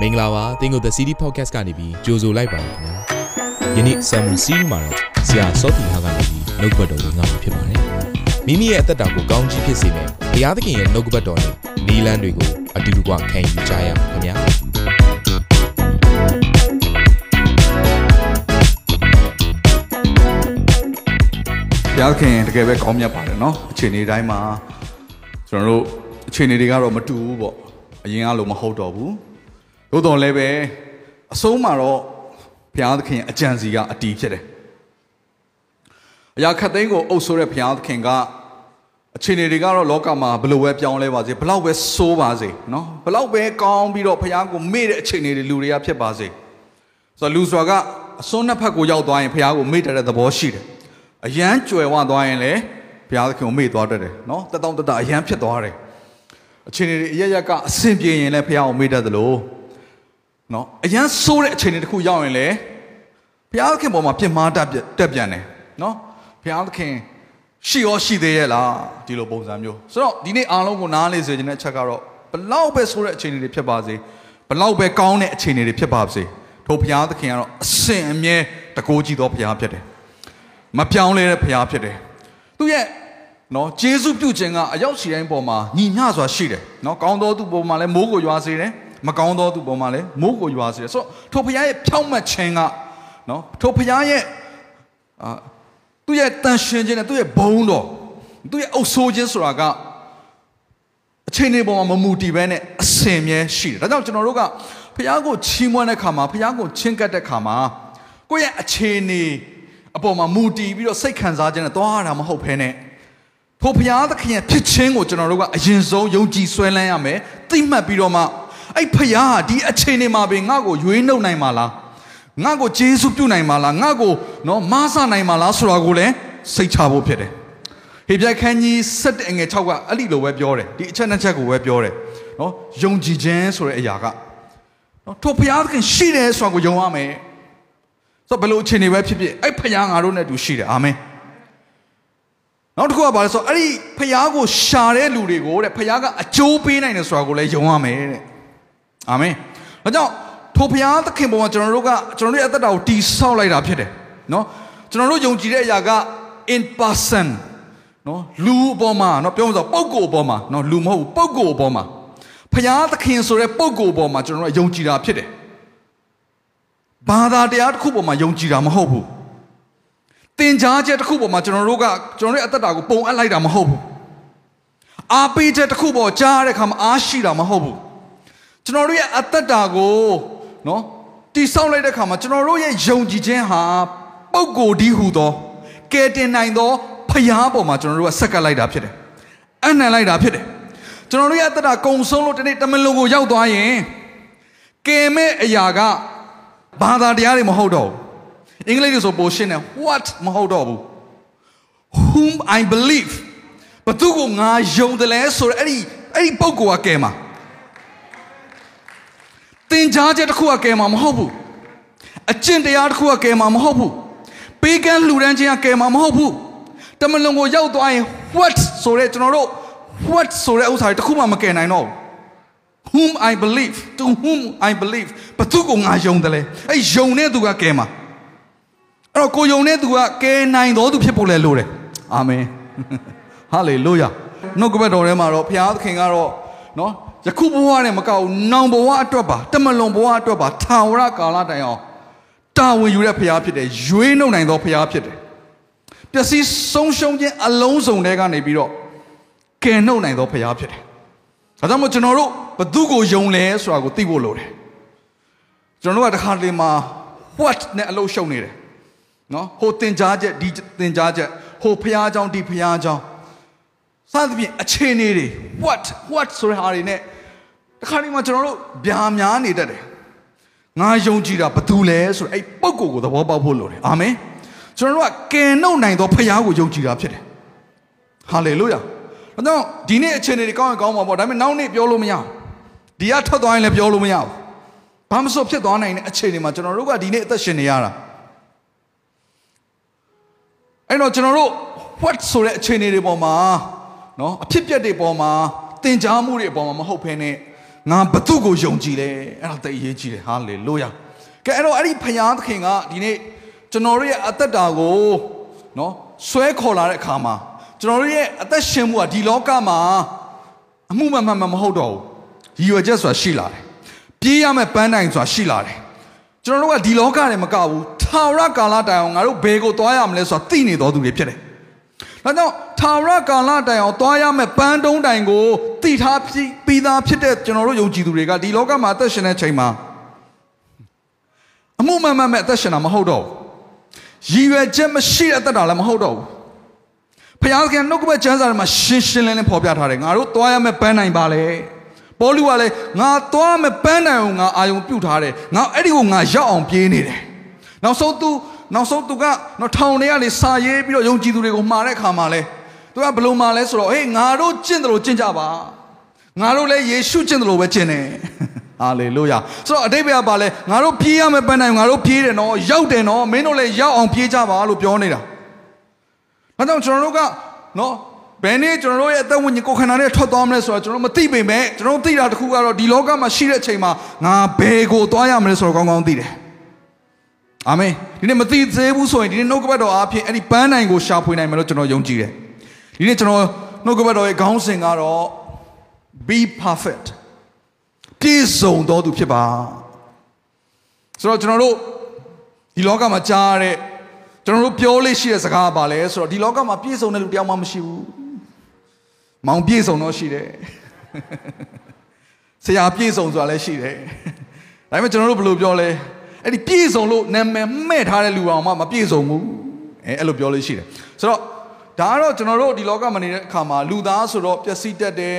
မင်္ဂလာပါတင်းကို The City Podcast ကနေပြီးကြိုဆိုလိုက်ပါရခင်ဗျာယနေ့ Sermon Series မှာတော့ဆရာစောတီဟာကနေပြီးနှုတ်ဘတ်တော်ကိုငါမှာဖြစ်ပါတယ်မိမိရဲ့အသက်တာကိုကောင်းချီးဖြစ်စေမယ့်ဘုရားသခင်ရဲ့နှုတ်ဘတ်တော်နဲ့နီလန်းတွေကိုအတူတူကခံယူကြရအောင်ခင်ဗျာဘုရားခင်တကယ်ပဲကောင်းမြတ်ပါတယ်เนาะအခြေအနေတိုင်းမှာကျွန်တော်တို့အခြေအနေတွေကတော့မတူဘူးပေါ့အရင်ကလိုမဟုတ်တော့ဘူး သို့တော်လည်းပဲအဆုံးမှာတော့ဘုရားသခင်အကြံစီကအတီးဖြစ်တယ်အရာခတ်သိမ်းကိုအုပ်ဆိုးတဲ့ဘုရားသခင်ကအခြေအနေတွေကတော့လောကမှာဘလို့ပဲပြောင်းလဲပါစေဘလောက်ပဲဆိုးပါစေเนาะဘလောက်ပဲကောင်းပြီးတော့ဘုရားကိုမေ့တဲ့အခြေအနေတွေလူတွေကဖြစ်ပါစေဆိုတော့လူစွာကအစွန်းနှစ်ဖက်ကိုရောက်သွားရင်ဘုရားကိုမေ့တဲ့သဘောရှိတယ်အယမ်းကြွယ်ဝသွားရင်လည်းဘုရားသခင်ကိုမေ့သွားတတ်တယ်เนาะတတောင်တတအယမ်းဖြစ်သွားတယ်အခြေအနေတွေအရရက်ကအဆင်ပြေရင်လည်းဘုရားကိုမေ့တတ်သလို နော်အရန်ဆိုးတဲ့အချိန်တွေတခုရောက်ရင်လေဘုရားသခင်ပေါ်မှာပြစ်မှားတက်တက်ပြန်တယ်နော်ဘုရားသခင်ရှိရောရှိသေးရဲ့လားဒီလိုပုံစံမျိုးဆိုတော့ဒီနေ့အားလုံးကိုနားလေစေခြင်းတဲ့အချက်ကတော့ဘလောက်ပဲဆိုးတဲ့အခြေအနေတွေဖြစ်ပါစေဘလောက်ပဲကောင်းတဲ့အခြေအနေတွေဖြစ်ပါစေထို့ဘုရားသခင်ကတော့အစဉ်အမြဲတကိုးကြည့်သောဘုရားဖြစ်တယ်မပြောင်းလဲတဲ့ဘုရားဖြစ်တယ်သူရဲ့နော်ဂျေစုပြုခြင်းကအရောက်ရှိတိုင်းပေါ်မှာညီညစွာရှိတယ်နော်ကောင်းသောသူပေါ်မှာလည်းမိုးကိုရွာစေတယ် မကောင်းသောသူပေါ်မှာလည်းမိုးကိုရွာစေတယ်ဆိုတော့ထိုဘုရားရဲ့ဖြောင့်မတ်ခြင်းကနော်ထိုဘုရားရဲ့အာသူ့ရဲ့တန်ရှင်ခြင်းနဲ့သူ့ရဲ့ဘုံတော်သူ့ရဲ့အုပ်ဆိုးခြင်းဆိုတာကအချိန်တွေပေါ်မှာမမူတည်ဘဲနဲ့အစင်မြဲရှိတယ်ဒါကြောင့်ကျွန်တော်တို့ကဘုရားကိုချီးမွမ်းတဲ့ခါမှာဘုရားကိုချင့်ကပ်တဲ့ခါမှာကိုယ့်ရဲ့အခြေအနေအပေါ်မှာမူတည်ပြီးတော့စိတ်ခံစားခြင်းနဲ့သွားရတာမဟုတ်ဘဲနဲ့ထိုဘုရားသခင်ရဲ့ဖြစ်ခြင်းကိုကျွန်တော်တို့ကအရင်ဆုံးယုံကြည်ဆွဲလန်းရမယ်သိမှတ်ပြီးတော့မှ အဲ့ဘုရားဟာဒီအခြေအနေမှာပဲငါ့ကိုရွေးနှုတ်နိုင်မှာလားငါ့ကိုဂျေစုပြုနိုင်မှာလားငါ့ကိုနော်မဆနိုင်မှာလားဆိုတာကိုလည်းစိတ်ချဖို့ဖြစ်တယ်ဟေပြခန်းကြီး7အငယ်6ကအဲ့ဒီလိုပဲပြောတယ်ဒီအချက်နှစ်ချက်ကိုပဲပြောတယ်နော်ယုံကြည်ခြင်းဆိုတဲ့အရာကနော်ထိုဘုရားသခင်ရှိတယ်ဆိုတာကိုယုံရမယ်ဆိုတော့ဘယ်လိုအခြေအနေပဲဖြစ်ဖြစ်အဲ့ဖခင်ငါတို့နဲ့တူရှိတယ်အာမင်နောက်တစ်ခုကဘာလဲဆိုတော့အဲ့ဒီဖခင်ကိုရှာတဲ့လူတွေကိုတဲ့ဖခင်ကအကျိုးပေးနိုင်တယ်ဆိုတာကိုလည်းယုံရမယ်တဲ့ အာမင်ဒါကြောင့်ထိုဘုရားသခင်ပေါ်မှာကျွန်တော်တို့ကကျွန်တော်တို့ရဲ့အသက်တာကိုတည်ဆောက်လိုက်တာဖြစ်တယ်နော်ကျွန်တော်တို့ယုံကြည်တဲ့အရာက in person နော်လူအပေါ်မှာနော်ပြောမှဆိုပုဂ္ဂိုလ်အပေါ်မှာနော်လူမဟုတ်ဘူးပုဂ္ဂိုလ်အပေါ်မှာဘုရားသခင်ဆိုတဲ့ပုဂ္ဂိုလ်အပေါ်မှာကျွန်တော်တို့ကယုံကြည်တာဖြစ်တယ်ဘာသာတရားတစ်ခုပေါ်မှာယုံကြည်တာမဟုတ်ဘူးသင်ကြားချက်တစ်ခုပေါ်မှာကျွန်တော်တို့ကကျွန်တော်တို့ရဲ့အသက်တာကိုပုံအပ်လိုက်တာမဟုတ်ဘူးအားပေးချက်တစ်ခုပေါ်ကြားတဲ့အခါမှာအားရှိတာမဟုတ်ဘူး ကျွန်တော်တို့ရဲ့အသက်တာကိုနော်တိဆောက်လိုက်တဲ့အခါမှာကျွန်တော်တို့ရဲ့ယုံကြည်ခြင်းဟာပုံကိုယ်ဒီဟူသောကဲတင်နိုင်သောဖျားပေါ်မှာကျွန်တော်တို့ကဆက်ကပ်လိုက်တာဖြစ်တယ်။အနံလိုက်တာဖြစ်တယ်။ကျွန်တော်တို့ရဲ့အသက်တာကုံဆုံးလို့တနေ့တမန်လုံးကိုရောက်သွားရင်ကဲမဲ့အရာကဘာသာတရားတွေမဟုတ်တော့ဘူး။အင်္ဂလိပ်လိုဆိုပိုရှင်းတယ် what မဟုတ်တော့ဘူး whom i believe ဘသူကိုငါယုံတယ်လဲဆိုတော့အဲ့ဒီအဲ့ဒီပုံကောကဲမှာ သင်ကြားချက်တစ်ခုကကဲမှာမဟုတ်ဘူးအကျင့်တရားတစ်ခုကကဲမှာမဟုတ်ဘူးပေးကမ်းလှူဒန်းခြင်းကကဲမှာမဟုတ်ဘူးတမလွန်ကိုရောက်သွားရင် what ဆိုတဲ့ကျွန်တော်တို့ what ဆိုတဲ့ဥစ္စာတွေတစ်ခုမှမကယ်နိုင်တော့ဘူး whom i believe to whom i believe ဘသူကိုငါယုံတယ်လဲအဲ့ယုံတဲ့သူကကဲမှာအဲ့တော့ကိုယုံတဲ့သူကကဲနိုင်တော်သူဖြစ်ဖို့လဲလိုတယ်အာမင်ဟာလေလုယာနှုတ်ကပတ်တော်ထဲမှာတော့ဘုရားသခင်ကတော့နော် ယခုဘဝနဲ့မကောက်နောင်ဘဝအတွက်ပါတမလွန်ဘဝအတွက်ပါထာဝရကာလတိုင်အောင်တာဝန်ယူတဲ့ဘုရားဖြစ်တယ်ရွေးနှုတ်နိုင်သောဘုရားဖြစ်တယ်ပျက်စီးဆုံးရှုံးခြင်းအလုံးစုံတွေကနေပြီးတော့ကယ်နှုတ်နိုင်သောဘုရားဖြစ်တယ်ဒါကြောင့်မို့ကျွန်တော်တို့ဘသူကိုယုံလဲဆိုတာကိုသိဖို့လိုတယ်ကျွန်တော်တို့ကတစ်ခါတလေမှာ what နဲ့အလုံးရှုံနေတယ်နော်ဟိုတင်ကြားချက်ဒီတင်ကြားချက်ဟိုဘုရားเจ้าဒီဘုရားเจ้า စသဖြင့်အခြေအနေတွေ what what ဆိုတဲ့ဟာတွေနဲ့တခါတလေမှာကျွန်တော်တို့ဗျာများနေတတ်တယ်ငါယုံကြည်တာဘသူလဲဆိုတော့အဲ့ပုံကိုယ်ကိုသဘောပေါက်ဖို့လိုတယ်အာမင်ကျွန်တော်တို့ကကယ်နှုတ်နိုင်သောဖခင်ကိုယုံကြည်တာဖြစ်တယ်ဟာလေလုယာဒါကြောင့်ဒီနေ့အခြေအနေတွေကောင်းရင်ကောင်းပါပေါ့ဒါပေမဲ့နောက်နေ့ပြောလို့မရဘူးဒီကထွက်သွားရင်လည်းပြောလို့မရဘူးဘာမဆိုဖြစ်သွားနိုင်တဲ့အခြေအနေမှာကျွန်တော်တို့ကဒီနေ့အသက်ရှင်နေရတာအဲ့တော့ကျွန်တော်တို့ what ဆိုတဲ့အခြေအနေတွေပေါ်မှာ နော်အဖြစ်ပြက်တွေပေါ်မှာသင်ကြားမှုတွေအပေါ်မှာမဟုတ်ဘဲနဲ့ငါဘသူ့ကိုယုံကြည်လဲအဲ့ဒါတိတ်အရေးကြီးတယ်ဟာလေလုယာကဲအဲ့တော့အဲ့ဒီဖယားသခင်ကဒီနေ့ကျွန်တော်တို့ရဲ့အသက်တာကိုနော်ဆွဲခေါ်လာတဲ့အခါမှာကျွန်တော်တို့ရဲ့အသက်ရှင်မှုကဒီလောကမှာအမှုမှန်မှန်မဟုတ်တော့ဘူးရည်ရွယ်ချက်ဆိုတာရှိလာတယ်ပြေးရမယ့်ပန်းတိုင်ဆိုတာရှိလာတယ်ကျွန်တော်တို့ကဒီလောကထဲမကဘူးထာဝရကာလတိုင်အောင်ငါတို့ဘယ်ကိုသွားရမလဲဆိုတာသိနေတော်သူတွေဖြစ်တယ်။ ဒါကြောင့်ထာဝရကာလတိုင်အောင်သွားရမယ့်ပန်းတုံးတိုင်ကိုသိထားပြီးသားဖြစ်တဲ့ကျွန်တော်တို့ယုံကြည်သူတွေကဒီလောကမှာအသက်ရှင်တဲ့ချိန်မှာအမှုမှန်မှန်မဲ့အသက်ရှင်တာမဟုတ်တော့ဘူး။ရည်ရွယ်ချက်မရှိတဲ့အသက်တာလည်းမဟုတ်တော့ဘူး။ဖခင်ကနှုတ်ကပတ်ကျမ်းစာထဲမှာရှင်းရှင်းလင်းလင်းဖော်ပြထားတယ်။ငါတို့သွားရမယ့်ပန်းတိုင်ပါလေ။ပေါလုကလည်းငါသွားမယ်ပန်းတိုင်ကိုငါအာယုံပြုတ်ထားတယ်ငါအဲ့ဒီကိုငါရောက်အောင်ပြေးနေတယ်နောက်ဆုံးသူ နောက်ဆုံးသူကတော့ထောင်ထဲကနေစာရေးပြီးတော့ယုံကြည်သူတွေကိုမှာတဲ့အခါမှာလဲသူကဘယ်လိုမှာလဲဆိုတော့ဟေးငါတို့ကျင့်တယ်လို့ကျင့်ကြပါငါတို့လည်းယေရှုကျင့်တယ်လို့ပဲကျင့်တယ်ဟာလေလုယာဆိုတော့အတိတ်ဘက်ကပါလဲငါတို့ပြေးရမယ်ပန်းတိုင်ငါတို့ပြေးတယ်နော်ရောက်တယ်နော်မင်းတို့လည်းရောက်အောင်ပြေးကြပါလို့ပြောနေတာဒါကြောင့်ကျွန်တော်တို့ကနော်ဘယ်နေ့ကျွန်တော်တို့ရဲ့အသက်ဝိညာဉ်ကိုယ်ခန္ဓာနဲ့ထွက်သွားမလဲဆိုတော့ကျွန်တော်မသိပေမဲ့ကျွန်တော်သိတာတခုကတော့ဒီလောကမှာရှိတဲ့အချိန်မှာငါဘယ်ကိုသွားရမလဲဆိုတော့ကောင်းကောင်းသိတယ် အာမင်ဒီနေ့မသိသေးဘူးဆိုရင်ဒီနေ့နှုတ်ကပတ်တော်အားဖြင့်အဲ့ဒီပန်းနိုင်ကိုရှာဖွေနိုင်မယ်လို့ကျွန်တော်ယုံကြည်တယ်ဒီနေ့ကျွန်တော်နှုတ်ကပတ်တော်ရဲ့ခေါင်းစဉ်ကတော့ be perfect ပြည့်စုံတော်သူဖြစ်ပါဆိုတော့ကျွန်တော်တို့ဒီလောကမှာကြားရတဲ့ကျွန်တော်တို့ပြောလို့ရှိတဲ့စကားပါလဲဆိုတော့ဒီလောကမှာပြည့်စုံတဲ့လူတယောက်မှမရှိဘူးမောင်ပြည့်စုံတော့ရှိတယ်ဆရာပြည့်စုံဆိုတာလည်းရှိတယ်ဒါပေမဲ့ကျွန်တော်တို့ဘယ်လိုပြောလဲ အဲ့ဒီပြည့်စုံလို့နာမည်မဲ့ထားတဲ့လူအောင်မှမပြည့်စုံဘူးအဲအဲ့လိုပြောလို့ရှိတယ်ဆိုတော့ဒါကတော့ကျွန်တော်တို့ဒီလောကမှာနေတဲ့အခါမှာလူသားဆိုတော့ပျက်စီးတတ်တယ်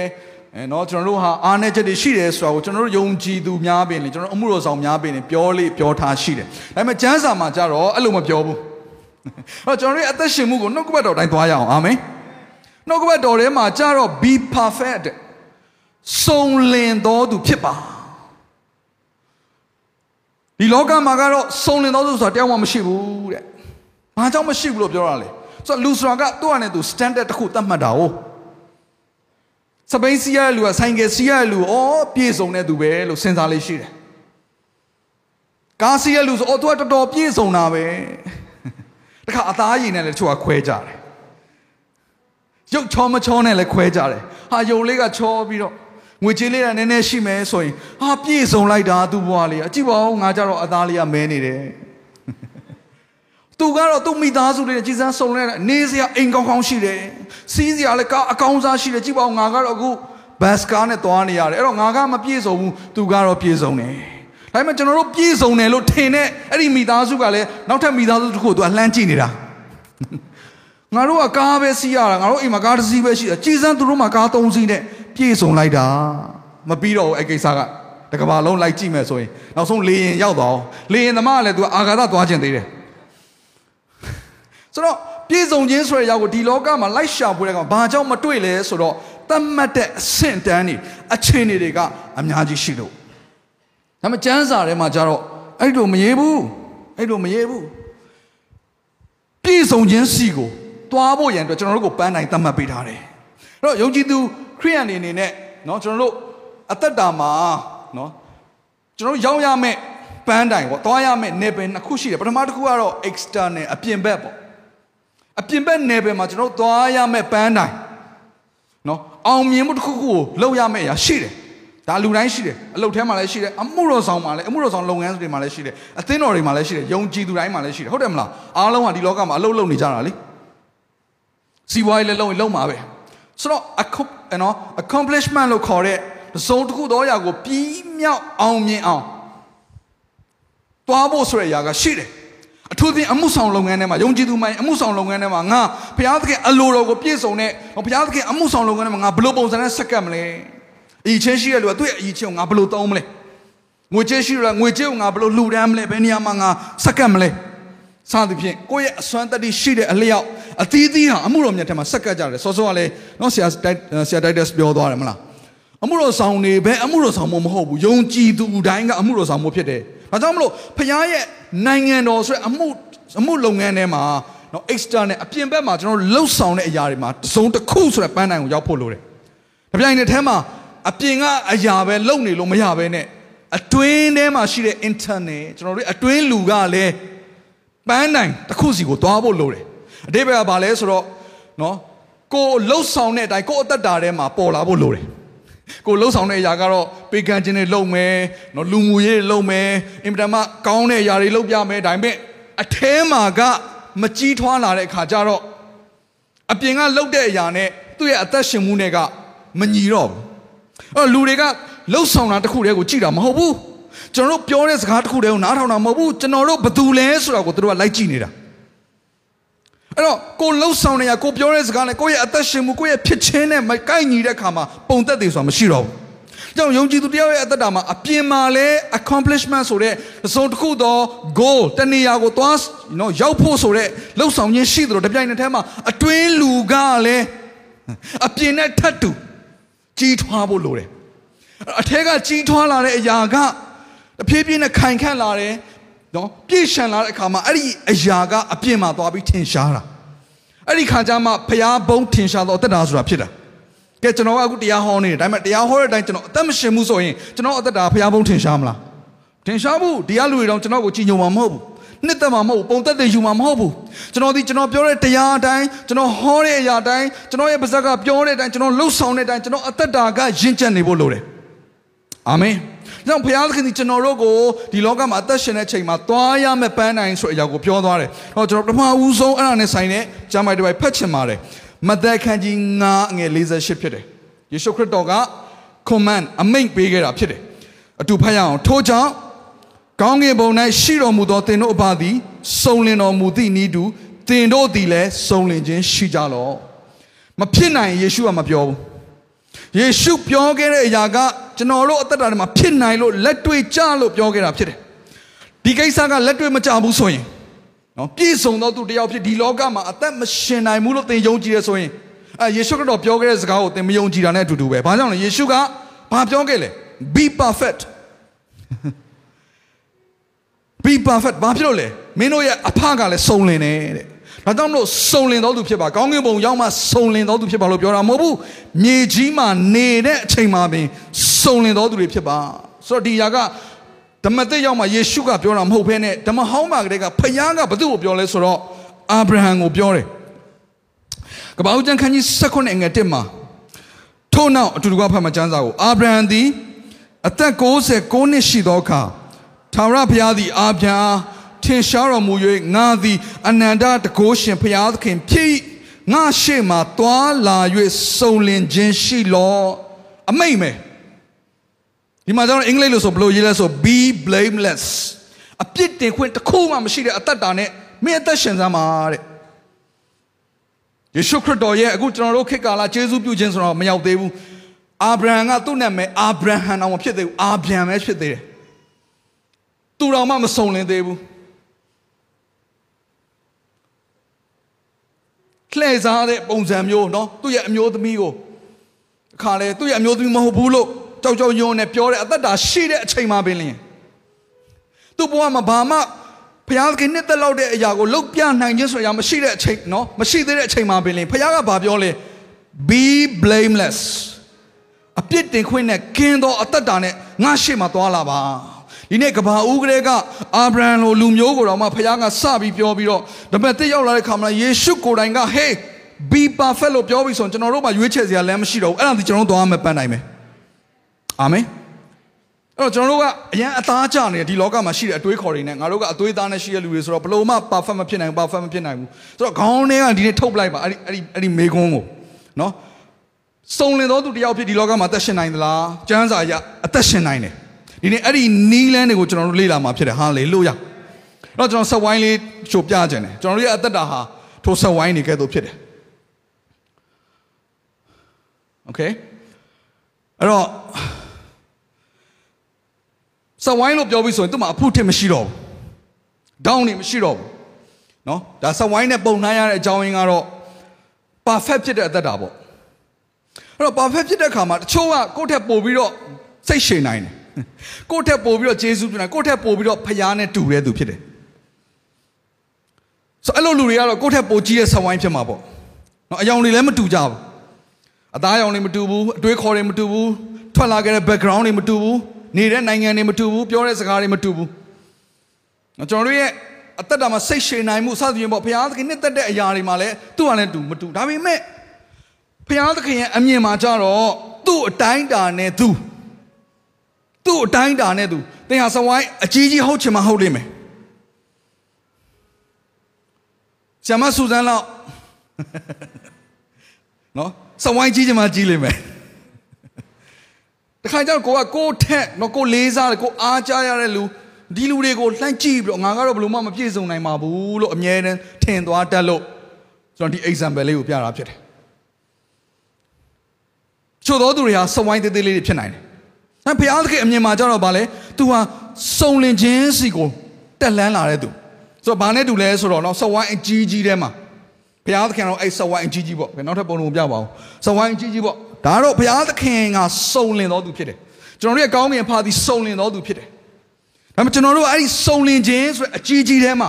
အဲเนาะကျွန်တော်တို့ဟာအားနည်းချက်တွေရှိတယ်ဆိုတာကိုကျွန်တော်တို့ယုံကြည်သူများပင်လေကျွန်တော်အမှုတော်ဆောင်များပင်လေပြောလေပြောထားရှိတယ်ဒါပေမဲ့ကျမ်းစာမှာကြတော့အဲ့လိုမပြောဘူးအဲ့တော့ကျွန်တော်တို့ရဲ့အသက်ရှင်မှုကိုနှုတ်ကပတ်တော်တိုင်းသွားရအောင်အာမင်နှုတ်ကပတ်တော်ထဲမှာကြတော့ be perfect စုံလင်တော်သူဖြစ်ပါ ဒီလောကမှာကတော့စုံလင်တော်သူဆိုတာတယောက်မှမရှိဘူးတဲ့။ဘာကြောင့်မရှိဘူးလို့ပြောရလဲ။ဆိုတော့လူဆိုတာကသူ့အနေနဲ့သူ standard တစ်ခုသတ်မှတ်တာ哦။စပိန်စီးရတဲ့လူကဆိုင်ကယ်စီးရတဲ့လူဩပြည့်စုံတဲ့သူပဲလို့စဉ်းစားလေးရှိတယ်။ကားစီးရတဲ့လူဆိုဩသူကတော်တော်ပြည့်စုံတာပဲ။တခါအသားရည်နဲ့လည်းတချို့ကခွဲကြတယ်။ရုပ်ချောမချောနဲ့လည်းခွဲကြတယ်။ဟာယုံလေးကချောပြီးတော့ ငွေကြေးလေးကနည်းနည်းရှိမယ်ဆိုရင်ဟာပြည့်စုံလိုက်တာသူ့ဘဝလေးအကြည့်ပါဦးငါကြတော့အသားလေးကမဲနေတယ်သူကတော့သူ့မိသားစုတွေနဲ့ကြည်စမ်းစုံလဲနေစရာအိမ်ကောင်းကောင်းရှိတယ်စီးစရာလည်းကအကောင်းစားရှိတယ်ကြည့်ပါဦးငါကတော့အခုဘတ်စကားနဲ့သွားနေရတယ်အဲ့တော့ငါကမပြည့်စုံဘူးသူကတော့ပြည့်စုံတယ်ဒါပေမဲ့ကျွန်တော်တို့ပြည့်စုံတယ်လို့ထင်တဲ့အဲ့ဒီမိသားစုကလည်းနောက်ထပ်မိသားစုတစ်ခုကိုသူကလှမ်းကြည့်နေတာငါတို့ကကားပဲစီးရတာငါတို့အိမ်မှာကားတစ်စီးပဲရှိတာကြည်စမ်းသူတို့မှာကားသုံးစီးနဲ့ ပြည့်စုံလိုက်တာမပြီးတော့ဘူးအဲ့ကိစ္စကတကဘာလုံးလိုက်ကြည့်မယ်ဆိုရင်နောက်ဆုံးလေရင်ရောက်တော့လေရင်သမားကလည်းသူအာဃာတသွားခြင်းသေးတယ်ဆိုတော့ပြည့်စုံခြင်းဆိုတဲ့ရောက်ကိုဒီလောကမှာလိုက်ရှာပွေတဲ့ကောင်ဘာကြောင့်မတွေ့လဲဆိုတော့တတ်မှတ်တဲ့အဆင့်တန်းတွေအခြေအနေတွေကအများကြီးရှိလို့ဒါမှကျမ်းစာထဲမှာကျတော့အဲ့လိုမရေးဘူးအဲ့လိုမရေးဘူးပြည့်စုံခြင်းစီကိုသွားဖို့ရန်အတွက်ကျွန်တော်တို့ကိုပန်းနိုင်တတ်မှတ်ပေးထားတယ်အဲ့တော့ယုံကြည်သူ ခရိယန်တွေအနေနဲ့เนาะကျွန်တော်တို့အသက်တာမှာเนาะကျွန်တော်တို့ရောက်ရမယ့်ပန်းတိုင်ပေါ့သွားရမယ့် level နှစ်ခုရှိတယ်ပထမတစ်ခုကတော့ external အပြင်ဘက်ပေါ့အပြင်ဘက် level မှာကျွန်တော်တို့သွားရမယ့်ပန်းတိုင်เนาะအောင်မြင်မှုတစ်ခုခုကိုလုပ်ရမယ့်အရာရှိတယ်ဒါလူတိုင်းရှိတယ်အလုပ်ထဲမှာလည်းရှိတယ်အမှုတော်ဆောင်မှာလည်းအမှုတော်ဆောင်လုပ်ငန်းတွေမှာလည်းရှိတယ်အသင်းတော်တွေမှာလည်းရှိတယ်ယုံကြည်သူတိုင်းမှာလည်းရှိတယ်ဟုတ်တယ်မလားအားလုံးကဒီလောကမှာအလုပ်လုပ်နေကြတာလေစီးပွားရေးလည်းလုပ်ရင်လုပ်မှာပဲ ဆိုတော့နော် accomplishment လို့ခေါ်တဲ့သုံးတစ်ခုသောအရာကိုပြီးမြောက်အောင်မြင်အောင်တွားဖို့ဆိုတဲ့အရာကရှိတယ်အထူးသဖြင့်အမှုဆောင်လုပ်ငန်းထဲမှာယုံကြည်သူမှန်အမှုဆောင်လုပ်ငန်းထဲမှာငါဘုရားသခင်အလိုတော်ကိုပြည့်စုံတဲ့ဘုရားသခင်အမှုဆောင်လုပ်ငန်းထဲမှာငါဘယ်လိုပုံစံနဲ့ဆက်ကပ်မလဲအီချင်းရှိတဲ့လူကသူ့ရဲ့အီချင်းကိုငါဘယ်လိုသုံးမလဲငွေကြေးရှိရငွေကြေးကိုငါဘယ်လိုလှူဒန်းမလဲဘယ်နေရာမှာငါဆက်ကပ်မလဲစသဖြင့်ကိုယ့်ရဲ့အစွမ်းတတ္တိရှိတဲ့အလျောက် အသီးသီးဟာအမှုတော်မြတ်ထဲမှာဆက်ကပ်ကြတယ်စောစောကလည်းနော်ဆရာဆရာတိုက်တက်ပြောသွားတယ်မလားအမှုတော်ဆောင်နေပဲအမှုတော်ဆောင်မမဟုတ်ဘူးယုံကြည်သူတိုင်းကအမှုတော်ဆောင်မှုဖြစ်တယ်။ဒါကြောင့်မလို့ဖခင်ရဲ့နိုင်ငံတော်ဆိုတဲ့အမှုအမှုလုပ်ငန်းထဲမှာနော် external အပြင်ဘက်မှာကျွန်တော်လှုပ်ဆောင်တဲ့အရာတွေမှာတစုံတစ်ခုဆိုတဲ့ပန်းတိုင်ကိုရောက်ဖို့လိုတယ်။ဒါပြိုင်တဲ့ထဲမှာအပြင်ကအရာပဲလုံနေလို့မရပဲနဲ့အတွင်းထဲမှာရှိတဲ့ internet ကျွန်တော်တို့အတွင်းလူကလည်းပန်းနိုင်တစ်ခုစီကိုသွားဖို့လိုတယ် အတိပ္ပယ်ကဘာလဲဆိုတော့နော်ကိုလှုပ်ဆောင်တဲ့အတိုင်းကိုအသက်တာထဲမှာပေါ်လာဖို့လိုတယ်ကိုလှုပ်ဆောင်တဲ့အရာကတော့ပေကန်ခြင်းတွေလုပ်မယ်နော်လူမှုရေးတွေလုပ်မယ်အင်မတန်မှကောင်းတဲ့အရာတွေလုပ်ပြမယ်ဒါပေမဲ့အထဲမှာကမကြီးထွားလာတဲ့အခါကျတော့အပြင်ကလှုပ်တဲ့အရာနဲ့သူ့ရဲ့အသက်ရှင်မှုနဲ့ကမညီတော့ဘူးအဲ့တော့လူတွေကလှုပ်ဆောင်တာတစ်ခုတည်းကိုကြည့်တာမဟုတ်ဘူးကျွန်တော်တို့ပြောတဲ့စကားတစ်ခုတည်းကိုနားထောင်တာမဟုတ်ဘူးကျွန်တော်တို့ဘယ်သူလဲဆိုတာကိုသူတို့ကလိုက်ကြည့်နေတာ အဲ့တော့ကိုလှုပ်ဆောင်နေရကိုပြောတဲ့စကားနဲ့ကိုယ့်ရဲ့အသက်ရှင်မှုကိုယ့်ရဲ့ဖြစ်ချင်းနဲ့မကိုက်ညီတဲ့ခါမှာပုံသက်တယ်ဆိုတာမရှိတော့ဘူးကြောင့်ယုံကြည်သူတယောက်ရဲ့အသက်တာမှာအပြင်မှာလဲ accomplishment ဆိုတဲ့သုံးတစ်ခုသော goal တနေရာကိုသွား you know ရောက်ဖို့ဆိုတဲ့လှုပ်ဆောင်ခြင်းရှိတယ်လို့တပြိုင်နက်တည်းမှာအတွင်းလူကလည်းအပြင်နဲ့ထပ်တူကြီးထွားဖို့လိုတယ်အထက်ကကြီးထွားလာတဲ့အရာကတဖြည်းဖြည်းနဲ့ခိုင်ခန့်လာတယ် နော်ပြည့်ရှံလာတဲ့အခါမှာအဲ့ဒီအရာကအပြင်မှာသွားပြီးထင်ရှားတာအဲ့ဒီခါကျမှဖျားဘုံထင်ရှားတော့တက်တာဆိုတာဖြစ်တာကဲကျွန်တော်ကအခုတရားဟောနေတယ်ဒါပေမဲ့တရားဟောတဲ့အတိုင်းကျွန်တော်အသက်မရှင်ဘူးဆိုရင်ကျွန်တော်အသက်တာဖျားဘုံထင်ရှားမလားထင်ရှားဘူးတရားလူတွေတော့ကျွန်တော်ကိုကြည်ညိုမှာမဟုတ်ဘူးနှစ်သက်မှာမဟုတ်ဘူးပုံသက်တွေယူမှာမဟုတ်ဘူးကျွန်တော်ဒီကျွန်တော်ပြောတဲ့တရားအတိုင်းကျွန်တော်ဟောတဲ့အရာအတိုင်းကျွန်တော်ရဲ့ပါဇက်ကပြောတဲ့အတိုင်းကျွန်တော်လှုပ်ဆောင်တဲ့အတိုင်းကျွန်တော်အသက်တာကယဉ်ကျက်နေဖို့လိုတယ်အာမင် ကြောင့်ဘုရားသခင်ဒီကျွန်တော်တို့ကိုဒီလောကမှာအသက်ရှင်တဲ့ချိန်မှာသွားရမယ့်ပန်းနိုင်ဆိုတဲ့အရာကိုပြောသွားတယ်။ဟောကျွန်တော်ပထမဦးဆုံးအဲ့ဒါနဲ့ဆိုင်တဲ့ကျမ်းပိုက်တစ်ပိုက်ဖတ်ချင်ပါတယ်။မသက်ခန်းကြီး9အငယ်48ဖြစ်တယ်။ယေရှုခရစ်တော်က command အမိန့်ပေးခဲ့တာဖြစ်တယ်။အတူဖတ်ရအောင်ထို့ကြောင့်ကောင်းကင်ဘုံ၌ရှိတော်မူသောသင်တို့အဘသည်စုံလင်တော်မူသည့်ဤသူသင်တို့သည်လည်းစုံလင်ခြင်းရှိကြလော့။မဖြစ်နိုင်ယေရှုကမပြောဘူး။ယေရှုပြောခဲ့တဲ့အရာက ကျွန်တော်တို့အသက်တာထဲမှာဖြစ်နိုင်လို့လက်တွေ့ကြလို့ပြောခဲ့တာဖြစ်တယ်ဒီကိစ္စကလက်တွေ့မကြဘူးဆိုရင်နော်ပြည့်စုံသောသူတယောက်ဖြစ်ဒီလောကမှာအသက်မရှင်နိုင်ဘူးလို့သင်ယုံကြည်ရဆိုရင်အဲယေရှုကတော့ပြောခဲ့တဲ့စကားကိုသင်မယုံကြည်တာနဲ့အတူတူပဲဘာကြောင့်လဲယေရှုကဘာပြောခဲ့လဲ be perfect be perfect ဘာဖြစ်လို့လဲမင်းတို့ရဲ့အဖကလည်းစုံလင်တယ်တဲ့ ဒါကြောင့်မလို့စုံလင်တော်သူဖြစ်ပါကောင်းကင်ဘုံရောက်မှစုံလင်တော်သူဖြစ်ပါလို့ပြောတာမဟုတ်ဘူးမြေကြီးမှာနေတဲ့အချိန်မှာပင်စုံလင်တော်သူတွေဖြစ်ပါဆိုတော့ဒီຢာကဓမ္မသစ်ရောက်မှယေရှုကပြောတာမဟုတ်ဘဲနဲ့ဓမ္မဟောင်းမှာကတည်းကဖခင်ကဘသူ့ကိုပြောလဲဆိုတော့အာဗြဟံကိုပြောတယ်ကပ္ပဦးကျမ်းခန်းကြီး16ငွေ1မှာထို့နောက်အတူတူကဖတ်မှကျမ်းစာကိုအာဗြဟံသည်အသက်69နှစ်ရှိသောအခါထာဝရဘုရားသည်အာဗြဟံ ထင်ရှားတော်မူ၍ငါသည်အနန္တတကုရှင်ဘုရားသခင်ဖြစ်ငါရှေ့မှာတွာလာ၍စုံလင်ခြင်းရှိလောအမိတ်မယ်ဒီမှာကျွန်တော်အင်္ဂလိပ်လို့ဆိုဘယ်လိုရေးလဲဆို be blameless အပြစ်တင်ခွင့်တစ်ခုမှမရှိတဲ့အသက်တာနဲ့မင်းအသက်ရှင်စမ်းပါတဲ့ယေရှုခရစ်တော်ရဲ့အခုကျွန်တော်တို့ခေတ်ကာလယေရှုပြုခြင်းဆိုတော့မရောက်သေးဘူးအာဗြဟံကသူ့နာမည်အာဗြဟံအောင်မဖြစ်သေးဘူးအာဗြဟံပဲဖြစ်သေးတယ်သူတော်မှမစုံလင်သေးဘူး လှည့်စားတဲ့ပုံစံမျိုးเนาะသူ့ရဲ့အမျိုးသမီးကိုအခါလဲသူ့ရဲ့အမျိုးသမီးမဟုတ်ဘူးလို့ကြောက်ကြောက်ရွံ့နဲ့ပြောတဲ့အသက်တာရှိတဲ့အချိန်မှပင်လင်းသူ့ဘဝမှာဘာမှဘုရားခင်နှစ်သက်လောက်တဲ့အရာကိုလုတ်ပြနိုင်ခြင်းဆိုရမရှိတဲ့အချိန်เนาะမရှိသေးတဲ့အချိန်မှပင်လင်းဘုရားကဘာပြောလဲ be blameless အပြစ်တင်ခွင့်နဲ့ကင်းသောအသက်တာနဲ့ငါရှေ့မှာသွားလာပါ ဒီနေ့ကဘာဦးကလေးကအာဗြဟံလိုလူမျိုးကိုတော့မှဖခင်ကစပြီးပြောပြီးတော့ဒါပေမဲ့တစ်ရောက်လာတဲ့ခါမှာယေရှုကိုယ်တိုင်က hey be perfect လို့ပြောပြီးဆိုရင်ကျွန်တော်တို့မှရွေးချယ်စရာလမ်းမရှိတော့ဘူးအဲ့ဒါဒီကျွန်တော်တို့သွားမယ်ပန်းနိုင်မယ်အာမင်အဲ့တော့ကျွန်တော်တို့ကအရန်အသားကျနေဒီလောကမှာရှိတဲ့အတွေးခေါ်တွေနဲ့ငါတို့ကအသွေးသားနဲ့ရှိတဲ့လူတွေဆိုတော့ဘလို့မှ perfect မဖြစ်နိုင်ဘူး perfect မဖြစ်နိုင်ဘူးဆိုတော့ခေါင်းထဲကဒီနေ့ထုတ်ပလိုက်ပါအဲ့ဒီအဲ့ဒီအဲ့ဒီမေခွန်းကိုနော်စုံလင်သောသူတယောက်ဖြစ်ဒီလောကမှာအသက်ရှင်နိုင်သလားကျမ်းစာအရအသက်ရှင်နိုင်တယ် ဒီနေ့အဲ့ဒီနီးလန်းတွေကိုကျွန်တော်တို့လေ့လာမှာဖြစ်တယ်ဟာလေလုယာအဲ့တော့ကျွန်တော်ဆက်ဝိုင်းလေးချိုပြခြင်းတယ်ကျွန်တော်တို့ရဲ့အသက်တာဟာထိုဆက်ဝိုင်းနေကဲ့သို့ဖြစ်တယ်โอเคအဲ့တော့ဆက်ဝိုင်းလို့ပြောပြီးဆိုရင်သူ့မှာအဖုထစ်မရှိတော့ဘူးဒေါင်းနေမရှိတော့ဘူးเนาะဒါဆက်ဝိုင်းနဲ့ပုံနှိုင်းရတဲ့အကြောင်းရင်းကတော့ perfect ဖြစ်တဲ့အသက်တာပေါ့အဲ့တော့ perfect ဖြစ်တဲ့အခါမှာတချို့ကကိုယ့်ထက်ပိုပြီးတော့စိတ်ရှည်နိုင်တယ် ကိုယ့်ထက်ပိုပြီးတော့ဂျေဇုပြုနိုင်ကိုယ့်ထက်ပိုပြီးတော့ဖခင်နဲ့တူတဲ့သူဖြစ်တယ်ဆိုအဲ့လိုလူတွေကတော့ကိုယ့်ထက်ပိုကြီးတဲ့ဆက်ဝိုင်းဖြစ်မှာပေါ့နော်အယောင်တွေလည်းမတူကြဘူးအသားအယောင်တွေမတူဘူးအတွေးခေါ်တွေမတူဘူးထွက်လာခဲ့တဲ့ background တွေမတူဘူးနေတဲ့နိုင်ငံတွေမတူဘူးပြောတဲ့စကားတွေမတူဘူးကျွန်တော်တို့ရဲ့အသက်တာမှာစိတ်ရှည်နိုင်မှုစသဖြင့်ပေါ့ဘုရားသခင်နှစ်သက်တဲ့အရာတွေမှာလည်းသူ့ဟာလည်းတူမတူဒါပေမဲ့ဘုရားသခင်ရဲ့အမြင်မှာကြတော့သူ့အတိုင်းတာနဲ့သူ သူ့အတိုင်းတာနဲ့သူသင်ဟာစဝိုင်းအကြီးကြီးဟုတ်ချင်မှဟုတ်လိမ့်မယ်ဆရာမစူဇန်လောက်နော်စဝိုင်းကြီးချင်မှကြီးလိမ့်မယ်တခါကျတော့ကိုကကိုထက်နော်ကိုလေးစားတယ်ကိုအားကြရတဲ့လူဒီလူတွေကိုလှမ်းကြည့်ပြီးတော့ငါကတော့ဘယ်လိုမှမပြည့်စုံနိုင်ပါဘူးလို့အမြဲတမ်းထင်သွားတတ်လို့ကျွန်တော်ဒီ example လေးကိုပြတာဖြစ်တယ်ချို့သောသူတွေဟာစဝိုင်းသေးသေးလေးတွေဖြစ်နိုင်တယ်။ အဲဘုရားသခင်အမြင်မှာကြတော့ဗာလဲ तू ဟာစုံလင်ခြင်းစီကိုတက်လန်းလာတဲ့သူ။ဆိုတော့ဘာနဲ့တူလဲဆိုတော့နော်စဝိုင်းအကြီးကြီးထဲမှာဘုရားသခင်တော့အဲ့စဝိုင်းအကြီးကြီးပေါ့။နောက်ထပ်ပုံလုံးပြပါအောင်။စဝိုင်းအကြီးကြီးပေါ့။ဒါတော့ဘုရားသခင်ကစုံလင်တော်သူဖြစ်တယ်။ကျွန်တော်တို့ရဲ့ကောင်းကင်ဖာသည်စုံလင်တော်သူဖြစ်တယ်။ဒါပေမဲ့ကျွန်တော်တို့အဲ့ဒီစုံလင်ခြင်းဆိုတဲ့အကြီးကြီးထဲမှာ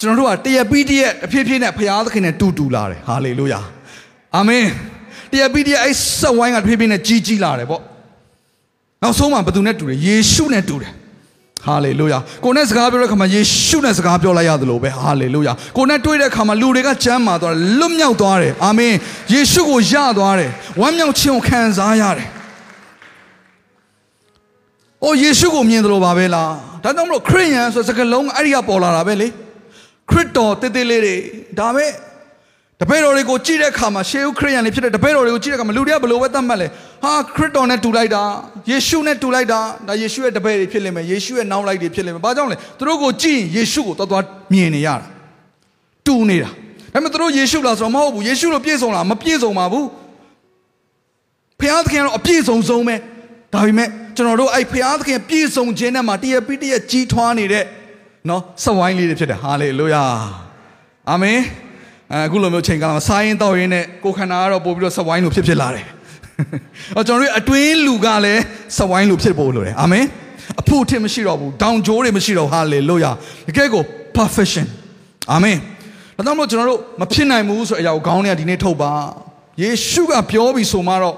ကျွန်တော်တို့ကတရပြီးတရက်အဖြစ်ဖြစ်နဲ့ဘုရားသခင်နဲ့တူတူလာတယ်။ဟာလေလုယာ။အာမင်။တရားပြီးတရားအဲ့ဆက်ဝိုင်းကတဖြည်းဖြည်းနဲ့ကြီးကြီးလာတယ်ပေါ့ နောက်ဆုံးမှာဘယ်သူနဲ့တူတယ်ယေရှုနဲ့တူတယ်ဟာလေလုယာကိုနဲ့စကားပြောတဲ့ခါမှာယေရှုနဲ့စကားပြောလိုက်ရတယ်လို့ပဲဟာလေလုယာကိုနဲ့တွေ့တဲ့ခါမှာလူတွေကချမ်းမာသွားတယ်လွတ်မြောက်သွားတယ်အာမင်ယေရှုကိုယသွားတယ်ဝမ်းမြောက်ခြင်းကိုခံစားရတယ်။အိုယေရှုကိုမြင်တယ်လို့ပါပဲလား။ဒါကြောင့်မလို့ခရစ်ယာန်ဆိုစကားလုံးအဲ့ဒီကပေါ်လာတာပဲလေ။ခရစ်တော်တည်တည်လေးတွေဒါပဲတပည့်တော်တွေကိုကြည့်တဲ့အခါမှာရှေးဦးခရစ်ယာန်တွေဖြစ်တဲ့တပည့်တော်တွေကိုကြည့်တဲ့အခါမှာလူတွေကဘယ်လိုပဲသတ်မှတ်လဲ ဟာခရစ်တော်နဲ့တူလိုက်တာယေရှုနဲ့တူလိုက်တာဒါယေရှုရဲ့တပည့်တွေဖြစ်လိမ့်မယ်ယေရှုရဲ့နောက်လိုက်တွေဖြစ်လိမ့်မယ်ဘာကြောင့်လဲသူတို့ကိုကြည့်ရင်ယေရှုကိုတော်တော်မြင်နေရတာတူနေတာဒါပေမဲ့သူတို့ယေရှုလားဆိုတော့မဟုတ်ဘူးယေရှုလိုပြည့်စုံလားမပြည့်စုံပါဘူးဖခင်သခင်ကတော့အပြည့်စုံဆုံးပဲဒါပေမဲ့ကျွန်တော်တို့အဲ့ဖခင်သခင်ပြည့်စုံခြင်းနဲ့မှာတရပိတရကြီးထွားနေတဲ့နော်စဝိုင်းလေးတွေဖြစ်တယ်ဟာလေလုယာအာမင်အခုလိုမျိုးချိန်ကာလမှာစားရင်တောက်ရင်နဲ့ကိုခန္ဓာကတော့ပို့ပြီးတော့စဝိုင်းလိုဖြစ်ဖြစ်လာတယ်။ အော်ကျွန်တော်တို့အတွင်းလူကလည်းစဝိုင်းလိုဖြစ်ဖို့လိုတယ်။အာမင်။အဖို့ထင်မရှိတော့ဘူး။ဒေါင်ဂျိုးတွေမရှိတော့ဟာလေလုယာ။တကယ်ကို perfection ။အာမင်။ဒါကြောင့်မို့ကျွန်တော်တို့မဖြစ်နိုင်ဘူးဆိုအရာကိုခေါင်းထဲကဒီနေ့ထုတ်ပါ။ယေရှုကပြောပြီးဆိုမှတော့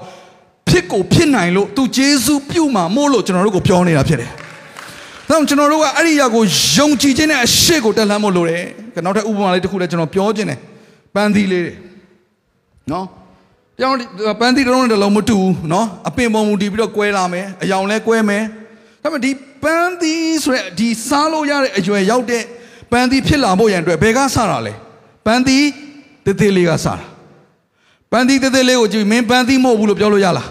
ဖြစ်ကိုဖြစ်နိုင်လို့သူဂျေဇုပြုမှာမို့လို့ကျွန်တော်တို့ကိုပြောနေတာဖြစ်တယ်။ဒါကြောင့်ကျွန်တော်တို့ကအဲ့ဒီအရာကိုယုံကြည်ခြင်းနဲ့အရှိကိုတက်လှမ်းဖို့လိုတယ်။နောက်ထပ်ဥပမာလေးတစ်ခုလည်းကျွန်တော်ပြောခြင်းတယ်။ပန်းသီးလေးတွေနော် ပြောင်းပန်းသီးတစ်လုံးနဲ့တစ်လုံးမတူဘူးနော်အပင်ပုံမူတည်ပြီးတော့ကွဲလာမယ်အယောင်လဲကွဲမယ်ဒါပေမဲ့ဒီပန်းသီးဆိုတဲ့ဒီစားလို့ရတဲ့အရွယ်ရောက်တဲ့ပန်းသီးဖြစ်လာဖို့ရန်အတွက်ဘယ်ကစတာလဲပန်းသီးတသေးလေးကစတာပန်းသီးတသေးလေးကိုကြည့်မင်းပန်းသီးမဟုတ်ဘူးလို့ပြောလို့ရလား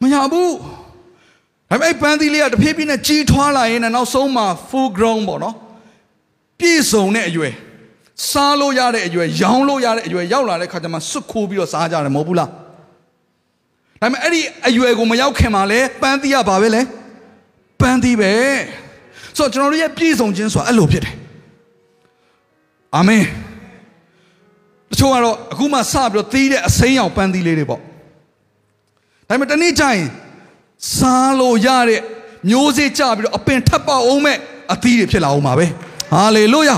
မရဘူးဒါပေမဲ့ပန်းသီးလေးကတဖြည်းဖြည်းနဲ့ကြီးထွားလာရင်နောက်ဆုံးမှာ full grown ပေါ့နော်ပြည့်စုံတဲ့အရွယ် စားလို့ရတဲ့အရွယ်ရောင်းလို့ရတဲ့အရွယ်ရောက်လာတဲ့ခါကျမှစွတ်ခိုးပြီးတော့စားကြတယ်မဟုတ်ဘူးလားဒါပေမဲ့အဲ့ဒီအရွယ်ကိုမရောက်ခင်မှာလဲပန်းသီးရပါပဲလဲပန်းသီးပဲဆိုတော့ကျွန်တော်တို့ရဲ့ပြည့်စုံခြင်းဆိုတာအဲ့လိုဖြစ်တယ်အာမင်တချို့ကတော့အခုမှစပြီးတော့သီးတဲ့အစိမ်းရောင်ပန်းသီးလေးတွေပေါ့ဒါပေမဲ့တနေ့ကျရင်စားလို့ရတဲ့မျိုးစေ့ကြပြီးတော့အပင်ထပ်ပေါအောင်မဲ့အသီးတွေဖြစ်လာအောင်ပါပဲဟာလေလုယာ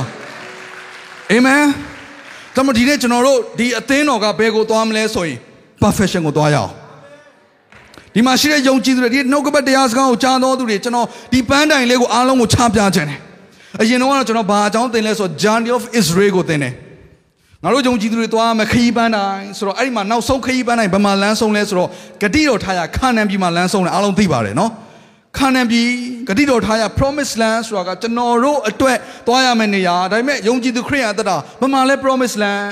အာမင်။ဒါမှဒီနေ့ကျွန်တော်တို့ဒီအသင်းတော်ကဘယ်ကိုသွားမလဲဆိုရင် perfection ကိုသွားရအောင်။ဒီမှာရှိတဲ့ယုံကြည်သူတွေဒီနှုတ်ကပတ်တရားစကားကိုကြားတော်သူတွေကျွန်တော်ဒီပန်းတိုင်လေးကိုအားလုံးကိုချပြခြင်းတယ်။အရင်တော့ကျွန်တော်ဘာအကြောင်းသင်လဲဆို Journey of Israel ကိုသင်တယ်။ငါတို့ယုံကြည်သူတွေသွားမယ်ခရီးပန်းတိုင်ဆိုတော့အဲ့ဒီမှာနောက်ဆုံးခရီးပန်းတိုင်ဘယ်မှာလမ်းဆုံးလဲဆိုတော့ဂတိတော်ထားရခါနန်ပြည်မှာလမ်းဆုံးတယ်အားလုံးသိပါတယ်နော်။ ခါနန်ပြည်ဂတိတော်ထားရ promise land ဆိုတာကကျွန်တော်တို့အတွက်သွားရမယ့်နေရာဒါပေမဲ့ယုံကြည်သူခရိယန်အသက်တာဘယ်မှာလဲ promise land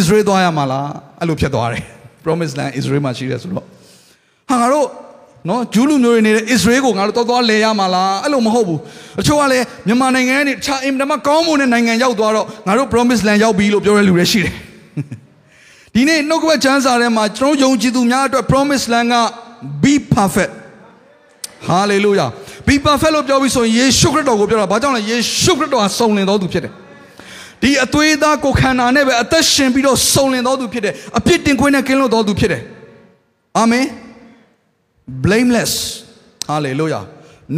Israel သွားရမှာလားအဲ့လိုဖြစ်သွားတယ် promise land Israel မှာရှိတယ်ဆိုတော့ဟာငါတို့နော်ဂျူးလူမျိုးတွေနေတဲ့ Israel ကိုငါတို့တော်တော်လဲရမှာလားအဲ့လိုမဟုတ်ဘူးအချို့ကလည်းမြန်မာနိုင်ငံကနေခြာအင်တမကောင်းမွန်တဲ့နိုင်ငံရောက်သွားတော့ငါတို့ promise land ရောက်ပြီလို့ပြောတဲ့လူတွေရှိတယ်ဒီနေ့နှုတ်ကပတ်ချမ်းစာထဲမှာကျွန်တော်ယုံကြည်သူများအတွက် promise land က be perfect ဟာလေလုယာဘီပါဖက်လို့ပြောပြီးဆိုရင်ယေရှုခရစ်တော်ကိုပြောတာဘာကြောင့်လဲယေရှုခရစ်တော်ဟာစုံလင်တော်သူဖြစ်တယ်ဒီအသွေးသားကိုခန္ဓာနဲ့ပဲအသက်ရှင်ပြီးတော့စုံလင်တော်သူဖြစ်တယ်အပြစ်တင်ခွင့်နဲ့ကင်းလွတ်တော်သူဖြစ်တယ်အာမင် blameless hallelujah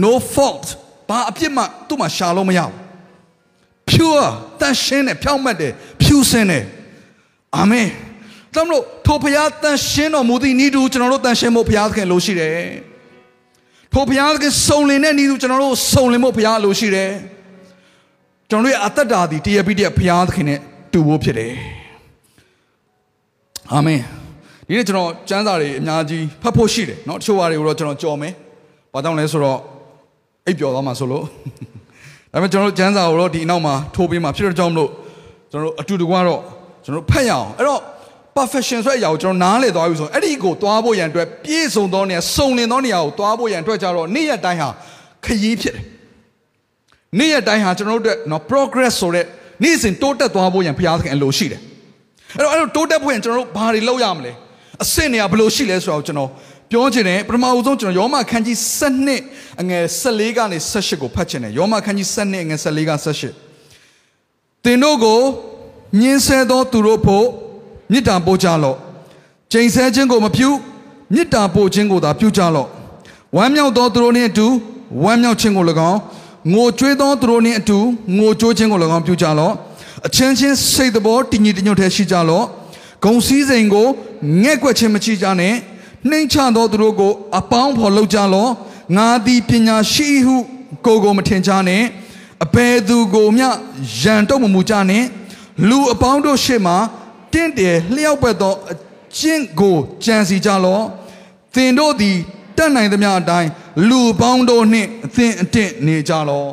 no fault ဘာအပြစ်မှသူ့မှာရှာလို့မရဘူး pure တန်ရှင်းတယ်ဖြောင့်မတ်တယ်ဖြူစင်တယ်အာမင်ဒါမလို့ထိုဘုရားတန်ရှင်းတော်မူသည့်ဤသူကျွန်တော်တို့တန်ရှင်းဖို့ဘုရားသခင်လိုရှိတယ် ထိုဘုရားသခင်စုံလင်တဲ့ဤသူကျွန်တော်တို့စုံလင်ဖို့ဘုရားလိုရှိတယ်ကျွန်တော်တို့ရဲ့အသက်တာသည်တရပိတရဘုရားသခင်နဲ့တူဖို့ဖြစ်တယ်အာမင်ဒီနေ့ကျွန်တော်စံစာတွေအများကြီးဖတ်ဖို့ရှိတယ်เนาะတချို့ဟာတွေကိုတော့ကျွန်တော်ကြော်မယ်ဘာကြောင့်လဲဆိုတော့အိပ်ပျော်သွားမှာဆိုလို့ဒါပေမဲ့ကျွန်တော်တို့စံစာကိုတော့ဒီအနောက်မှာထိုးပေးမှာဖြစ်တဲ့ကြောင့်မလို့ကျွန်တော်တို့အတူတကွတော့ကျွန်တော်တို့ဖတ်ရအောင်အဲ့တော့ perfection ဆိုတဲ့အရာကိုကျွန်တော်နားလည်သွားပြီဆိုရင်အဲ့ဒီကိုသွားဖို့ရန်အတွက်ပြည့်စုံသောနေရာစုံလင်သောနေရာကိုသွားဖို့ရန်အတွက်ကြတော့နေ့ရက်တိုင်းဟာခရီးဖြစ်တယ်နေ့ရက်တိုင်းဟာကျွန်တော်တို့အတွက်နော် progress ဆိုတဲ့နေ့စဉ်တိုးတက်သွားဖို့ရန်ဘုရားသခင်အလိုရှိတယ်အဲ့တော့အဲ့လိုတိုးတက်ဖို့ရန်ကျွန်တော်တို့ဘာတွေလုပ်ရမလဲအဆင့်နေရာဘယ်လိုရှိလဲဆိုတော့ကျွန်တော်ပြောချင်တယ်ပထမဦးဆုံးကျွန်တော်ယောမခန်းကြီး7အငယ်14ကနေ18ကိုဖတ်ချင်တယ်ယောမခန်းကြီး7အငယ်14က18သင်တို့ကိုညှင်းဆဲသောသူတို့ဖို့ မေတ္တာပို့ကြလော့ကျိန်ဆဲခြင်းကိုမပြုမေတ္တာပို့ခြင်းကိုသာပြုကြလော့ဝမ်းမြောက်သောသူတို့နှင့်အတူဝမ်းမြောက်ခြင်းကို၎င်းငိုကြွေးသောသူတို့နှင့်အတူငိုကြိုးခြင်းကို၎င်းပြုကြလော့အချင်းချင်းစိတ်တဘောတည်ငြိမ်တညွတ်တည်းရှိကြလော့ဂုံစည်းစိမ်ကိုငဲ့ကွက်ခြင်းမချကြနဲ့နှိမ်ချသောသူတို့ကိုအပေါင်းဖော်လုပ်ကြလော့ငါသည်ပညာရှိဟုကိုယ်ကိုမထင်ကြနဲ့အဘယ်သူကိုမျှရန်တုံမမူကြနဲ့လူအပေါင်းတို့ရှေ့မှာ တင့်တယ်လျှောက်ပတ်သောအကျင့်ကိုကြံစီကြလော့သင်တို့သည်တတ်နိုင်သမျှအတိုင်းလူပေါင်းတို့နှင့်အသင်အတင့်နေကြလော့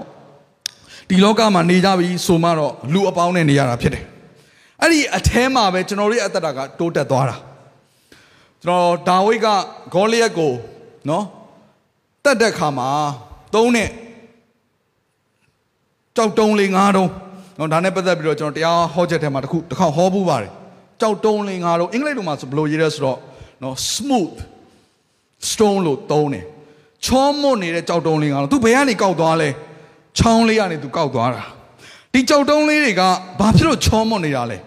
ဒီလောကမှာနေကြပြီဆိုမှတော့လူအပေါင်းနဲ့နေရတာဖြစ်တယ်အဲ့ဒီအแทမှာပဲကျွန်တော်တို့ရဲ့အသက်တာကတိုးတက်သွားတာကျွန်တော်ဒါဝိဒ်ကဂေါလိယက်ကိုနော်တတ်တဲ့ခါမှာသုံးနဲ့ကြောက်တုံးလေးငါးတုံးနော်ဒါနဲ့ပတ်သက်ပြီးတော့ကျွန်တော်တရားဟောချက်ထဲမှာတစ်ခုတစ်ခေါက်ဟောပူးပါတယ် ကြောက်တုံးလေးငါးတုံးအင်္ဂလိပ်လိုမှာဆိုဘယ်လိုရေးရဲဆိုတော့နော် smooth stone လို့သုံးတယ်ချောမွတ်နေတဲ့ကြောက်တုံးလေးငါးတုံးသူဘယ်ကနေကောက်သွားလဲချောင်းလေးကနေသူကောက်သွားတာဒီကြောက်တုံးလေးတွေကဘာဖြစ်လို့ချောမွတ်နေတာလဲ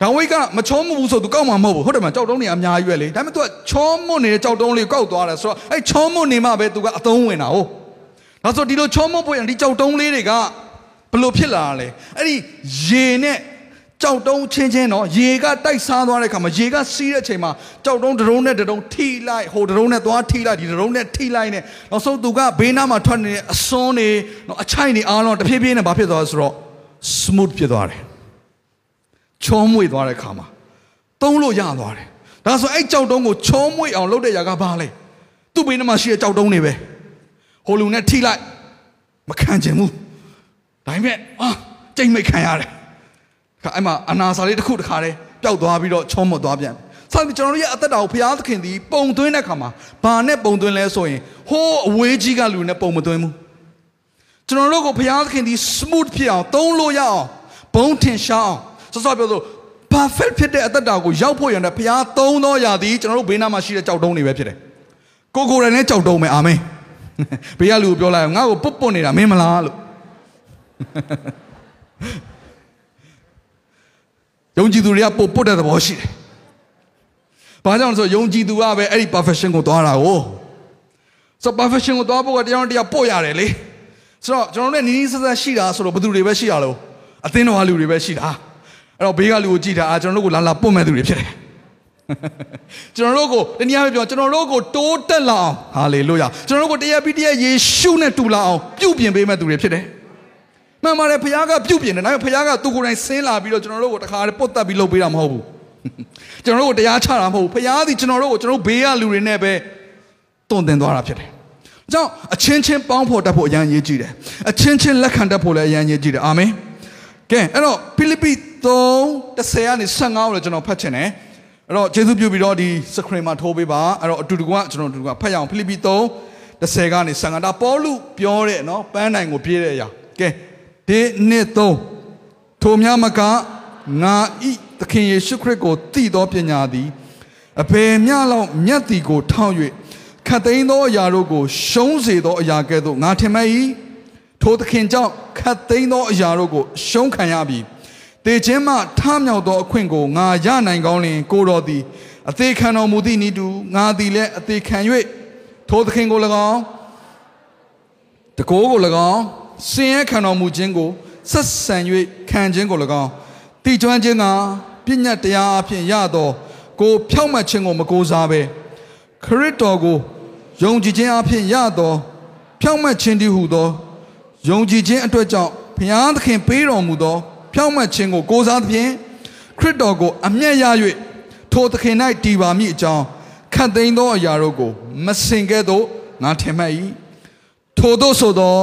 ဒါဝိတ်ကမချောမဘူးဆိုသူကောက်မှာမဟုတ်ဘူးဟုတ်တယ်မကြောက်တုံးတွေအများကြီးပဲလေဒါပေမဲ့သူကချောမွတ်နေတဲ့ကြောက်တုံးလေးကောက်သွားတယ်ဆိုတော့အဲချောမွတ်နေမှပဲသူကအသုံးဝင်တာဟုတ်ဒါဆိုဒီလိုချောမွတ်ဖို့ရင်ဒီကြောက်တုံးလေးတွေကဘလို့ဖြစ်လာလဲအဲ့ဒီရေနဲ့ ကြောက်တုံးချင်းချင်းတော့ရေကတိုက်စားသွားတဲ့ခါမှာရေကစီးတဲ့အချိန်မှာကြောက်တုံးတရုံးနဲ့တရုံးထိလိုက်ဟိုတရုံးနဲ့သွားထိလိုက်ဒီတရုံးနဲ့ထိလိုက်နဲ့နောက်ဆုံးသူကဘေးနားမှာထွက်နေတဲ့အစွန်းတွေနော်အချိုက်တွေအားလုံးတဖြည်းဖြည်းနဲ့ဘာဖြစ်သွားလဲဆိုတော့ smooth ဖြစ်သွားတယ်ချောမွေ့သွားတဲ့ခါမှာသုံးလို့ရသွားတယ်ဒါဆိုအဲ့ကြောက်တုံးကိုချောမွေ့အောင်လုပ်တဲ့ຢာကဘာလဲသူ့ဘေးနားမှာရှိတဲ့ကြောက်တုံးတွေပဲဟိုလူနဲ့ထိလိုက်မခံချင်ဘူးဒါပေမဲ့အာကြိတ်မိတ်ခံရတယ်ခါ အဲ့မှာအနာစာလေးတစ်ခုတစ်ခါတည်းပျောက်သွားပြီးတော့ချောမွတ်သွားပြန်ဆက်ပြီးကျွန်တော်တို့ရဲ့အသက်တာကိုဘုရားသခင်ဒီပုံသွင်းတဲ့ခါမှာဘာနဲ့ပုံသွင်းလဲဆိုရင်ဟိုးအဝေးကြီးကလူနဲ့ပုံမသွင်းဘူးကျွန်တော်တို့ကိုဘုရားသခင်ဒီ smooth ဖြစ်အောင်သုံးလို့ရအောင်ဘုံထင်ရှားအောင်စောစောပြောလို့ perfect ဖြစ်တဲ့အသက်တာကိုရောက်ဖို့ရတဲ့ဘုရားသုံးသောရာသည်ကျွန်တော်တို့ဘေးနားမှာရှိတဲ့ကြောက်တုံးတွေပဲဖြစ်တယ်ကိုကိုယ်တိုင်လည်းကြောက်တုံးပဲအာမင်ဘေးကလူကိုပြောလိုက်ငါ့ကိုပုတ်ပုတ်နေတာမင်းမလားလို့ ယုံကြည်သူတွေကပုတ်ပုတ်တဲ့သဘောရှိတယ်။ဘာကြောင့်လဲဆိုယုံကြည်သူကပဲအဲ့ဒီ perfection ကိုသွားတာကိုဆို perfection ကိုသွားဖို့ကတရားတရားပို့ရတယ်လေ။ဆိုတော့ကျွန်တော်တို့နဲ့နီးနီးဆက်ဆက်ရှိတာဆိုတော့ဘယ်သူတွေပဲရှိရလို့အသင်းတော်ကလူတွေပဲရှိတာ။အဲ့တော့ဘေးကလူကိုကြည့်တာအာကျွန်တော်တို့ကိုလာလာပုတ်မဲ့သူတွေဖြစ်တယ်။ကျွန်တော်တို့ကိုတနည်းအားဖြင့်ပြောကျွန်တော်တို့ကိုတိုးတက်လာအောင်ဟာလေလုယာကျွန်တော်တို့ကိုတရားပြီးတရားယေရှုနဲ့တူလာအောင်ပြုပြင်ပေးမဲ့သူတွေဖြစ်တယ်။ မှန်ပါတယ်ဖခင်ကပြုတ်ပြင်တယ်ဒါပေမဲ့ဖခင်ကသူကိုယ်တိုင်ဆင်းလာပြီးတော့ကျွန်တော်တို့ကိုတခါတည်းပုတ်တက်ပြီးလုပ်ပေးတာမဟုတ်ဘူးကျွန်တော်တို့ကိုတရားချတာမဟုတ်ဘူးဖခင်သည်ကျွန်တော်တို့ကိုကျွန်တော်ဘေးကလူတွေနဲ့ပဲတုံတင်သွားတာဖြစ်တယ်။ကြောင့်အချင်းချင်းပေါင်းဖော်တတ်ဖို့အရန်ရေးကြည့်တယ်။အချင်းချင်းလက်ခံတတ်ဖို့လည်းအရန်ရေးကြည့်တယ်။အာမင်။ကဲအဲ့တော့ဖိလိပ္ပိ3:10ကနေ15ကိုလည်းကျွန်တော်ဖတ်ချင်တယ်။အဲ့တော့ယေရှုပြုပြီးတော့ဒီစခရင်မှာထိုးပေးပါ။အဲ့တော့အတူတူကကျွန်တော်အတူတူကဖတ်ရအောင်ဖိလိပ္ပိ3:10ကနေ15ဒါပေါလုပြောတဲ့နော်ပန်းနိုင်ကိုပြေးတဲ့အရာ။ကဲ ဒီနှစ်သုံးထိုများမကငါဤသခင်ယေရှုခရစ်ကိုတည်သောပညာသည်အဘယ်မျှလောက်မြတ်သည်ကိုထောက်၍ခတ်သိမ်းသောအရာတို့ကို ရှုံးစေသောအရာကဲ့သို့ငါထင်မှတ်၏ထိုသခင်ကြောင့်ခတ်သိမ်းသောအရာတို့ကို ရှုံးခံရပြီတေခြင်းမှထမြောက်သောအခွင့်ကိုငါရနိုင်ကောင်းလင်ကိုတော်သည်အသေးခံတော်မူသည့်ဤသူငါသည်လည်းအသေးခံ၍ထိုသခင်ကို၎င်းတကိုးကို၎င်း စင်ရဲခံတော်မူခြင်းကိုဆက်ဆံ၍ခံခြင်းကို၎င်းတည်ကျွမ်းခြင်းကပညာတရားအဖြစ်ရသောကိုဖြောင့်မတ်ခြင်းကိုမကိုးစားဘဲခရစ်တော်ကိုယုံကြည်ခြင်းအဖြစ်ရသောဖြောင့်မတ်ခြင်းတည်းဟုသောယုံကြည်ခြင်းအတွက်ကြောင့်ဘုရားသခင်ပေးတော်မူသောဖြောင့်မတ်ခြင်းကိုကိုးစားသဖြင့်ခရစ်တော်ကိုအမျက်ရ၍ထိုသခင်၌တည်ပါမည်အကြောင်းခတ်သိမ်းသောအရာတို့ကိုမစင်ကဲ့သို့ငါထင်မှတ်၏ ထိုတို့ဆိုသော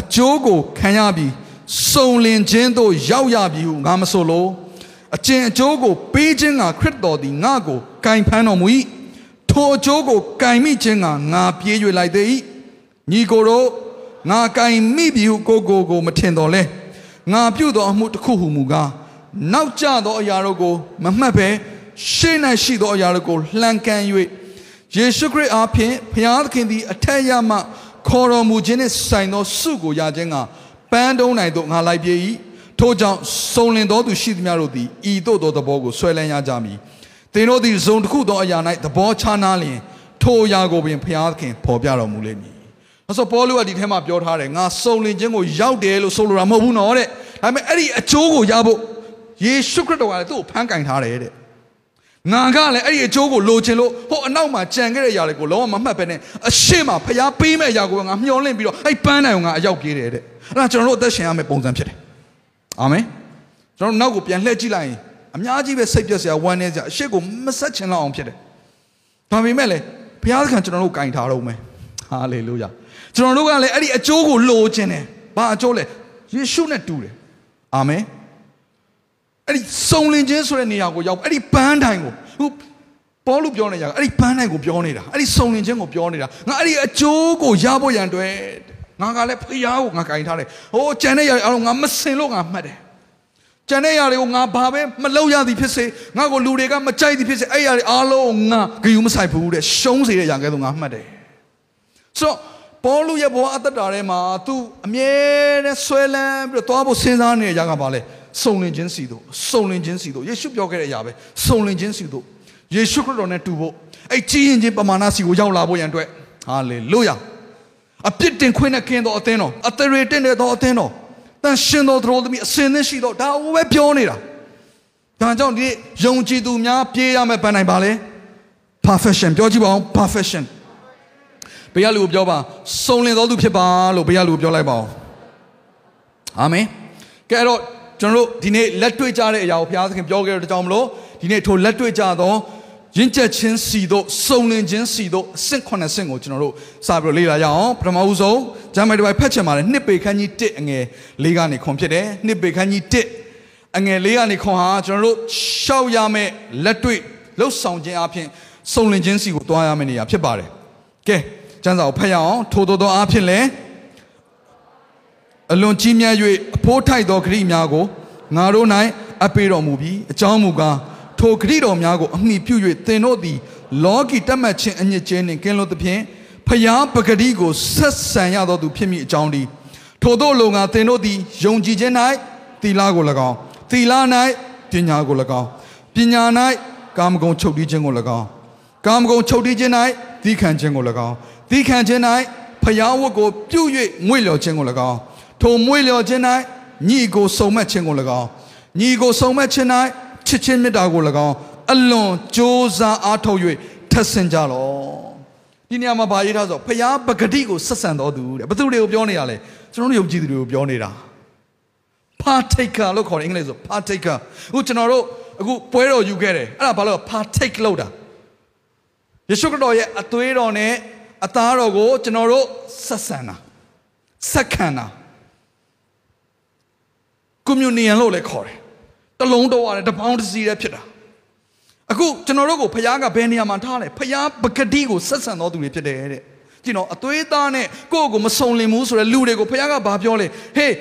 အကျိုးကိုခံရပြီးစုံလင်ခြင်းသို့ရောက်ရပြီဟုငါမဆိုလိုအကျင့်အကျိုးကိုပေးခြင်းကခရစ်တော်သည်ငါ့ကိုကင်ဖမ်းတော်မူ၏ထိုအကျိုးကိုကင်မိခြင်းကငါပြေး၍လိုက်သေး၏ညီကိုတို့ငါကင်မိပြီဟုကိုကိုကိုမထင်တော်လဲငါပြုသောအမှုတစ်ခုဟုမူကားနောက်ကျသောအရာတို့ကိုမမှတ်ဘဲရှေ့၌ရှိသောအရာတို့ကိုလှန်ကန်၍ယေရှုခရစ်အားဖြင့်ဘုရားသခင်သည်အထက်ရမှ ခေါ်တော်မူခြင်းနှင့်ဆိုင်သောစုကိုရခြင်းကပန်းတုံးနိုင်သို့ငါလိုက်ပြေ၏ထို့ကြောင့်စုံလင်သောသူရှိသမျှတို့သည်ဤသို့သောသဘောကိုဆွဲလန်းရကြမည်သင်တို့သည်ဇုံတစ်ခုသောအရာ၌သဘောချနာလျင်ထိုအရာကိုပင်ဘုရားသခင်ဖော်ပြတော်မူလိမ့်မည်။ဆိုပေါလုကဒီထဲမှာပြောထားတယ်ငါစုံလင်ခြင်းကိုရောက်တယ်လို့ဆိုလိုတာမဟုတ်ဘူးနော်တဲ့။ဒါပေမဲ့အဲ့ဒီအကျိုးကိုရဖို့ယေရှုခရစ်တော်ကလည်းသူ့ကိုဖန်ကင်ထားတယ်တဲ့။ ငါကလည်းအဲ့ဒီအကျိုးကိုလိုချင်လို့ဟိုအနောက်မှာကြံခဲ့တဲ့ຢာတွေကိုလုံးဝမမှတ်ပဲနဲ့အရှိမဖျားပေးမဲ့ຢာကိုငါမျောလင့်ပြီးတော့အဲ့ပန်းတိုင်ကိုငါအရောက်ပြေးတယ်တဲ့။အဲ့ဒါကျွန်တော်တို့အသက်ရှင်ရမယ့်ပုံစံဖြစ်တယ်။အာမင်။ကျွန်တော်တို့နောက်ကိုပြန်လှည့်ကြည့်လိုက်ရင်အများကြီးပဲစိတ်ပြက်စရာဝမ်းနည်းစရာအရှိကိုမဆက်ချင်တော့အောင်ဖြစ်တယ်။ဒါပေမဲ့လေဘုရားသခင်ကျွန်တော်တို့ကင်ထားတော့မယ်။ဟာလေလုယာ။ကျွန်တော်တို့ကလည်းအဲ့ဒီအကျိုးကိုလိုချင်တယ်။ဘာအကျိုးလဲ။ယေရှုနဲ့တူတယ်။အာမင်။ အဲ့ဒီစုံလင်ခြင်းဆိုတဲ့နေရာကိုရောက်အဲ့ဒီပန်းတိုင်ကိုဟိုပေါလုပြောနေကြအဲ့ဒီပန်းတိုင်ကိုပြောနေတာအဲ့ဒီစုံလင်ခြင်းကိုပြောနေတာငါအဲ့ဒီအကျိုးကိုရဖို့ရန်အတွက်ငါကလည်းဖျားကိုငါကင်ထားတယ်ဟိုကြံတဲ့ຢာအားလုံးငါမစင်လို့ငါမှတ်တယ်ကြံတဲ့ຢာတွေကိုငါဘာပဲမလုပ်ရသည်ဖြစ်စေငါကိုလူတွေကမကြိုက်သည်ဖြစ်စေအဲ့ຢာတွေအားလုံးငါဂယုမဆိုင်ဘူးတဲ့ရှုံးစေတဲ့ຢာကဲဆိုငါမှတ်တယ်ဆိုတော့ပေါလုရဲ့ဘဝအသက်တာထဲမှာ तू အမြဲတမ်းဆွဲလန်းပြီးတော့သွားဖို့စဉ်းစားနေတဲ့ຢာကဘာလဲ စုံလင်ခြင်းစီတို့စုံလင်ခြင်းစီတို့ယေရှုပြောခဲ့တဲ့အရာပဲစုံလင်ခြင်းစီတို့ယေရှုခရစ်တော်နဲ့တူဖို့အဲ့ကြီးရင်ချင်းပမာဏစီကိုရောက်လာဖို့ရန်အတွက်ဟာလေလုယာအပြစ်တင်ခွင့်နဲ့ကင်းသောအသင်းတော်အသရေတင်တဲ့သောအသင်းတော်တန်ရှင်တော်သူတို့သမီးအစင်းသင်းရှိတော့ဒါဟိုပဲပြောနေတာဒါကြောင့်ဒီယုံကြည်သူများပြေးရမယ်ပန်းနိုင်ပါလေ perfection ပြောကြည့်ပါဦး perfection ဘုရားလူကိုပြောပါစုံလင်တော်သူဖြစ်ပါလို့ဘုရားလူကိုပြောလိုက်ပါဦးအာမင်ကဲအဲ့တော့ ကျွန်တော်တို့ဒီနေ့လက်တွေ့ကြတဲ့အရာကိုဘုရားသခင်ပြောခဲ့တဲ့ကြောင့်မလို့ဒီနေ့ထိုလက်တွေ့ကြသောရင့်ကျက်ခြင်းစီတို့စုံလင်ခြင်းစီတို့အဆင့်9ဆင့်ကိုကျွန်တော်တို့စပြီးတော့လေ့လာကြအောင်ပထမဦးဆုံးဂျမ်းမိုင်တစ်ပိုက်ဖတ်ချင်ပါတယ်နှစ်ပေခန်းကြီး1အငယ်၄ကနေခွန်ဖြစ်တယ်နှစ်ပေခန်းကြီး1အငယ်၄ကနေခွန်ဟာကျွန်တော်တို့ရှောက်ရမယ့်လက်တွေ့လှုပ်ဆောင်ခြင်းအပြင်စုံလင်ခြင်းစီကိုတွားရမယ့်နေရာဖြစ်ပါတယ်ကဲကျမ်းစာကိုဖတ်ရအောင်ထို့သောသောအဖြစ်လည်း အလွန်ကြီးမြတ်၍အဖိုးထိုက်သောဂရိများကိုငါတို့၌အပ်ပေးတော်မူပြီးအကြောင်းမူကားထိုဂရိတော်များကိုအမိပြု၍သင်တို့သည် လောကီတတ်မှတ်ခြင်းအညစ်အကြေးနှင့်ကင်းလွတ်သဖြင့်ဖျားပဂတိကိုဆက်ဆံရသောသူဖြစ်မိအကြောင်းဒီထိုတို့လုံငါသင်တို့သည်ယုံကြည်ခြင်း၌သီလကို၎င်းသီလ၌ပညာကို၎င်းပညာ၌ကာမဂုဏ်ချုပ်တီးခြင်းကို၎င်းကာမဂုဏ်ချုပ်တီးခြင်း၌သီးခံခြင်းကို၎င်းသီးခံခြင်း၌ဖျားဝတ်ကိုပြု၍မွေ့လျော်ခြင်းကို၎င်း ထိုမွေ့လျော်ခြင်း၌ညီကိုစုံမက်ခြင်းကို၎င်းညီကိုစုံမက်ခြင်း၌ချစ်ချင်းမေတ္တာကို၎င်းအလွန်ကြိုးစားအားထုတ်၍ထက်ဆင်ကြလောဒီနေရာမှာဗာရေးထားဆိုဖျားပဂတိကိုဆက်ဆံတော်သူတဲ့ဘသူတွေကိုပြောနေရလဲကျွန်တော်တို့ယုံကြည်သူတွေကိုပြောနေတာ partaker လို့ခေါ်တယ်အင်္ဂလိပ်ဆို partaker အခုကျွန်တော်တို့အခုပွဲတော်ယူခဲ့တယ်အဲ့ဒါဘာလို့ partake လုပ်တာယေရှုခရစ်တော်ရဲ့အသွေးတော်နဲ့အသားတော်ကိုကျွန်တော်တို့ဆက်ဆံတာဆက်ခံတာ communion လို့လည်းခေါ်တယ်တလုံးတော့ရတယ်တပေါင်းတစ်စီးတည်းဖြစ်တာအခုကျွန်တော်တို့ကိုဖခင်ကဘယ်နေရာမှာထားလဲဖခင်ပဂတိကိုဆက်ဆံတော်သူတွေဖြစ်တယ်တဲ့ကြည့်နော်အသွေးသားနဲ့ကိုယ့်ကိုမစုံလင်ဘူးဆိုတဲ့လူတွေကိုဖခင်ကဘာပြောလဲဟေး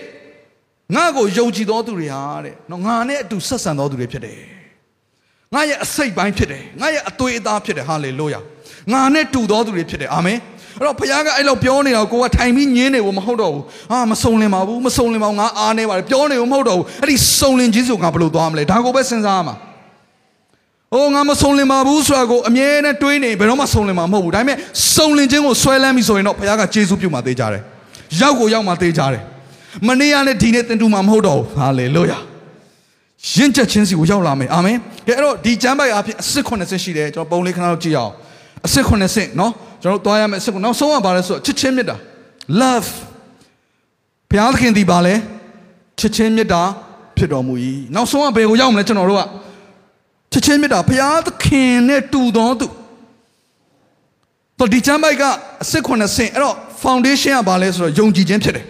ငါ့ကိုယုံကြည်တော်သူတွေဟာတဲ့နော်ငါနဲ့အတူဆက်ဆံတော်သူတွေဖြစ်တယ်ငါရဲ့အစိတ်ပိုင်းဖြစ်တယ်ငါရဲ့အသွေးအသားဖြစ်တယ်ဟာလေလုယာငါနဲ့တူတော်သူတွေဖြစ်တယ်အာမင် အဲ့တော့ဘုရားကအဲ့လိုပြောနေတာကိုကထိုင်ပြီးညင်းနေဘူးမဟုတ်တော့ဘူးဟာမစုံလင်ပါဘူးမစုံလင်ပါဘူးငါအားနေပါတယ်ပြောနေဘူးမဟုတ်တော့ဘူးအဲ့ဒီစုံလင်ခြင်းဆိုငါဘယ်လိုသွားမလဲဒါကိုပဲစဉ်းစားရမှာအိုးငါမစုံလင်ပါဘူးဆိုတာကိုအမြဲတမ်းတွေးနေဘယ်တော့မှစုံလင်မှာမဟုတ်ဘူးဒါပေမဲ့စုံလင်ခြင်းကိုဆွဲလန်းပြီဆိုရင်တော့ဘုရားကကျေးဇူးပြုမှသေးကြတယ်ရောက်ကိုရောက်မှသေးကြတယ်မနေ့ကနဲ့ဒီနေ့တင်တူမှမဟုတ်တော့ဘူးဟာလေလုယာရင့်ကျက်ခြင်းစီကိုရောက်လာမယ်အာမင်ကဲအဲ့တော့ဒီကျမ်းပိုက်အဖြစ်အစစ်80ရှိတယ်ကျွန်တော်ပုံလေးခဏတော့ကြည့်အောင်အစစ်80နော် ကျွန်တော်တို့သွားရမယ်အစစ်နောက်ဆုံးကဘာလဲဆိုတော့ချစ်ချင်းမြတ်တာ love ဘုရားသခင်ဒီပါလဲချစ်ချင်းမြတ်တာဖြစ်တော်မူ၏နောက်ဆုံးကဘယ်ကိုရောက်မလဲကျွန်တော်တို့ကချစ်ချင်းမြတ်တာဘုရားသခင်နဲ့တူတော်သူတော့ဒီကျမ်းပိုက်ကအစစ်80အဲ့တော့ foundation ကဘာလဲဆိုတော့ယုံကြည်ခြင်းဖြစ်တယ်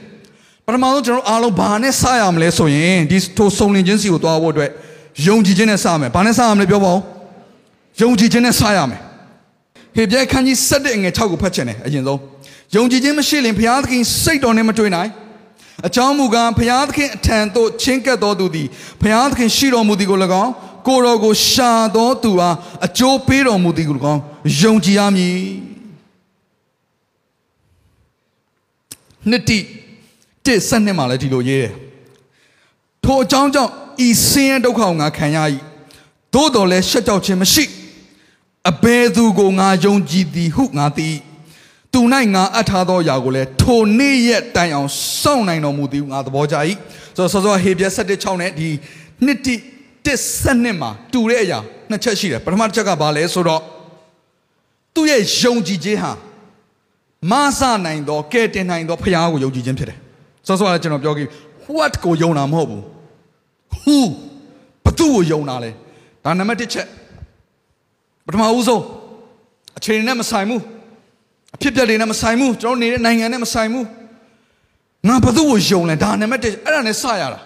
ပထမဆုံးကျွန်တော်အားလုံးဘာနဲ့စရမလဲဆိုရင်ဒီထိုစုံလင်ခြင်းစီကိုသွားဖို့အတွက်ယုံကြည်ခြင်းနဲ့စမယ်ဘာနဲ့စရမလဲပြောပါဦးယုံကြည်ခြင်းနဲ့စရမယ် ဟေပြဲခန်းကြီး7အငယ်6ကိုဖတ်ချင်တယ်အရင်ဆုံးယုံကြည်ခြင်းမရှိရင်ဘုရားသခင်စိတ်တော်နဲ့မတွေ့နိုင်အကြောင်းမူကားဘုရားသခင်အထံသို့ချင်းကပ်တော်သူသည်ဘုရားသခင်ရှိတော်မူသည်ကို၎င်းကိုယ်တော်ကိုရှာတော်သူအားအကျိုးပေးတော်မူသည်ကို၎င်းယုံကြည်ရမည်နှစ်တိတစ်ဆက်နှစ်မှာလည်းဒီလိုရေးတယ်ထိုအကြောင်းကြောင့်ဤဆင်းရဲဒုက္ခကိုငါခံရ၏သို့တော်လည်းရှက်ကြောက်ခြင်းမရှိ အဘယ်သူကိုငါယုံကြည်သည်ဟုငါသိသူ၌ငါအပ်ထားသောຢာကိုလည်းထိုနေ့ရက်တိုင်အောင်စောင့်နိုင်တော်မူသည်ဟုငါသဘောကျ၏ဆိုတော့စောစောဟေပြက်7:6နဲ့ဒီနှစ်တိတစ်ဆက်နှစ်မှာတူတဲ့အရာနှစ်ချက်ရှိတယ်ပထမတစ်ချက်ကဘာလဲဆိုတော့သူ့ရဲ့ယုံကြည်ခြင်းဟာမဆနိုင်သောကဲတင်နိုင်သောဖခင်ကိုယုံကြည်ခြင်းဖြစ်တယ်စောစောကကျွန်တော်ပြောခဲ့ what ကိုယုံတာမဟုတ်ဘူး who ဘသူ့ကိုယုံတာလဲဒါနံပါတ်1ချက် ပထမဦးဆုံးအချိန်နဲ့မဆိုင်ဘူးအဖြစ်ပြက်တွေနဲ့မဆိုင်ဘူးကျွန်တော်နေတဲ့နိုင်ငံနဲ့မဆိုင်ဘူးငါဘသူ့ကိုယုံလဲဒါနံပါတ်1အဲ့ဒါနဲ့စရတာ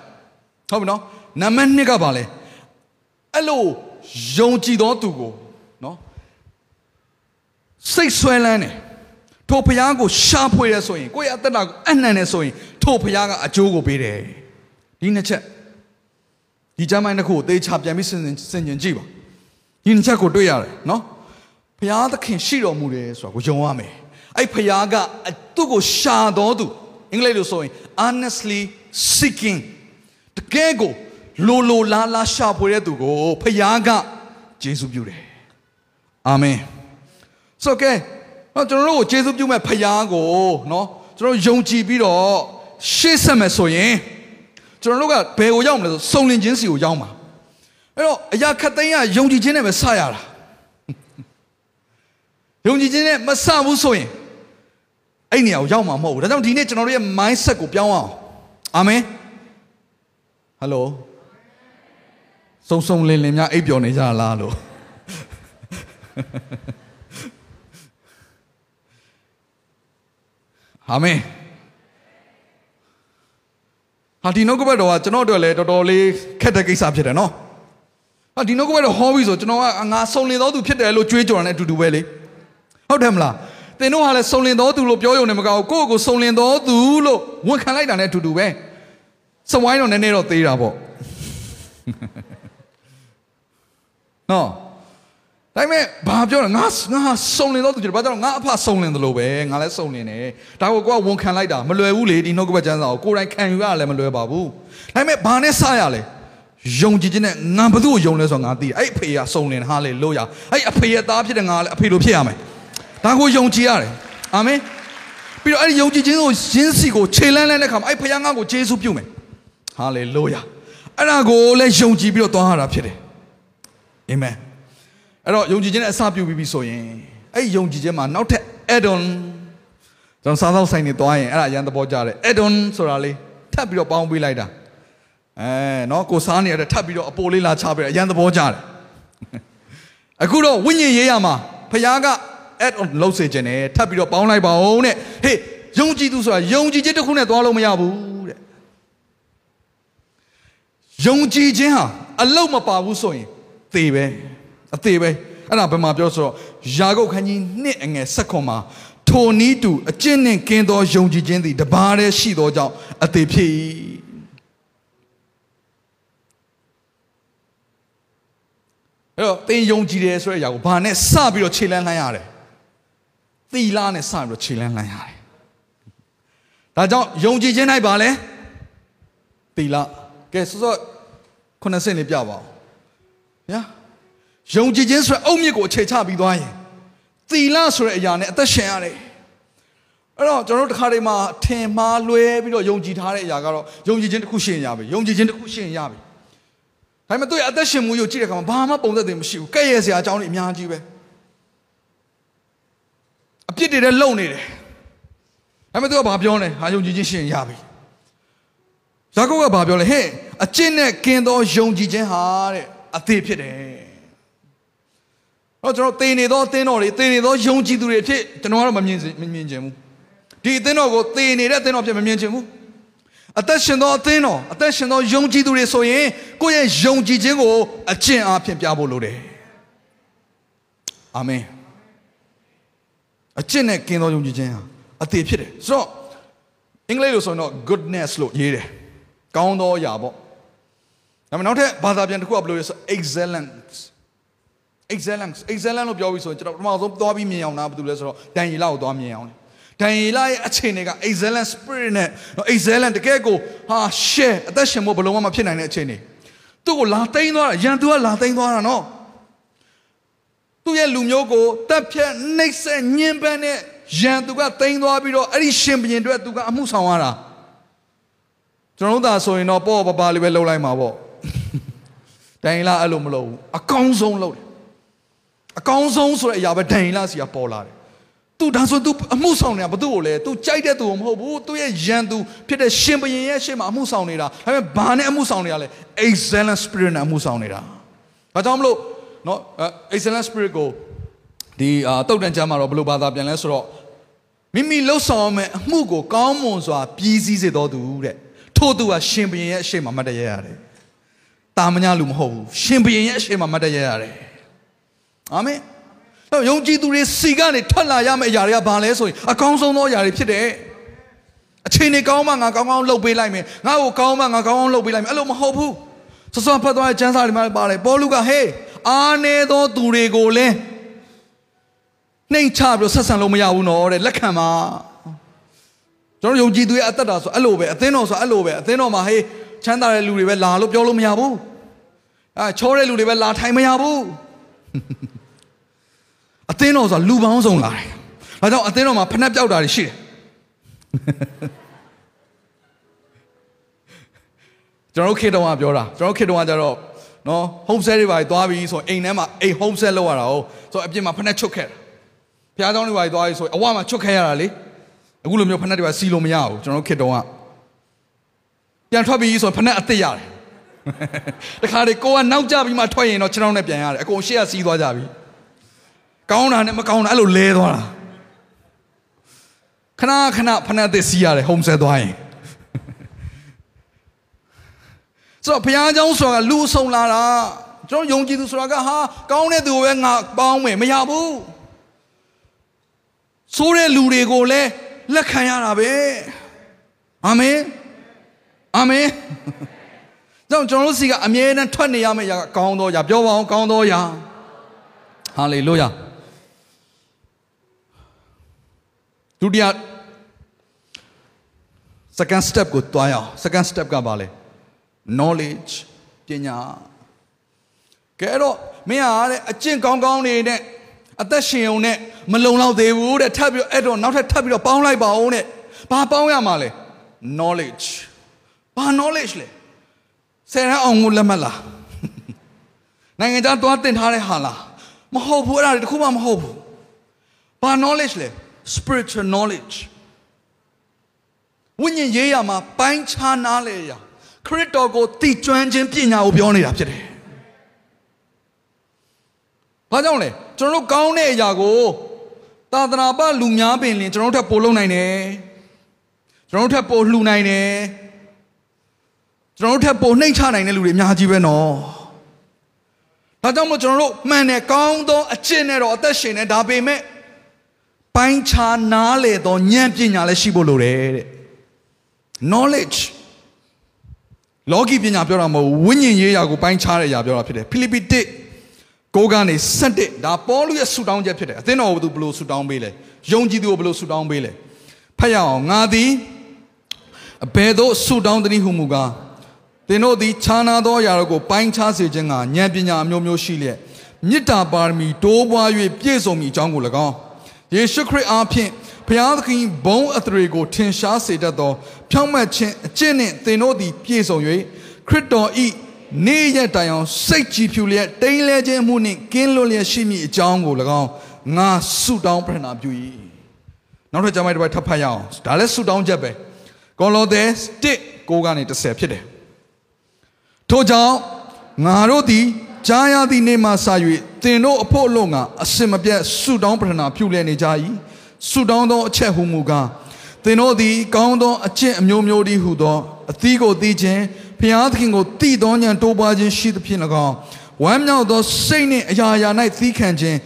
ဟုတ်ပြီနော်နံပါတ်2ကဘာလဲအဲ့လိုယုံကြည်သောသူကိုနော်စိတ်ဆွဲလန်းတယ်ထိုဖျားကိုရှာဖွေရဆိုရင်ကိုယ့်ရဲ့အသက်တာကိုအနှံ့နေဆိုရင်ထိုဖျားကအကျိုးကိုပေးတယ်ဒီနှစ်ချက်ဒီကျမ်းပိုင်းတစ်ခုကိုသေချာပြန်ပြီးစဉ်းစဉ်ကျင်ကြည့်ပါ ဒီနှစ်ချက်ကိုတွေ့ရတယ်နော်ဖျားသခင်ရှိတော်မူတယ်ဆိုတာကိုယုံရမယ်အဲ့ဖျားကသူ့ကိုရှာတော်သူအင်္ဂလိပ်လိုဆိုရင် honestly seeking တကယ်ကိုလိုလိုလားလားရှာဖွေတဲ့သူကိုဖျားကယေရှုပြုတယ်အာမင်ဆိုကဲနော်ကျွန်တော်တို့ကိုကျေးဇူးပြုမဲ့ဖခင်ကိုနော်ကျွန်တော်ယုံကြည်ပြီးတော့ရှေ့ဆက်မယ်ဆိုရင်ကျွန်တော်တို့ကဘယ်ကိုရောက်မလဲဆိုစုံလင်ခြင်းစီကိုရောက်မှာ အဲ့တော့အရာခတ်သိမ်းကယုံကြည်ခြင်းနဲ့ပဲစရတာယုံကြည်ခြင်းနဲ့မစဘူးဆိုရင်အဲ့နေရာကိုရောက်မှာမဟုတ်ဘူးဒါကြောင့်ဒီနေ့ကျွန်တော်တို့ရဲ့ mindset ကိုပြောင်းအောင်အာမင်ဟယ်လိုစုံစုံလင်လင်များအိပ်ပျော်နေကြလားလို့အာမင်ဟာဒီနှုတ်ကပတ်တော်ကကျွန်တော်တို့လည်းတော်တော်လေးခက်တဲ့ကိစ္စဖြစ်တယ်နော် ဟာဒီနှုတ်ကပတ်တော်ဟောပြီးဆိုကျွန်တော်ကငါစုံလင်တော်သူဖြစ်တယ်လို့ကြွေးကြော်တယ်အတူတူပဲလေဟုတ်တယ်မလားသင်တို့ဟာလည်းစုံလင်တော်သူလို့ပြောရုံနဲ့မကောက်ကိုယ့်ကိုစုံလင်တော်သူလို့ဝန်ခံလိုက်တာနဲ့အတူတူပဲစဝိုင်းတော့နည်းနည်းတော့သေးတာပေါ့နော်ဒါပေမဲ့ဘာပြောလဲငါငါစုံလင်တော့သူကြတယ်ဘာကြောင့်ငါအဖစုံလင်တယ်လို့ပဲငါလည်းစုံလင်တယ်ဒါကိုကိုကဝန်ခံလိုက်တာမလွယ်ဘူးလေဒီနှုတ်ကပတ်ကျမ်းစာကိုကိုယ်တိုင်ခံယူရလည်းမလွယ်ပါဘူးဒါပေမဲ့ဘာနဲ့စရလဲ ယုံကြည်ခြင်းနဲ့ငါဘသူ့ကိုယုံလဲဆိုတော့ငါသိတယ်အဲ့အဖေကစုံလင်ဟာလေလို့ရအဲ့အဖေရဲ့သားဖြစ်တဲ့ငါလည်းအဖေလိုဖြစ်ရမယ်ဒါကိုယုံကြည်ရတယ်အာမင်ပြီးတော့အဲ့ဒီယုံကြည်ခြင်းကိုရင်းစီကိုခြေလန်းလန်းတဲ့ခါမှာအဲ့ဖခင်ငါ့ကိုယေရှုပြုမယ်ဟာလေလို့ရအဲ့ဒါကိုလည်းယုံကြည်ပြီးတော့သွားရတာဖြစ်တယ်အာမင်အဲ့တော့ယုံကြည်ခြင်းနဲ့အစပြုပြီးပြီဆိုရင်အဲ့ယုံကြည်ခြင်းမှာနောက်ထပ် add on ကျွန်တော်စားသောက်ဆိုင်နေသွားရင်အဲ့ဒါအရန်သဘောကျတယ် add on ဆိုတာလေးထပ်ပြီးတော့ပေါင်းပေးလိုက်တာ အဲနော်ကိုစားနေရတဲ့ထပ်ပြီးတော့အပိုလေးလာချပေးတယ်အရန်သဘောကျတယ်အခုတော့ဝိညာဉ်ရေးရမှာဖခင်က add on လုပ်စေခြင်းနဲ့ထပ်ပြီးတော့ပေါင်းလိုက်ပါဦးတဲ့ဟေးယုံကြည်သူဆိုတာယုံကြည်ခြင်းတစ်ခုနဲ့သွားလို့မရဘူးတဲ့ယုံကြည်ခြင်းဟာအလုတ်မပါဘူးဆိုရင်သေပဲအသေးပဲအဲ့ဒါဘယ်မှာပြောဆိုတော့ယာကုပ်ခန်းကြီးနှစ်အငယ်ဆက်ခွန်မှာထိုနည်းတူအကျင့်နှင့်ကင်းသောယုံကြည်ခြင်းသည်တပါးတည်းရှိသောကြောင့်အသေးဖြစ်၏ အဲ့တော့သင်ယုံကြည်တယ်ဆိုတဲ့အရာကိုဘာနဲ့စပြီးတော့ခြေလန်းလှမ်းရတယ်သီလနဲ့စပြီးတော့ခြေလန်းလှမ်းရတယ်ဒါကြောင့်ယုံကြည်ခြင်း၌ပါလဲသီလကဲစောစောခုနှစ်ဆင့်လေးပြပါဦးဗျာယုံကြည်ခြင်းဆိုတဲ့အုတ်မြစ်ကိုအခြေချပြီးသွားရင်သီလဆိုတဲ့အရာနဲ့အသက်ရှင်ရတယ်အဲ့တော့ကျွန်တော်တို့တစ်ခါတည်းမှာထင်မှားလွဲပြီးတော့ယုံကြည်ထားတဲ့အရာကတော့ယုံကြည်ခြင်းတစ်ခုရှင်ရပြီယုံကြည်ခြင်းတစ်ခုရှင်ရပြီ ဒါပေမဲ့သူ့ရဲ့အသက်ရှင်မှုကိုကြည့်တဲ့အခါမှာဘာမှပုံသက်တွေမရှိဘူးကဲ့ရဲ့စရာအကြောင်းတွေအများကြီးပဲအပြစ်တွေလည်းလုံနေတယ်ဒါပေမဲ့သူကဘာပြောလဲဟာယုံကြည်ခြင်းရှင်ရပြီယာကုပ်ကဘာပြောလဲဟဲ့အကျင့်နဲ့ကင်းသောယုံကြည်ခြင်းဟာတဲ့အသေးဖြစ်တယ်တော့ကျွန်တော်သေနေသောအသင်းတော်တွေသေနေသောယုံကြည်သူတွေဖြစ်ကျွန်တော်ကတော့မမြင်မမြင်ချင်ဘူးဒီအသင်းတော်ကိုသေနေတဲ့အသင်းတော်ဖြစ်မမြင်ချင်ဘူး အသက်ရှင်သောအသင်းတော်အသက်ရှင်သောယုံကြည်သူတွေဆိုရင်ကိုယ့်ရဲ့ယုံကြည်ခြင်းကိုအကျင့်အားဖြင့်ပြဖို့လိုတယ်အာမင်အကျင့်နဲ့ကင်းသောယုံကြည်ခြင်းဟာအသေးဖြစ်တယ်ဆိုတော့အင်္ဂလိပ်လိုဆိုရင်တော့ goodness လို့ရေးတယ်ကောင်းသောအရာပေါ့ဒါပေမဲ့နောက်ထပ်ဘာသာပြန်တစ်ခုကဘယ်လိုလဲဆို excellence excellence excellence လို့ပြောပြီးဆိုရင်ကျွန်တော်ပထမဆုံးသွားပြီးမြင်အောင်တာဘာလို့လဲဆိုတော့ဒန်ရီလာကိုသွားမြင်အောင် ဒန်ရီလာရဲ့အခြေအနေက excellent spirit နဲ့ excellent တကယ်ကိုဟာ share အသက်ရှင်ဖို့ဘယ်လိုမှမဖြစ်နိုင်တဲ့အခြေအနေသူ့ကိုလာသိမ်းသွားတာရန်သူကလာသိမ်းသွားတာနော်သူ့ရဲ့လူမျိုးကိုတပ်ဖြတ်နှိပ်စက်ညှဉ်းပန်းတဲ့ရန်သူကသိမ်းသွားပြီးတော့အဲ့ဒီရှင်ဘုရင်တွေသူကအမှုဆောင်ရတာကျွန်တော်တို့သာဆိုရင်တော့ပေါ့ပပလေးပဲလှုပ်လိုက်မှာပေါ့ဒန်ရီလာအဲ့လိုမလုပ်ဘူးအကောင်းဆုံးလုပ်တယ်အကောင်းဆုံးဆိုတဲ့အရာပဲဒန်ရီလာစီကပေါ်လာတယ် သူဒါဆိုသူအမှုဆောင်နေတာဘသူ့ကိုလဲသူကြိုက်တဲ့သူကိုမဟုတ်ဘူးသူရဲ့ယန်သူဖြစ်တဲ့ရှင်ဘုရင်ရဲ့ရှေ့မှာအမှုဆောင်နေတာဒါပေမဲ့ဘာနဲ့အမှုဆောင်နေရလဲ excellent spirit နဲ့အမှုဆောင်နေတာဒါကြောင့်မလို့เนาะ excellent spirit ကိုဒီအာတုတ်တန်ချမ်းမှာတော့ဘယ်လိုဘာသာပြန်လဲဆိုတော့မိမိလှုပ်ဆောင်မဲ့အမှုကိုကောင်းမွန်စွာပြီးစည်းစေတော်သူတဲ့ထို့သူကရှင်ဘုရင်ရဲ့အရှိမမတ်တရရတယ်တာမညာလူမဟုတ်ဘူးရှင်ဘုရင်ရဲ့အရှိမမတ်တရရတယ်အာမင်တော့ ယုံကြည်သူတွေစီကနေထွက်လာရမယ့်အရာတွေကဘာလဲဆိုရင်အကောင်းဆုံးသောအရာတွေဖြစ်တယ်အချိန်နေကောင်းမှငါကောင်းကောင်းလှုပ်ပေးလိုက်မယ်ငါ့ကိုကောင်းမှငါကောင်းကောင်းလှုပ်ပေးလိုက်မယ်အဲ့လိုမဟုတ်ဘူးစစောဖတ်သွားတဲ့ကျမ်းစာတွေမှာပါတယ်ပေါလုကဟေးအားနေသောသူတွေကိုလည်းနှိမ်ချပြီးဆက်ဆံလို့မရဘူးနော်တဲ့လက်ခံပါကျွန်တော်ယုံကြည်သူရဲ့အသက်တာဆိုအဲ့လိုပဲအသင်းတော်ဆိုအဲ့လိုပဲအသင်းတော်မှာဟေးချမ်းသာတဲ့လူတွေပဲလာလို့ပြောလို့မရဘူးအဲချောတဲ့လူတွေပဲလာထိုင်မရဘူး အသင်းတော်ဆိုတာလူပေါင်းစုံလာတယ်။ဒါကြောင့်အသင်းတော်မှာဖနှက်ပြောက်တာတွေရှိတယ်။ကျွန်တော်တို့ခေတ္တကပြောတာကျွန်တော်တို့ခေတ္တကကြတော့နော် home set တွေပါသွားပြီးဆိုအိမ်ထဲမှာအိမ် home set လောက်ရတာ哦ဆိုအပြင်မှာဖနှက်ချုပ်ခဲ့တာ။ဘုရားကျောင်းတွေပါသွားပြီးဆိုအဝမှာချုပ်ခဲ့ရတာလေ။အခုလိုမျိုးဖနှက်တွေပါစီလို့မရဘူးကျွန်တော်တို့ခေတ္တကပြန်ထွက်ပြီးဆိုဖနှက်အစ်စ်ရတယ်။တခါတည်းကိုကနောက်ကျပြီးမှထွက်ရင်တော့ကျွန်တော်နဲ့ပြန်ရတယ်အကုန်ရှေ့ကစီးသွားကြပြီ။ ကောင်းတာနဲ့မကောင်းတာအဲ့လိုလဲသွားတာခဏခဏဖဏအသက်စီးရတယ်ဟုံးဆက်သွားရင်ဆိုတော့ဘုရားကျောင်းဆိုတာလူအဆုံလာတာကျွန်တော်ယုံကြည်သူဆိုတာကဟာကောင်းတဲ့သူကိုပဲငါပေါင်းမယ်မရဘူးဆိုးတဲ့လူတွေကိုလည်းလက်ခံရတာပဲအာမင်အာမင်ကြောင့်ကျွန်တော်တို့စီကအမြဲတမ်းထွက်နေရမယ့်အရာကကောင်းသောအရာပြောပါအောင်ကောင်းသောအရာဟာလေလုယာ ဒုတိယ second step ကိုတွားရအောင် second step ကဘာလဲ knowledge ပညာကဲတော့မင်းဟာတဲ့အကျင့်ကောင်းကောင်းနေနဲ့အသက်ရှင်ုံနဲ့မလုံလောက်သေးဘူးတဲ့ထပ်ပြီးအဲ့တော့နောက်ထပ်ထပ်ပြီးတော့ပေါင်းလိုက်ပါဦးတဲ့ဘာပေါင်းရမှာလဲ knowledge ဘာ knowledge လဲဆယ်ရန်အောင်ကိုလက်မှတ်လားနိုင်ငံခြားသွားတင်ထားတဲ့ဟာလားမဟုတ်ဘူးအဲ့ဒါတခုမှမဟုတ်ဘူးဘာ knowledge လဲ spiritual knowledge ဝိညာဉ်ရေးရမှာပိုင်းခြားနားလေရခရစ်တော်ကိုတည်ကျွမ်းခြင်းပညာကိုပြောနေတာဖြစ်တယ်။ဘာကြောင့်လဲကျွန်တော်တို့ကောင်းတဲ့အရာကိုသာသနာ့ဘလူများပင်လင်ကျွန်တော်တို့ထပ်ပို့လုံနိုင်တယ်။ကျွန်တော်တို့ထပ်ပို့လှူနိုင်တယ်။ကျွန်တော်တို့ထပ်ပို့နှိမ့်ချနိုင်တဲ့လူတွေအများကြီးပဲနော်။ဒါကြောင့်မို့ကျွန်တော်တို့မှန်တယ်ကောင်းသောအကျင့်နဲ့တော့အသက်ရှင်နေဒါပေမဲ့ ပိုင်းခြားနားလေသောဉာဏ်ပညာလည်းရှိဖို့လိုတယ်တဲ့ knowledge လောကီပညာပြောတာမဟုတ်ဝိညာဉ်ရေးရာကိုပိုင်းခြားတဲ့အရာပြောတာဖြစ်တယ်ဖိလိပ္ပိ1ကိုကနေ7ဒါပေါလုရဲ့ဆူတောင်းချက်ဖြစ်တယ်အသင်းတော်ကိုဘယ်လိုဆူတောင်းပေးလဲယုံကြည်သူကိုဘယ်လိုဆူတောင်းပေးလဲဖတ်ရအောင်ငါသည်အဘယ်သို့ဆူတောင်းသည်ဟုမူကားသင်တို့သည်ခြားနာသောအရာတို့ကိုပိုင်းခြားစေခြင်းကဉာဏ်ပညာအမျိုးမျိုးရှိလျက်မေတ္တာပါရမီတိုးပွား၍ပြည့်စုံမိအကြောင်းကို၎င်း ယေရှုခရစ်အားဖြင့်ဘုရားသခင်ဘုံအထရေကိုထင်ရှားစေတတ်သောဖြောင့်မတ်ခြင်းအကျင့်နှင့်သင်တို့သည်ပြည့်စုံ၍ခရစ်တော်ဤနေ့ရက်တိုင်အောင်စိတ်ကြည်ဖြူလျက်တိမ်လဲခြင်းမှုနှင့်ကင်းလွတ်လျက်ရှိမည်အကြောင်းကို၎င်းငါဆုတောင်းပရနာပြု၏နောက်ထပ်ကျမ်းပိုင်းတစ်ပိုက်ထပ်ဖတ်ရအောင်ဒါလည်းဆုတောင်းချက်ပဲကောလောသဲ1ကိုကနေ30ဖြစ်တယ်ထို့ကြောင့်ငါတို့သည် ကြားရသည့်နေ့မှစ၍သင်တို့အဖို့အလို့ငါအစင်မပြတ်ဆုတောင်းပရနာပြုလည်နေကြ၏ဆုတောင်းသောအချက်ဟုမူကားသင်တို့သည်ကောင်းသောအကျင့်အမျိုးမျိုးတည်းဟုသောအသီးကိုသိခြင်းဖျားသခင်ကိုတည်သောဉာဏ်တိုးပွားခြင်းရှိသဖြင့်၎င်းဝမ်းမြောက်သောစိတ်နှင့်အရာရာ၌သီးခံခြင်း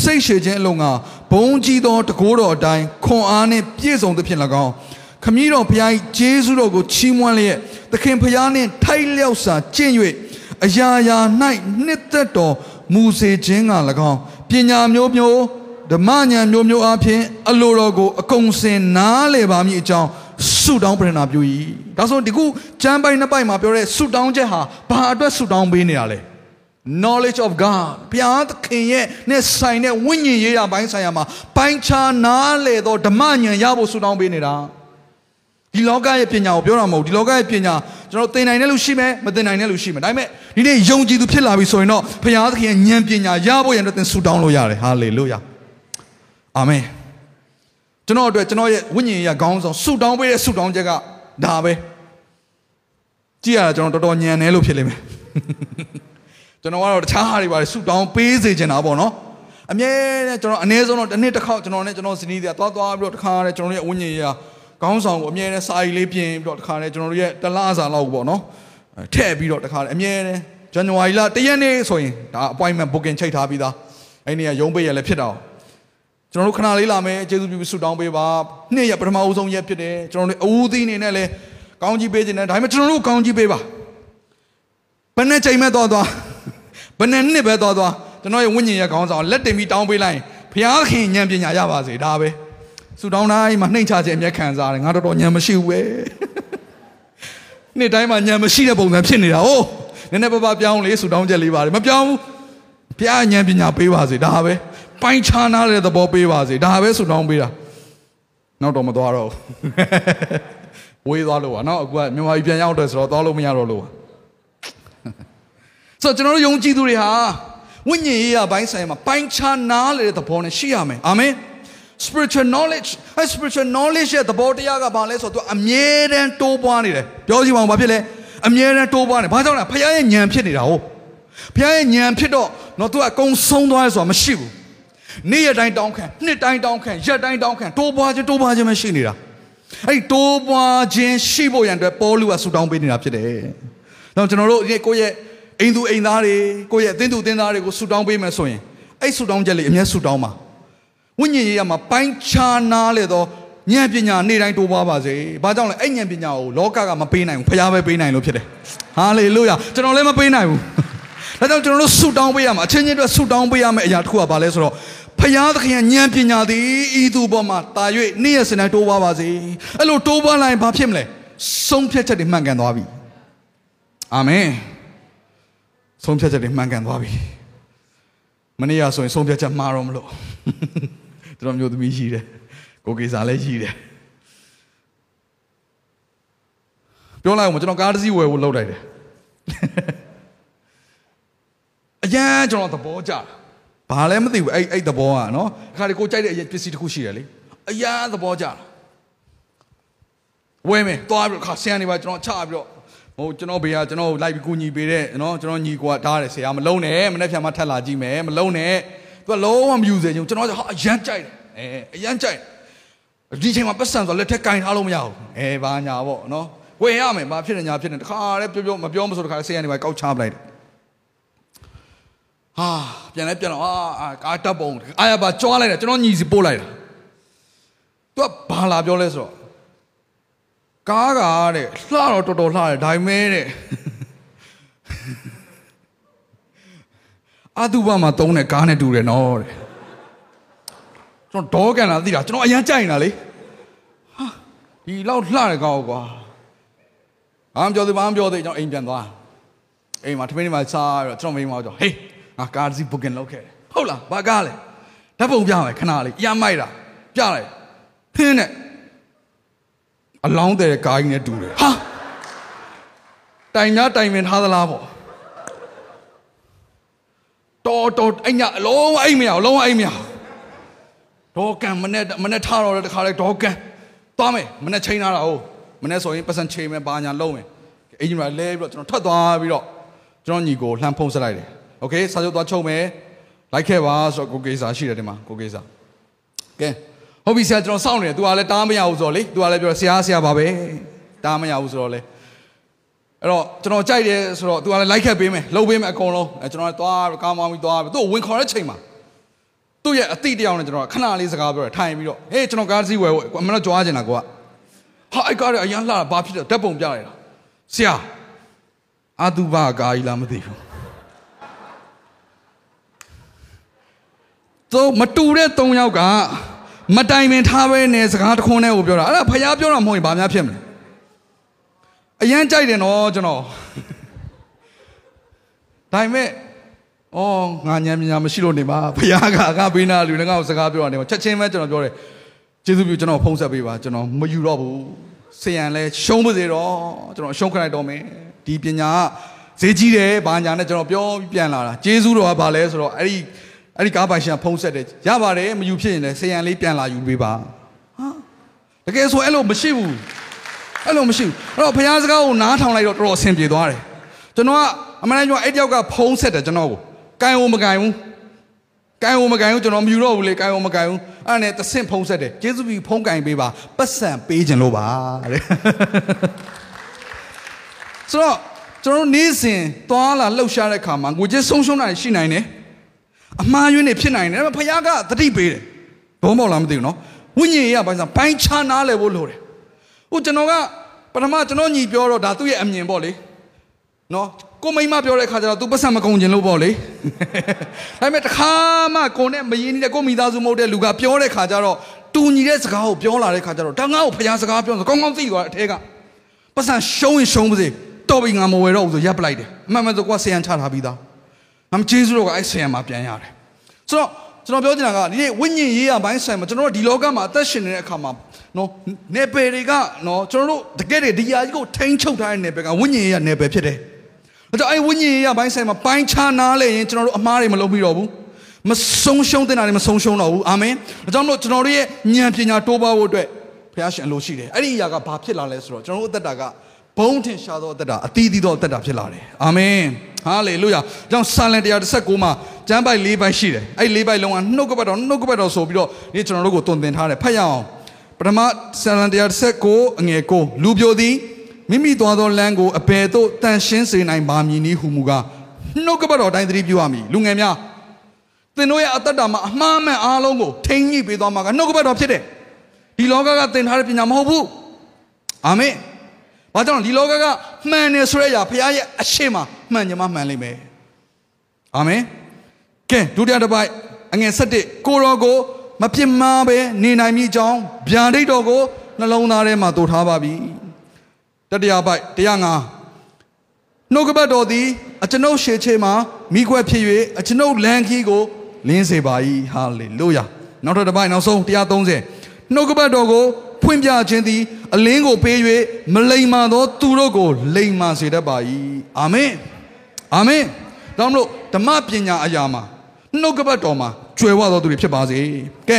စိတ်ရှည်ခြင်းအလုံးကဘုံကြီးသောတကိုးတော်အတိုင်းခွန်အားနှင့်ပြည့်စုံသဖြင့်၎င်းခမည်းတော်ဖျား၏ဂျေဇုတော်ကိုချီးမွမ်းလျက်သခင်ဖျားနှင့်ထိုက်လျောက်စွာကျင့်၍ အရာရာ၌နှစ်သက်တော်မူစေခြင်းက၎င်းပညာမျိုးမျိုးဓမ္မဉာဏ်မျိုးမျိုးအပြင်အလိုတော်ကိုအကုန်စင်နားလေပါမည်အကြောင်းဆုတောင်းပရဏာပြု၏ဒါဆိုဒီခုကျမ်းပိုင်းနှစ်ပိုက်မှာပြောတဲ့ဆုတောင်းချက်ဟာဘာအတွက်ဆုတောင်းပေးနေတာလဲ knowledge of God ဘုရားသခင်ရဲ့နဲ့ဆိုင်တဲ့ဝိညာဉ်ရေးရာပိုင်းဆိုင်ရာမှာပိုင်းခြားနားလေသောဓမ္မဉာဏ်ရဖို့ဆုတောင်းပေးနေတာ ဒီလောကရဲ့ပညာကိုပြောတာမဟုတ်ဒီလောကရဲ့ပညာကျွန်တော်သင်နိုင်တဲ့လူရှိမယ်မသင်နိုင်တဲ့လူရှိမယ်ဒါပေမဲ့ဒီနေ့ယုံကြည်သူဖြစ်လာပြီဆိုရင်တော့ဘုရားသခင်ရဲ့ဉာဏ်ပညာရဖို့ရန်အတွက်သင်ဆုတောင်းလို့ရတယ်ဟာလေလုယာအာမင်ကျွန်တော်အတွက်ကျွန်တော်ရဲ့ဝိညာဉ်ရေးခေါင်းဆောင်ဆုတောင်းပေးတဲ့ဆုတောင်းချက်ကဒါပဲကြည့်ရတာကျွန်တော်တော်တော်ညံနေလို့ဖြစ်လိမ့်မယ်ကျွန်တော်ကတော့တခြားဟာတွေပါဆုတောင်းပေးစေချင်တာပေါ့နော်အမြဲတမ်းကျွန်တော်အနည်းဆုံးတော့တစ်နှစ်တစ်ခေါက်ကျွန်တော်နဲ့ကျွန်တော်ဇနီးတွေကသွားသွားပြီးတော့တစ်ခါတည်းကျွန်တော်ရဲ့ဝိညာဉ်ရေး ခေါင်းဆောင်ကိုအမြဲတမ်းစာရီလေးပြင်ပြီးတော့တစ်ခါတည်းကျွန်တော်တို့ရဲ့တလားစာလောက်ပေါ့နော်ထည့်ပြီးတော့တစ်ခါတည်းအမြဲတမ်းဇန်နဝါရီလတရက်နေ့ဆိုရင်ဒါ appointment booking ချိန်ထားပြီးသားအဲ့ဒီကရုံးပိတ်ရလည်းဖြစ်တော့ကျွန်တော်တို့ခဏလေးလာမယ်ကျေးဇူးပြုပြီးဆုတောင်းပေးပါနှစ်ရက်ပထမဦးဆုံးရက်ဖြစ်တယ်ကျွန်တော်တို့အဦးသီးအနေနဲ့လည်းကောင်းကြီးပေးခြင်းနဲ့ဒါပေမဲ့ကျွန်တော်တို့ကောင်းကြီးပေးပါဘယ်နဲ့ချိန်မဲ့သွားသွားဘယ်နဲ့နှစ်ပဲသွားသွားကျွန်တော်ရဲ့ဝိညာဉ်ရဲ့ခေါင်းဆောင်လက်တင်ပြီးတောင်းပေးလိုက်ရင်ဘုရားခင်ဉာဏ်ပညာရပါစေဒါပဲ ဆူတောင်းတိုင်းမှာနှိမ့်ချခြင်းအမျက်ခံစားတယ်ငါတော်တော်ဉာဏ်မရှိဘူးပဲနေ့တိုင်းမှာဉာဏ်မရှိတဲ့ပုံစံဖြစ်နေတာဟုတ်နည်းနည်းပါးပါးပြောင်းလေဆူတောင်းချက်လေးပါတယ်မပြောင်းဘူးဘုရားဉာဏ်ပညာပေးပါစေဒါပဲပိုင်းခြားနာတဲ့သဘောပေးပါစေဒါပဲဆူတောင်းပေးတာနောက်တော့မသွားတော့ဘူးဝေးသွားလို့ပါနော်အခုကမြန်မာပြည်ပြန်ရောက်တယ်ဆိုတော့သွားလို့မရတော့လို့ပါဆိုတော့ကျွန်တော်တို့ယုံကြည်သူတွေဟာဝိညာဉ်ရေးရာဘိုင်းဆိုင်မှာပိုင်းခြားနားလေတဲ့သဘောနဲ့ရှိရမယ်အာမင် spiritual knowledge အဲ spiritual knowledge ရဲ့သဘောတရားကဘာလဲဆိုတော့သူအမြဲတမ်းတိုးပွားနေတယ်ပြောကြည့်ပါဦးဘာဖြစ်လဲအမြဲတမ်းတိုးပွားနေဘာကြောင့်လဲဖခင်ရဲ့ဉာဏ်ဖြစ်နေတာဟုတ်ဖခင်ရဲ့ဉာဏ်ဖြစ်တော့တော့သူကအကုန်ဆုံးသွားရဆိုတာမရှိဘူးနေ့ရက်တိုင်းတောင်းခံနှစ်တိုင်းတောင်းခံရက်တိုင်းတောင်းခံတိုးပွားခြင်းတိုးပွားခြင်းမရှိနေတာအဲ့ဒီတိုးပွားခြင်းရှိဖို့ရန်အတွက်ပေါလုကဆူတောင်းပေးနေတာဖြစ်တယ်။တော့ကျွန်တော်တို့ဒီကိုယ့်ရဲ့အိမ်သူအိမ်သားတွေကိုယ့်ရဲ့အသင်းသူအသင်းသားတွေကိုဆူတောင်းပေးမယ်ဆိုရင်အဲ့ဆူတောင်းချက်လေးအမြဲဆူတောင်းပါ ဝိညာဉ်ရေးရမှာပိုင်းခြားနာလေတော့ဉာဏ်ပညာနေ့တိုင်းတိုးပွားပါစေ။ဘာကြောင့်လဲအဲ့ဉာဏ်ပညာကိုလောကကမပေးနိုင်ဘူးဖခင်ပဲပေးနိုင်လို့ဖြစ်တယ်။ဟာလေလုယာကျွန်တော်လည်းမပေးနိုင်ဘူး။ဒါကြောင့်ကျွန်တော်တို့ဆူတောင်းပေးရမှာအချင်းချင်းအတွက်ဆူတောင်းပေးရမယ့်အရာတစ်ခုကဘာလဲဆိုတော့ဖယားသခင်ဉာဏ်ပညာသည်ဤသူပေါ်မှာတာ၍နေ့ရက်စနေတိုးပွားပါစေ။အဲ့လိုတိုးပွားလာရင်ဘာဖြစ်မလဲ။ဆုံးဖြတ်ချက်တွေမှန်ကန်သွားပြီ။အာမင်။ဆုံးဖြတ်ချက်တွေမှန်ကန်သွားပြီ။မနေ့ကဆိုရင်ဆုံးဖြတ်ချက်မှားတော့မလို့ ကျွန်တော်မျိုးသမီးရှိတယ်ကိုကေစာလည်းရှိတယ်ပြောလိုက်အောင်ကျွန်တော်ကားတစ်စီးဝယ်ဖို့လုပ်လိုက်တယ်အရန်ကျွန်တော်သဘောကျတာဘာလဲမသိဘူးအဲ့အဲ့သဘောကနော်အခါဒီကိုကြိုက်တဲ့အပစ္စည်းတစ်ခုရှိတယ်လေအရန်သဘောကျတာဝဲမယ်သွားပြီးခါဆင်းနေပါကျွန်တော်ချပြီးတော့ဟိုကျွန်တော်ဘေးကကျွန်တော်လိုက်ပြီးကူညီပေးတဲ့နော်ကျွန်တော်ညီကွာဓားတယ်ဆရာမလုံးနဲ့မနေ့ဖြန်မှထက်လာကြည့်မယ်မလုံးနဲ့ သူကလုံးဝမယူစေချင်ကျွန်တော်ဟာအရန်ကြိုက်တယ်အဲအရန်ကြိုက်ဒီချိန်မှာပတ်စံဆိုလက်ထက်ကင်ထားလို့မရဘူးအဲဘာညာပေါ့နော်ဝယ်ရမယ်ဘာဖြစ်နေညာဖြစ်နေတခါတည်းပြောပြောမပြောမဆိုတခါဆရာနေပါကောက်ချပလိုက်တယ်ဟာပြန်လဲပြန်တော့အာကားတပ်ပုံအာရပါကြွားလိုက်တယ်ကျွန်တော်ညီစီပို့လိုက်တာသူကဘာလာပြောလဲဆိုတော့ကားကတဲ့လှတော့တော်တော်လှတယ်ဒါပေမဲ့တဲ့ အာတုဘမှာတုံးတဲ့ကားနဲ့တူတယ်နော်တဲ့ကျွန်တော်ဒေါကန်လာသိတာကျွန်တော်အရန်ကြိုက်နေတာလေဟာဒီလောက်လှတယ်ကောကွာဘာမှပြောသေးဘာမှပြောသေးကျွန်တော်အိမ်ပြန်သွားအိမ်မှာထမင်းတွေမှာစားပြီးတော့ကျွန်တော်မိန်းမကြောဟေးငါကားစီဘုတ်ကင်လုပ်ခဲ့တယ်ဟုတ်လားဘာကားလဲဓာတ်ပုံပြမယ်ခဏလေးရမိုက်တာပြလိုက်ဖင်းနဲ့အလောင်းတဲ့ကားကြီးနဲ့တူတယ်ဟာတိုင်များတိုင်ပင်ထားသလားပေါ့ တော်တော်အဲ့ညအလုံးအိမ်မရအောင်လုံးဝအိမ်မရအောင်ဒေါကန်မနဲ့မနဲ့ထားတော့တခါလေဒေါကန်သွားမယ်မနဲ့ချိန်လာတာဟုတ်မနဲ့ဆိုရင်ပတ်စံချိန်မယ်ဘာညာလုံးမယ်အင်ဂျင်နီယာလဲပြီးတော့ကျွန်တော်ထွက်သွားပြီးတော့ကျွန်တော်ညီကိုလှမ်းဖုံးဆက်လိုက်တယ်โอเคစာချုပ်သွားချုပ်မယ်လိုက်ခဲ့ပါဆိုတော့ကိုကေစာရှိတယ်ဒီမှာကိုကေစာကဲဟုတ်ပြီဆရာကျွန်တော်စောင့်နေတယ် तू ကလည်းတားမရဘူးဆိုတော့လေ तू ကလည်းပြောဆရာဆရာပါပဲတားမရဘူးဆိုတော့လေ အဲ့တော့ကျွန်တော်ကြိုက်တယ်ဆိုတော့ तू ကလည်းလိုက်ခဲ့ပေးမယ်လှုပ်ပေးမယ်အကုန်လုံးအဲကျွန်တော်လည်းသွားကားမောင်းပြီးသွားပြီးသူ့ကိုဝင်ခေါ်တဲ့ချိန်မှာသူ့ရဲ့အတိတ်တရားနဲ့ကျွန်တော်ခဏလေးစကားပြောတယ်ထိုင်ပြီးတော့ဟေးကျွန်တော်ကားစီးဝယ်ဖို့အမတော့ကြွားချင်တာကွာဟာအဲ့ကားရအရန်လှတာဘာဖြစ်လဲဓာတ်ပုံပြလိုက်တာဆရာအာသူဘာကားကြီးလားမသိဘူးသူမတူတဲ့၃ယောက်ကမတိုင်ပင်ထားပဲနဲ့စကားတခွန်းနဲ့ကိုပြောတာအဲ့ဒါဖျားပြောတာမဟုတ်ရင်ဘာများဖြစ်မလဲ အရန်ကြိုက်တယ်နော်ကျွန်တော်ဒါပေမဲ့အော်ငါညံညာမရှိလို့နေပါဖျားကငါပေးနာလူလည်းငါ့ကိုစကားပြောတာနေမှာချက်ချင်းပဲကျွန်တော်ပြောတယ်ကျေးဇူးပြုကျွန်တော်ဖုံးဆက်ပေးပါကျွန်တော်မယူတော့ဘူးဆေးရန်လဲရှုံးပါစေတော့ကျွန်တော်ရှုံးခလိုက်တော့မယ်ဒီပညာကဈေးကြီးတယ်ဘာညာနဲ့ကျွန်တော်ပြောပြီးပြန်လာတာကျေးဇူးတော်ကဘာလဲဆိုတော့အဲ့ဒီအဲ့ဒီကားပိုင်ရှင်ကဖုံးဆက်တယ်ရပါတယ်မယူဖြစ်ရင်လည်းဆေးရန်လေးပြန်လာယူပေးပါဟာတကယ်ဆိုအဲ့လိုမရှိဘူး အဲ့လိုမရှိဘူးအဲ့တော့ဘုရားစကားကိုနားထောင်လိုက်တော့တော်တော်အဆင်ပြေသွားတယ်ကျွန်တော်ကအမှန်တမ်းပြောအဲ့တယောက်ကဖုံးဆက်တယ်ကျွန်တော်ကိုကိုင်ဝမကိုင်ဘူးကိုင်ဝမကိုင်ဘူးကျွန်တော်မယူတော့ဘူးလေကိုင်ဝမကိုင်ဘူးအဲ့ဒါနဲ့တဆင့်ဖုံးဆက်တယ်ကျေးဇူးပြုဖုံးကိုင်ပေးပါပတ်စံပေးခြင်းလို့ပါတဲ့ဆိုတော့ကျွန်တော်နေ့စဉ်သွားလာလှုပ်ရှားတဲ့ခါမှာငွေကြေးဆုံးရှုံးတာရှိနိုင်တယ်အမှားယွင်းတွေဖြစ်နိုင်တယ်ဒါပေမဲ့ဘုရားကသတိပေးတယ်ဘုံမောက်လားမသိဘူးနော်ဝိညာဉ်ရေးကဘာသာပိုင်းခြားနားလည်ဖို့လိုတယ် ဟိုကျွန်တော်ကပထမကျွန်တော်ညီပြောတော့ဒါသူ့ရဲ့အမြင်ပေါ့လေနော်ကိုမိမပြောတဲ့ခါကျတော့ तू ပတ်စံမကုန်ကျင်လို့ပေါ့လေဒါပေမဲ့တခါမှကိုနဲ့မရင်းနေတဲ့ကိုမိသားစုမဟုတ်တဲ့လူကပြောတဲ့ခါကျတော့တူညီတဲ့စကားကိုပြောလာတဲ့ခါကျတော့ဒါငါ့ကိုဖျားစကားပြောဆိုကောင်းကောင်းသိသွားတဲ့အထဲကပတ်စံရှုံးရင်ရှုံးပါစေတော်ပြီငါမဝယ်တော့ဘူးဆိုရပ်ပလိုက်တယ်အမှန်မှန်ဆိုကိုကဆယံချထားပြီးသားငါမကျေးဇူးတော့ကအဲ့ဆယံမှာပြန်ရတယ်ဆိုတော့ကျွန်တော်ပြောချင်တာကဒီနေ့ဝိညာဉ်ရေးရဘိုင်းဆိုင်မှာကျွန်တော်တို့ဒီလောကမှာအသက်ရှင်နေတဲ့အခါမှာ နော်နေပယ်တွေကနော်ကျွန်တော်တို့တကယ်တည်းဒီယာကြီးကိုထိန်းချုပ်ထားတဲ့နေပယ်ကဝိညာဉ်ရေးရနေပယ်ဖြစ်တယ်။ဒါကြောင့်အဲဝိညာဉ်ရေးရဘိုင်းဆိုင်မှာပိုင်းခြားနားလဲရင်ကျွန်တော်တို့အမားတွေမလုပ်ပြီးတော့ဘူး။မဆုံးရှုံးတဲ့နာတွေမဆုံးရှုံးတော့ဘူး။အာမင်။ဒါကြောင့်မလို့ကျွန်တော်တို့ရဲ့ဉာဏ်ပညာတိုးပွားဖို့အတွက်ဘုရားရှင်အလိုရှိတယ်။အဲ့ဒီအရာကဘာဖြစ်လာလဲဆိုတော့ကျွန်တော်တို့အသက်တာကဘုံထင်ရှားသောအသက်တာအသီးသီးသောအသက်တာဖြစ်လာတယ်။အာမင်။ဟာလေလုယာ။ကြောင့်ဆာလန်119မှာကျမ်းပိုက်၄ပိုက်ရှိတယ်။အဲ့၄ပိုက်လုံးကနှုတ်ကပတ်တော်နှုတ်ကပတ်တော်ဆိုပြီးတော့ဒီကျွန်တော်တို့ကိုတုံသင်ထားတယ်။ဖတ်ရအောင်။ ပထမဆာလန်119အငယ်9လူပြိုသည်မိမိသွားသောလမ်းကိုအဘယ်သို့တန်ရှင်းစေနိုင်ပါမည်နည်းဟုမူကားနှုတ်ကပတ်တော်တိုင်းသတိပြုရမည်လူငယ်များသင်တို့ရဲ့အသက်တာမှာအမှားမှန်အားလုံးကိုထိန်းညှိပေးသွားမှာကနှုတ်ကပတ်တော်ဖြစ်တယ်ဒီလောကကသင်ထားတဲ့ပညာမဟုတ်ဘူးအာမင်ဘာကြောင့်ဒီလောကကမှန်တယ်ဆိုတဲ့အရာဘုရားရဲ့အရှိမမှန်ကြမှာမှန်လိမ့်မယ်အာမင်ကဲဒုတိယတစ်ပိုက်အငယ်7ကိုရောကို မပြစ်မှားပဲနေနိုင်မိကြောင်းဗျာဒိတ်တော်ကိုနှလုံးသားထဲမှာတိုးထားပါပြီတတိယပိုက်တရားငါနှုတ်ကပတ်တော်သည်အကျွန်ုပ်ရှေ့ချေမှာမိခွက်ဖြစ်၍အကျွန်ုပ်လမ်းခီးကိုလင်းစေပါ၏ဟာလေလုယာနောက်ထပ်တစ်ပိုက်နောက်ဆုံး130နှုတ်ကပတ်တော်ကိုဖွင့်ပြခြင်းသည်အလင်းကိုပေး၍မလိမ္မာသောသူတို့ကိုလိမ္မာစေတတ်ပါ၏အာမင်အာမင်ဒါမှမဟုတ်ဓမ္မပညာအရာမှာ နှုတ်ကပတ်တော်မှာကျွယ်ဝသောသူတွေဖြစ်ပါစေကဲ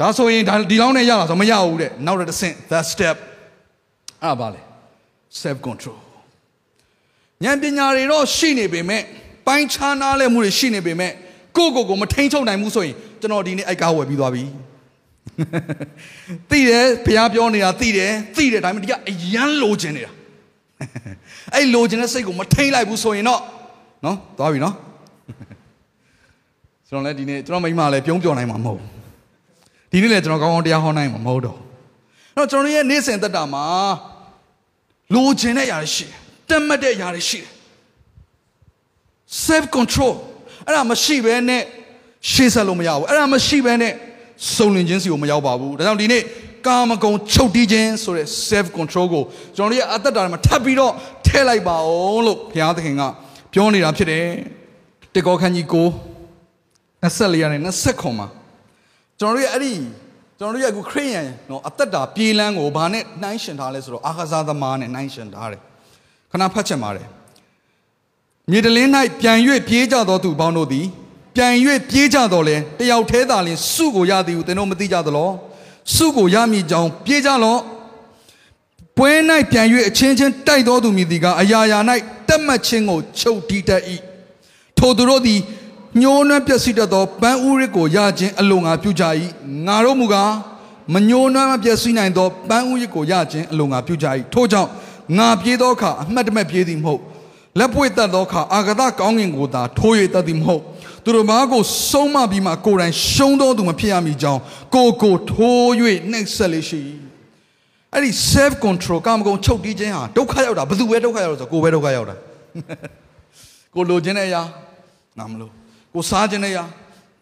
ဒါဆိုရင်ဒါဒီလောက်နဲ့ရတာဆိုမရဘူးတဲ့နောက်တစ်ဆင့် that step အဲ့ပါလေ self control ဉာဏ်ပညာတွေတော့ရှိနေပေမဲ့ပိုင်းခြားနားလဲမှုတွေရှိနေပေမဲ့ကိုယ့်ကိုယ်ကိုမထိန်ချုပ်နိုင်ဘူးဆိုရင်ကျွန်တော်ဒီနေ့အိုက်ကားဝယ်ပြီးသွားပြီသိတယ်ဘုရားပြောနေတာသိတယ်သိတယ်ဒါပေမဲ့ဒီကအယမ်းလိုချင်နေတာအဲ့လိုချင်တဲ့စိတ်ကိုမထိန်လိုက်ဘူးဆိုရင်တော့နော်သွားပြီနော် ကျွန်တော်လည်းဒီနေ့ကျွန်တော်မိမလည်းပြုံးပြောနိုင်မှာမဟုတ်ဒီနေ့လည်းကျွန်တော်ကောင်းကောင်းတရားဟောနိုင်မှာမဟုတ်တော့အဲ့တော့ကျွန်တော်ရဲ့နေ့စဉ်သက်တာမှာလိုချင်တဲ့ຢာတွေရှိတယ်တက်မှတ်တဲ့ຢာတွေရှိတယ် self control အဲ့ဒါမရှိဘဲနဲ့ရှေ့ဆက်လို့မရဘူးအဲ့ဒါမရှိဘဲနဲ့စုံလင်ခြင်းစီကိုမရောက်ပါဘူးဒါကြောင့်ဒီနေ့ကာမဂုဏ်ချုပ်တီးခြင်းဆိုတဲ့ self control ကိုကျွန်တော်တို့ရဲ့အသက်တာမှာထပ်ပြီးတော့ထည့်လိုက်ပါအောင်လို့ဘုရားသခင်ကပြောနေတာဖြစ်တယ်တေကောခန်းကြီးကို 24ရာနဲ့20ခွန်မှာကျွန်တော်တို့ရဲ့အဲ့ဒီကျွန်တော်တို့ရဲ့အခုခရိယန်နော်အသက်တာပြေးလန်းကိုဘာနဲ့နှိုင်းရှင်ထားလဲဆိုတော့အာခစားသမားနဲ့နှိုင်းရှင်ထားတယ်ခဏဖတ်ချက်ပါတယ်မြေတလင်း၌ပြန်၍ပြေးကြသောသူပေါင်းတို့သည်ပြန်၍ပြေးကြတော်လဲတယောက်သေးသာလင်စုကိုရသည်ဟုသင်တို့မသိကြသလောစုကိုရမည်ကြောင်းပြေးကြလော့ပွဲ၌ပြန်၍အချင်းချင်းတိုက်တော်သူမည်သည်ကအရာရာ၌တက်မှတ်ခြင်းကိုချုပ်တီးတတ်၏ထိုသူတို့သည် ညှိုးနှွမ်းပျက်စီးတတ်သောပန်းဥရစ်ကိုရခြင်းအလိုငါပြုကြ၏ငါတို့မူကားမညှိုးနှွမ်းမပျက်စီးနိုင်သောပန်းဥရစ်ကိုရခြင်းအလိုငါပြုကြ၏ထို့ကြောင့်ငါပြေးသောအခါအမှတ်တမဲ့ပြေးသည်မဟုတ်လက်ပွေတတ်သောအခါအာဂတကောင်းကင်ကိုသာထိုး၍တတ်သည်မဟုတ်သူတို့ဘာကိုဆုံးမပြီးမှကိုယ်တိုင်ရှုံးသောသူမဖြစ်ရမည်ကြောင်းကိုကိုထိုး၍နှိပ်စက်လေရှိအဲ့ဒီ self control ကာမဂုဏ်ချုပ်တီးခြင်းဟာဒုက္ခရောက်တာဘယ်သူပဲဒုက္ခရောက်လို့ဆိုကိုယ်ပဲဒုက္ခရောက်တာကိုလိုချင်တဲ့အရာငါမလို့ ကိုစားခြင်းတဲ့အရာ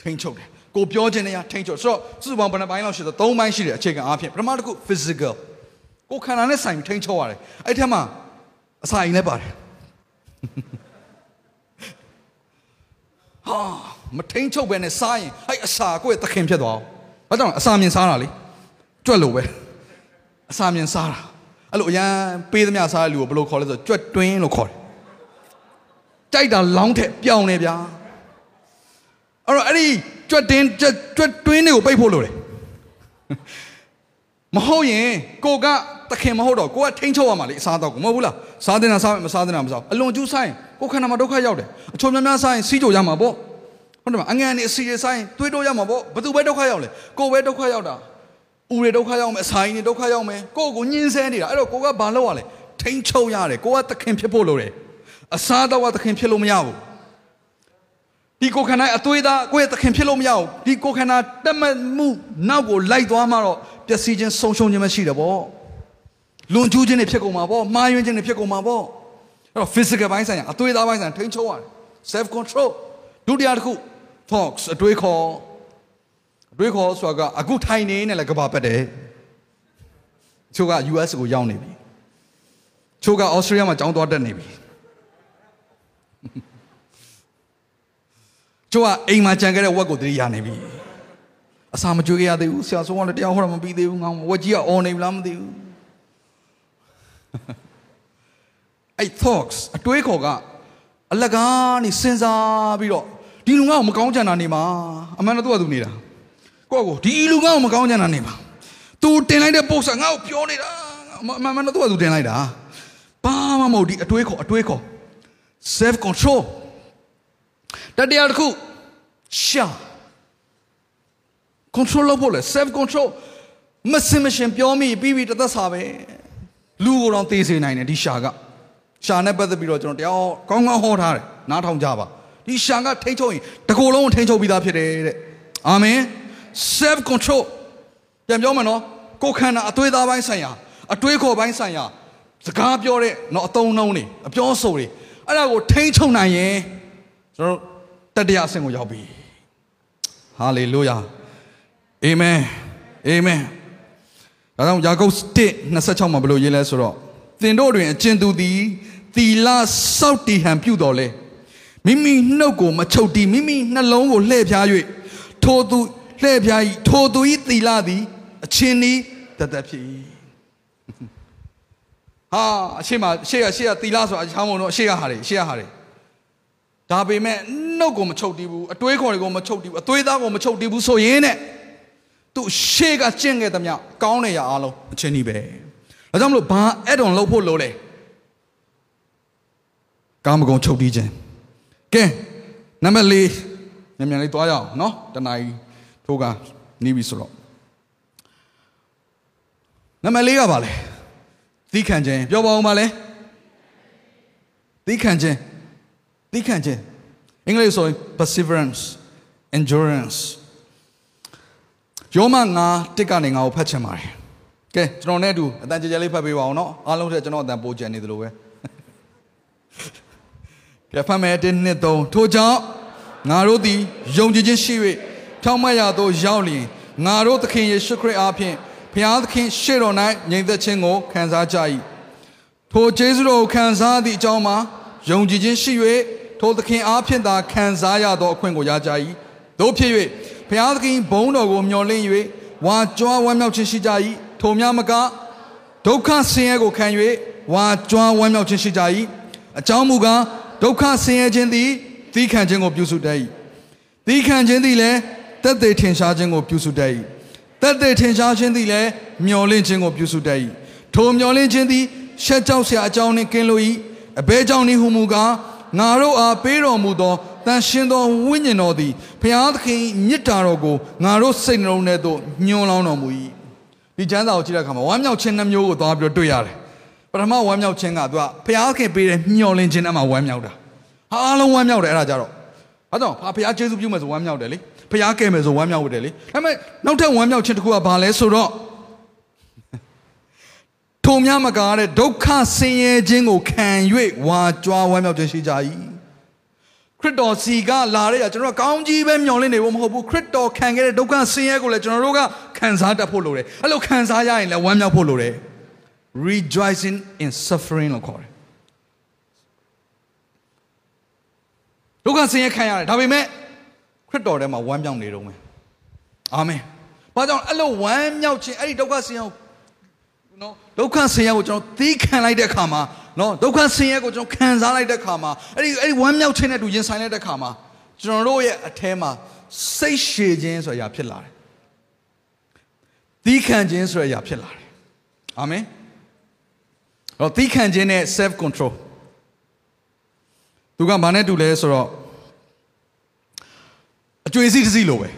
ထိန်ချုပ်တယ်ကိုပြောခြင်းတဲ့အရာထိန်ချုပ်ဆိုတော့စုစုပေါင်းဘယ်နှပိုင်းလောက်ရှိသလဲ၃ပိုင်းရှိတယ်အခြေခံအားဖြင့်ပထမတစ်ခု physical ကိုခန္ဓာနဲ့ဆိုင်ထိန်ချုပ်ရတယ်အဲ့ထက်မှအစာအိမ်လည်းပါတယ်ဟာမထိန်ချုပ်ပဲနဲ့စားရင်အဲ့အစာကိုယ့်ရဲ့သခင်ဖြစ်သွားအောင်ဘာကြောင့်အစာမြင်စားတာလေကြွက်လို့ပဲအစာမြင်စားတာအဲ့လိုအရန်ပေးသမျှစားတဲ့လူကိုဘယ်လိုခေါ်လဲဆိုကြွက်တွင်းလို့ခေါ်တယ်ကြိုက်တာလောင်းထက်ပြောင်းနေဗျာ အဲ့တော့အဲ့ဒီကြွက်တင်းကြွက်ကြွက်တွင်းတွေကိုပိတ်ဖို့လိုတယ်မဟုတ်ရင်ကိုကတခင်မဟုတ်တော့ကိုကထိန်းချုပ်ရမှာလေအစားတော့ကိုမဟုတ်ဘူးလားစားတင်တာစားမစားတင်တာမစားအလွန်ကျူးဆိုင်ကိုခန္ဓာမှာဒုက္ခရောက်တယ်အချို့များများဆိုင်စီးကြိုရမှာပေါ့ဟုတ်တယ်မအငန်နေအစီရဆိုင်တွေးတော့ရမှာပေါ့ဘသူပဲဒုက္ခရောက်လေကိုပဲဒုက္ခရောက်တာဥရဒုက္ခရောက်မယ်အဆိုင်နေဒုက္ခရောက်မယ်ကိုကိုညှင်းဆဲနေတာအဲ့တော့ကိုကဘာလုပ်ရလဲထိန်းချုပ်ရတယ်ကိုကတခင်ဖြစ်ဖို့လိုတယ်အစားတော့တခင်ဖြစ်လို့မရဘူး ဒီကိုခန္ဓာအသွေးသားကိုယ့်ရဲ့သခင်ဖြစ်လို့မရဘူးဒီကိုခန္ဓာတက်မှတ်မှုနောက်ကိုလိုက်သွားမှတော့ပျက်စီးခြင်းဆုံးရှုံးခြင်းမရှိတယ်ပေါ့လွန်ကျူးခြင်းတွေဖြစ်ကုန်မှာပေါ့မှားယွင်းခြင်းတွေဖြစ်ကုန်မှာပေါ့အဲ့တော့ physical ဘိုင်းဆိုင်ရာအသွေးသားဘိုင်းဆိုင်ရာထိန်းချုပ်ရတယ် self control ဒုတိယတစ်ခု thoughts အတွေးခေါ်အတွေးခေါ်ဆိုတာကအခုထိုင်နေနေလည်းကဘာပတ်တယ်ချို့က US ကိုရောက်နေပြီချို့က Australia မှာကျောင်းသွားတက်နေပြီ ကျိုးကအိမ်မှာကြံခဲ့တဲ့ဝက်ကိုတတိရနေပြီအစာမကြွေးခဲ့ရသေးဘူးဆရာဆုံးကလည်းတရားဟောတာမပြီးသေးဘူးငါဝက်ကြီးကအော်နေပြီလားမသိဘူးအဲ့ thoughts အတွေးခေါ်ကအလကားနေစဉ်းစားပြီးတော့ဒီလူငါ့ကိုမကောင်းကြံတာနေမှာအမှန်တော့သူကသူနေတာကိုယ့်ကိုဒီလူငါ့ကိုမကောင်းကြံတာနေမှာ तू တင်လိုက်တဲ့ပုတ်စာငါ့ကိုပြောနေတာအမှန်မှန်တော့သူကသူတင်လိုက်တာဘာမှမဟုတ်ဒီအတွေးခေါ်အတွေးခေါ် self control တတရားတစ်ခုရှာ control လုပ်ဖို့လေ self control မစင်မရှင်ပြောမိပြီးပြီးတသက်စာပဲလူကိုတော့သိစေနိုင်တယ်ဒီရှာကရှာနဲ့ပတ်သက်ပြီးတော့ကျွန်တော်တရားကောင်းကောင်းဟောထားတယ်နားထောင်ကြပါဒီရှာကထိန်းချုပ်ရင်တကိုယ်လုံးထိန်းချုပ်ပြီးသားဖြစ်တယ်တဲ့အာမင် self control ပြန်ပြောမယ်နော်ကိုယ်ခန္ဓာအသွေးသားပိုင်းဆိုင်ရာအတွေးခေါ်ပိုင်းဆိုင်ရာစကားပြောတဲ့နော်အတုံးနှုံးတွေအပြောဆိုတွေအဲ့ဒါကိုထိန်းချုပ်နိုင်ရင်ကျွန်တော် တတရားအဆင့်ကိုရောက်ပြီဟာလေလုယာအာမင်အာမင်ဒါကြောင့်ယာကုပ်1:26မှာဘယ်လိုရေးလဲဆိုတော့သင်တို့တွင်အကျဉ်သူသည်သီလစောက်တီဟန်ပြုတော်လဲမိမိနှုတ်ကိုမချုပ်တီမိမိနှလုံးကိုလှည့်ဖြား၍ထိုသူလှည့်ဖြား၏ထိုသူ၏သီလသည်အချင်းဤတသက်ဖြစ်၏ဟာအရှိမရှေ့ကရှေ့ကသီလဆိုတာအချောင်းမုံတော့အရှိကဟာတွေအရှိကဟာတွေ ဒါပေမဲ့နှုတ်ကိုမချုပ်တီးဘူးအတွေးခေါ်တွေကိုမချုပ်တီးဘူးအသွေးသားကိုမချုပ်တီးဘူးဆိုရင်တဲ့သူရှေ့ကကျင့်ခဲ့သမျှကောင်းနေရအားလုံးအချင်းကြီးပဲဒါကြောင့်မလို့ဘာအဲ့တော်လှုပ်ဖို့လိုလဲကာမဂုဏ်ချုပ်တီးခြင်းကဲနံပါတ်၄မြန်မြန်လေးသွားရအောင်နော်တနားကြီးထိုးကနေပြီဆိုတော့နံပါတ်၄ကပါလဲသီးခံခြင်းပြောပါဦးပါလဲသီးခံခြင်း သီးခံခြင်းအင်္ဂလိပ်ဆိုရင် perseverance endurance ယောမငါတစ်ကနေငါကိုဖတ်ချင်ပါတယ်ကဲကျွန်တော်နဲ့အတူအတန်ကြဲကြဲလေးဖတ်ပေးပါအောင်နော်အားလုံးထက်ကျွန်တော်အတန်ပိုကြံနေသလိုပဲကဲဖတ်မယ်တင်းနှစ်သုံးထို့ကြောင့်ငါတို့သည်ယုံကြည်ခြင်းရှိ၍ဖြောင်းမတ်ရသောရောက်လျင်ငါတို့သခင်ယေရှုခရစ်အားဖြင့်ဖျားသခင်ရှေ့တော်၌ညီသက်ခြင်းကိုခံစားကြ၏ထိုကျေးဇူးတော်ကိုခံစားသည့်အကြောင်းမှာယုံကြည်ခြင်းရှိ၍ ထိုသခင်အားဖြင့်သာခံစားရသောအခွင့်ကိုရကြ၏တို့ဖြစ်၍ဘုရားသခင်ဘုန်းတော်ကိုမျှော်လင့်၍ဝါကြွားဝမ်းမြောက်ခြင်းရှိကြ၏ထိုများမကဒုက္ခဆင်းရဲကိုခံ၍ဝါကြွားဝမ်းမြောက်ခြင်းရှိကြ၏အကြောင်းမူကားဒုက္ခဆင်းရဲခြင်းသည်သီးခံခြင်းကိုပြုစုတတ်၏သီးခံခြင်းသည်လည်းတက်သေးထင်ရှားခြင်းကိုပြုစုတတ်၏တက်သေးထင်ရှားခြင်းသည်လည်းမျော်လင့်ခြင်းကိုပြုစုတတ်၏ထိုမျော်လင့်ခြင်းသည်ရှက်ကြောက်စရာအကြောင်းနှင့်ကင်းလို့၏အဘဲကြောင့်နှင့်ဟုမူကား ငါတို့အားပေးတော်မူသောတန်ရှင်သောဝိညာဉ်တော်သည်ဘုရားသခင်မြစ်တာတော်ကိုငါတို့စိတ်နှလုံးထဲသို့ညှိုးလောင်းတော်မူ၏ဒီကျမ်းစာကိုကြည့်တဲ့အခါမှာဝမ်းမြောက်ခြင်းနှမျိုးကိုသွားပြီးတော့တွေ့ရတယ်ပထမဝမ်းမြောက်ခြင်းကသူကဘုရားသခင်ပေးတဲ့မျှော်လင့်ခြင်းနဲ့မှဝမ်းမြောက်တာဟာအားလုံးဝမ်းမြောက်တယ်အဲ့ဒါကြတော့အဲ့တော့ဟာဘုရားကျေးဇူးပြုမယ်ဆိုဝမ်းမြောက်တယ်လေဘုရားကယ်မယ်ဆိုဝမ်းမြောက်တယ်လေဒါပေမဲ့နောက်ထပ်ဝမ်းမြောက်ခြင်းတစ်ခုကဘာလဲဆိုတော့ ထိုများမကားတဲ့ဒုက္ခဆင်းရဲခြင်းကိုခံ၍ဝါကြွားဝမ်းမြောက်ခြင်းရှိကြ၏ခရစ်တော်စီကလာတဲ့ကျွန်တော်တို့ကောင်းကြီးပဲမျှော်လင့်နေဖို့မဟုတ်ဘူးခရစ်တော်ခံခဲ့တဲ့ဒုက္ခဆင်းရဲကိုလည်းကျွန်တော်တို့ကခံစားတတ်ဖို့လိုတယ်အဲ့လိုခံစားရရင်လည်းဝမ်းမြောက်ဖို့လိုတယ် rejoicing in suffering လို့ခေါ်တယ်ဒုက္ခဆင်းရဲခံရတယ်ဒါပေမဲ့ခရစ်တော်ထဲမှာဝမ်းမြောက်နေတော့မယ်အာမင်ဘာကြောင့်အဲ့လိုဝမ်းမြောက်ခြင်းအဲ့ဒီဒုက္ခဆင်းရဲကို နော်ဒုက္ခဆင်းရဲကိုကျွန်တော်သိခံလိုက်တဲ့အခါမှာနော်ဒုက္ခဆင်းရဲကိုကျွန်တော်ခံစားလိုက်တဲ့အခါမှာအဲ့ဒီအဲ့ဒီဝမ်းမြောက်ခြင်းနဲ့တူရင်ဆိုင်လိုက်တဲ့အခါမှာကျွန်တော်တို့ရဲ့အထဲမှာစိတ်ရှည်ခြင်းဆိုတဲ့အရာဖြစ်လာတယ်သီးခံခြင်းဆိုတဲ့အရာဖြစ်လာတယ်အာမင်တော့သီးခံခြင်းနဲ့ self control သူကဘာနဲ့တူလဲဆိုတော့အကျွေးစီးတစ်စီးလိုပဲ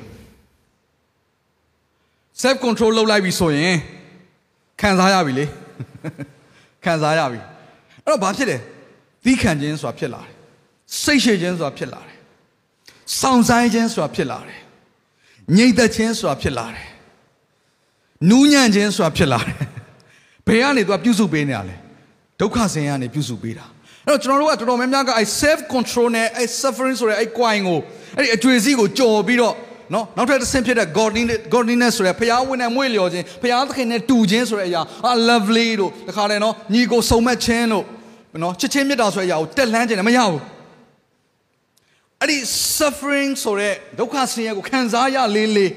self control လုပ်လိုက်ပြီဆိုရင် ခံစားရပြီလေခံစားရပြီအဲ့တော့ဘာဖြစ်လဲသီးခံခြင်းဆိုတာဖြစ်လာတယ်စိတ်ရှည်ခြင်းဆိုတာဖြစ်လာတယ်စောင့်ဆိုင်ခြင်းဆိုတာဖြစ်လာတယ်ငြိမ်သက်ခြင်းဆိုတာဖြစ်လာတယ်နူးညံ့ခြင်းဆိုတာဖြစ်လာတယ်ဘယ်ကနေသူကပြုစုပေးနေရလဲဒုက္ခဆင်းရဲကနေပြုစုပေးတာအဲ့တော့ကျွန်တော်တို့ကတော်တော်များများကအဲ self control နဲ့အဲ suffering ဆိုတဲ့အဲ coin ကိုအဲ့ဒီအကျွေးစီးကိုကြော်ပြီးတော့ နော်နောက်ထပ်တစ်ဆင့်ဖြစ်တဲ့ godliness godliness ဆိုတဲ့ဖျားဝင်နဲ့မွေ့လျော်ခြင်းဖျားသခင်နဲ့တူခြင်းဆိုတဲ့အရာအာ lovely တို့တခါလဲနော်ညီကိုစုံမက်ခြင်းတို့နော်ချစ်ချင်းမြတ်တာဆိုတဲ့အရာကိုတက်လှမ်းခြင်းလည်းမရဘူးအဲ့ဒီ suffering ဆိုတဲ့ဒုက္ခဆင်းရဲကိုခံစားရလေးလေး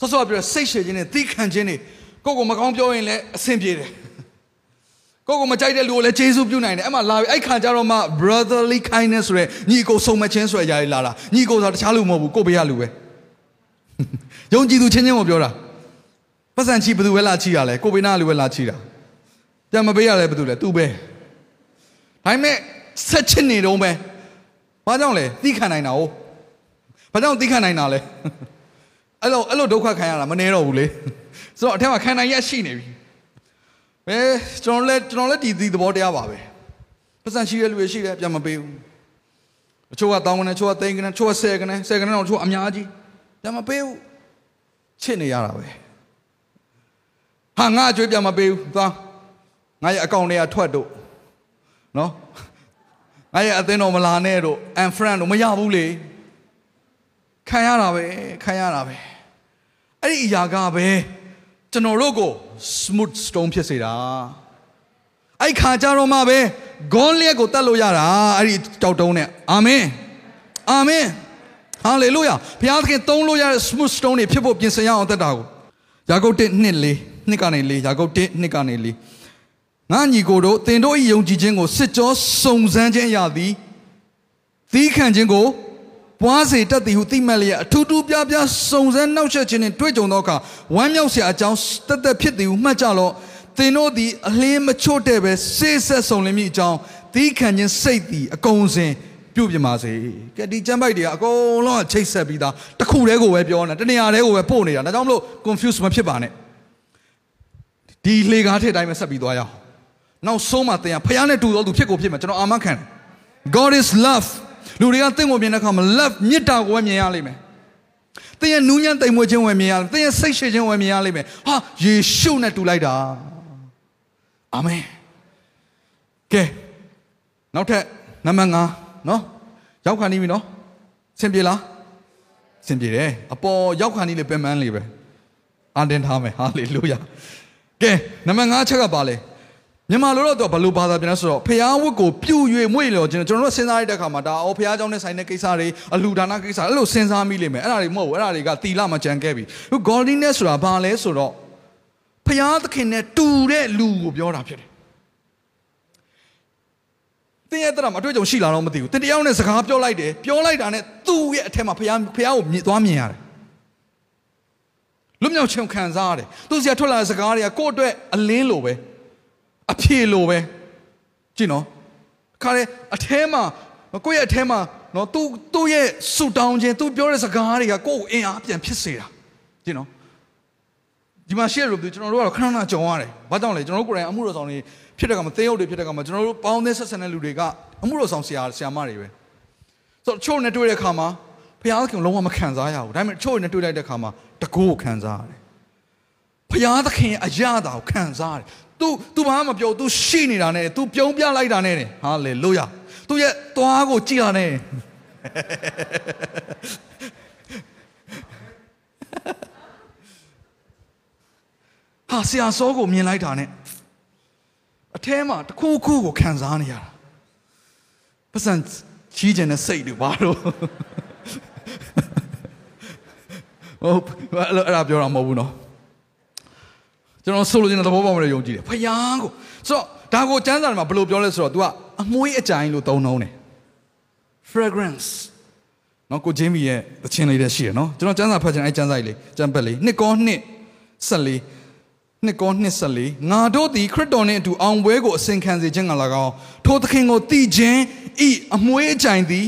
ဆောဆောပြောစိတ်ရှည်ခြင်းနဲ့သိခံခြင်းနဲ့ကိုယ့်ကိုမကောင်းပြောရင်လည်းအဆင်ပြေတယ် ကိုကိုမကြိုက်တဲ့လူကိုလည်းကျေးဇူးပြုနိုင်တယ်အဲ့မှာလာပြီအဲ့ခါကျတော့မှ brotherly kindness ဆိုရယ်ညီကိုစုံမချင်းဆိုရယ်ຢာလာတာညီကိုဆိုတာတခြားလူမဟုတ်ဘူးကိုဘေးကလူပဲယုံကြည်သူချင်းချင်းကိုပြောတာပတ်စံချီဘယ်သူပဲလာချီရလဲကိုဘေးနာလူပဲလာချီတာပြန်မပေးရလဲဘယ်သူလဲသူပဲဒါပေမဲ့ဆက်ချစ်နေတော့ပဲဘာကြောင့်လဲသိခံနိုင်တာ哦ဘာကြောင့်သိခံနိုင်တာလဲအဲ့လိုအဲ့လိုဒုက္ခခံရတာမနေတော့ဘူးလေဆိုတော့အထက်မှာခံနိုင်ရရှိနေပြီ ဘယ်ကျွန်တော်လည်းကျွန်တော်လည်းဒီဒီသဘောတရားပါပဲပတ်စံရှိတဲ့လူတွေရှိတယ်ပြန်မပေးဘူးအချို့ကတောင်းကနေချို့ကသိန်းကနေချို့ကဆယ်ကနေဆယ်ကနေတော့ချို့အများကြီးပြန်မပေးဘူးချစ်နေရတာပဲဟာငါအကျွေးပြန်မပေးဘူးသွားငါရဲ့အကောင့်တွေကထွက်တို့နော်ငါရဲ့အသင်းတော်မလာနဲ့တို့ and friend တို့မရဘူးလေခံရတာပဲခံရတာပဲအဲ့ဒီအရာကပဲကျွန်တော်တို့ကို smooth stone ဖြစ်စေတာအဲ့ခါကြတော့မှပဲဂွန်လျက်ကိုတတ်လို့ရတာအဲ့ဒီတောက်တုံးနဲ့အာမင်အာမင်ဟာလေလုယာဘုရားသခင်သုံးလို့ရတဲ့ smooth stone တွေဖြစ်ဖို့ပြင်ဆင်ရအောင်တတ်တာကိုယာကုပ်1နှစ်လေးနှစ်ကနေလေးယာကုပ်1နှစ်ကနေလေးငါညီကိုတို့သင်တို့၏ယုံကြည်ခြင်းကိုစစ်ကြောစုံစမ်းခြင်းရသည်သီးခံခြင်းကို ပွားစေတတ်သည်ဟုသိမှတ်လျက်အထူးထူးပြားပြားစုံစမ်းနှောက်ယှက်ခြင်းနှင့်တွေ့ကြုံသောအခါဝမ်းမြောက်စရာအကြောင်းတသက်ဖြစ်သည်ဟုမှတ်ကြလော့သင်တို့သည်အလင်းမချို့တဲ့ပဲစေးဆက်စုံလင်မိအကြောင်းသီးခံခြင်းစိတ်သည်အကုန်စင်ပြုတ်ပြပါစေကဲဒီကျမ်းပိုက်တွေကအကုန်လုံးချိတ်ဆက်ပြီးသားတစ်ခုတည်းကိုပဲပြောနေတာတနေရာတည်းကိုပဲပို့နေတာဒါကြောင့်မလို့ confuse မဖြစ်ပါနဲ့ဒီလေကားထက်တိုင်းပဲဆက်ပြီးသွားရအောင်နောက်ဆုံးမှသင်ကဖခင်နဲ့တူတော်သူဖြစ်ကိုဖြစ်မှာကျွန်တော်အာမခံ God is love လူတွေကသင်ကိုမြင်တဲ့အခါမှာ love မေတ္တာကိုပဲမြင်ရလိမ့်မယ်။သင်ရဲ့နူးညံ့တိမ်မွေ့ခြင်းဝယ်မြင်ရလိမ့်။သင်ရဲ့စိတ်ရှည်ခြင်းဝယ်မြင်ရလိမ့်မယ်။ဟာယေရှုနဲ့တူလိုက်တာ။အာမင်။ကဲနောက်ထပ်နံပါတ်5နော်။ရောက်ခါနေပြီနော်။ဆင်ပြေလား။ဆင်ပြေတယ်။အပေါ်ရောက်ခါနေလေပင်ပန်းလေးပဲ။အာတင်ထားမယ်။ဟာလေလုယာ။ကဲနံပါတ်5ချက်ကပါလေ။ မြန်မာလိုတော့ဘလို့ဘာသာပြန်လဲဆိုတော့ဖျားဝတ်ကိုပြုတ်၍မွေ့လျော်ခြင်းကျွန်တော်တို့စဉ်းစားရတဲ့အခါမှာဒါအော်ဖျားเจ้าနဲ့ဆိုင်တဲ့ကိစ္စတွေအလူဒါနကိစ္စအဲ့လိုစဉ်းစားမိလိမ့်မယ်အဲ့ဒါတွေမဟုတ်ဘူးအဲ့ဒါတွေကတီလာမကြံခဲ့ပြီခု godliness ဆိုတာဘာလဲဆိုတော့ဖျားသခင်နဲ့တူတဲ့လူကိုပြောတာဖြစ်တယ် တင်းရဲ့တရမှာအတွေ့အကြုံရှိလာတော့မသိဘူးတင်းတယောက်နဲ့စကားပြောလိုက်တယ်ပြောလိုက်တာနဲ့သူ့ရဲ့အထက်မှာဖះဖះကိုမြင်သွားမြင်ရတယ်လွတ်မြောက်ခြင်းခံစားရတယ်သူစီကထွက်လာတဲ့စကားတွေကကိုယ့်အတွက်အလင်းလိုပဲ အဖြေလိုပဲကြည့်နော်ခါရဲအထဲမှာကိုယ့်ရဲ့အထဲမှာနော်သူ့သူ့ရဲ့ဆူတောင်းခြင်းသူပြောတဲ့စကားတွေကကိုယ့်ကိုအင်အားပြန်ဖြစ်စေတာကြည့်နော်ဒီမှာရှေ့လို့ပြောကျွန်တော်တို့ကတော့ခဏခဏကြုံရတယ်။ဘာကြောင့်လဲကျွန်တော်တို့ကိုယ်တိုင်အမှုတော်ဆောင်တွေဖြစ်တဲ့ကမှာသင်းရုပ်တွေဖြစ်တဲ့ကမှာကျွန်တော်တို့ပေါင်းတဲ့ဆက်ဆံတဲ့လူတွေကအမှုတော်ဆောင်ဆရာဆရာမတွေပဲ။ဆိုတော့ချို့နဲ့တွေ့တဲ့ခါမှာဘုရားသခင်လုံးဝမခံစားရဘူး။ဒါပေမဲ့ချို့နဲ့တွေ့လိုက်တဲ့ခါမှာတကူကိုခံစားရတယ်။ဘုရားသခင်အရာတာကိုခံစားရတယ်။ तू तू ဘာမှမပြော तू ရှိနေတာနဲ့ तू ပြုံးပြလိုက်တာနဲ့ဟာလေလုယာ။ तू ရဲ့သွားကိုကြည်တာနဲ့ဟာဆရာစောကိုမြင်လိုက်တာနဲ့အထဲမှာတစ်ခုခုကိုခံစားနေရတာပတ်စံချီးကျင်တဲ့စိတ်တွေဘာလို့ဟုတ်အဲ့ဒါပြောတာမဟုတ်ဘူးနော် ကျွန်တော်ဆိုလိုချင်တဲ့သဘောပေါက်မလို့ယုံကြည်တယ်ဖယားကိုဆိုတော့ဒါကိုကျမ်းစာထဲမှာဘယ်လိုပြောလဲဆိုတော့ तू ကအမွှေးအကြိုင်လို့သုံးနှုံးတယ် fragrance နော်ကိုဂျင်းမီရဲ့သချင်းလေးတည်းရှိရနော်ကျွန်တော်ကျမ်းစာဖတ်ချင်အဲကျမ်းစာကြီးလေးကျမ်းပတ်လေးနှစ်ကောနှစ်14နှစ်ကောနှစ်14ငါတို့သည်ခရစ်တော်နှင့်အတူအောင်ပွဲကိုအစဉ်ခံစေခြင်းက၎င်းထိုသခင်ကိုတည်ခြင်းဤအမွှေးအကြိုင်သည်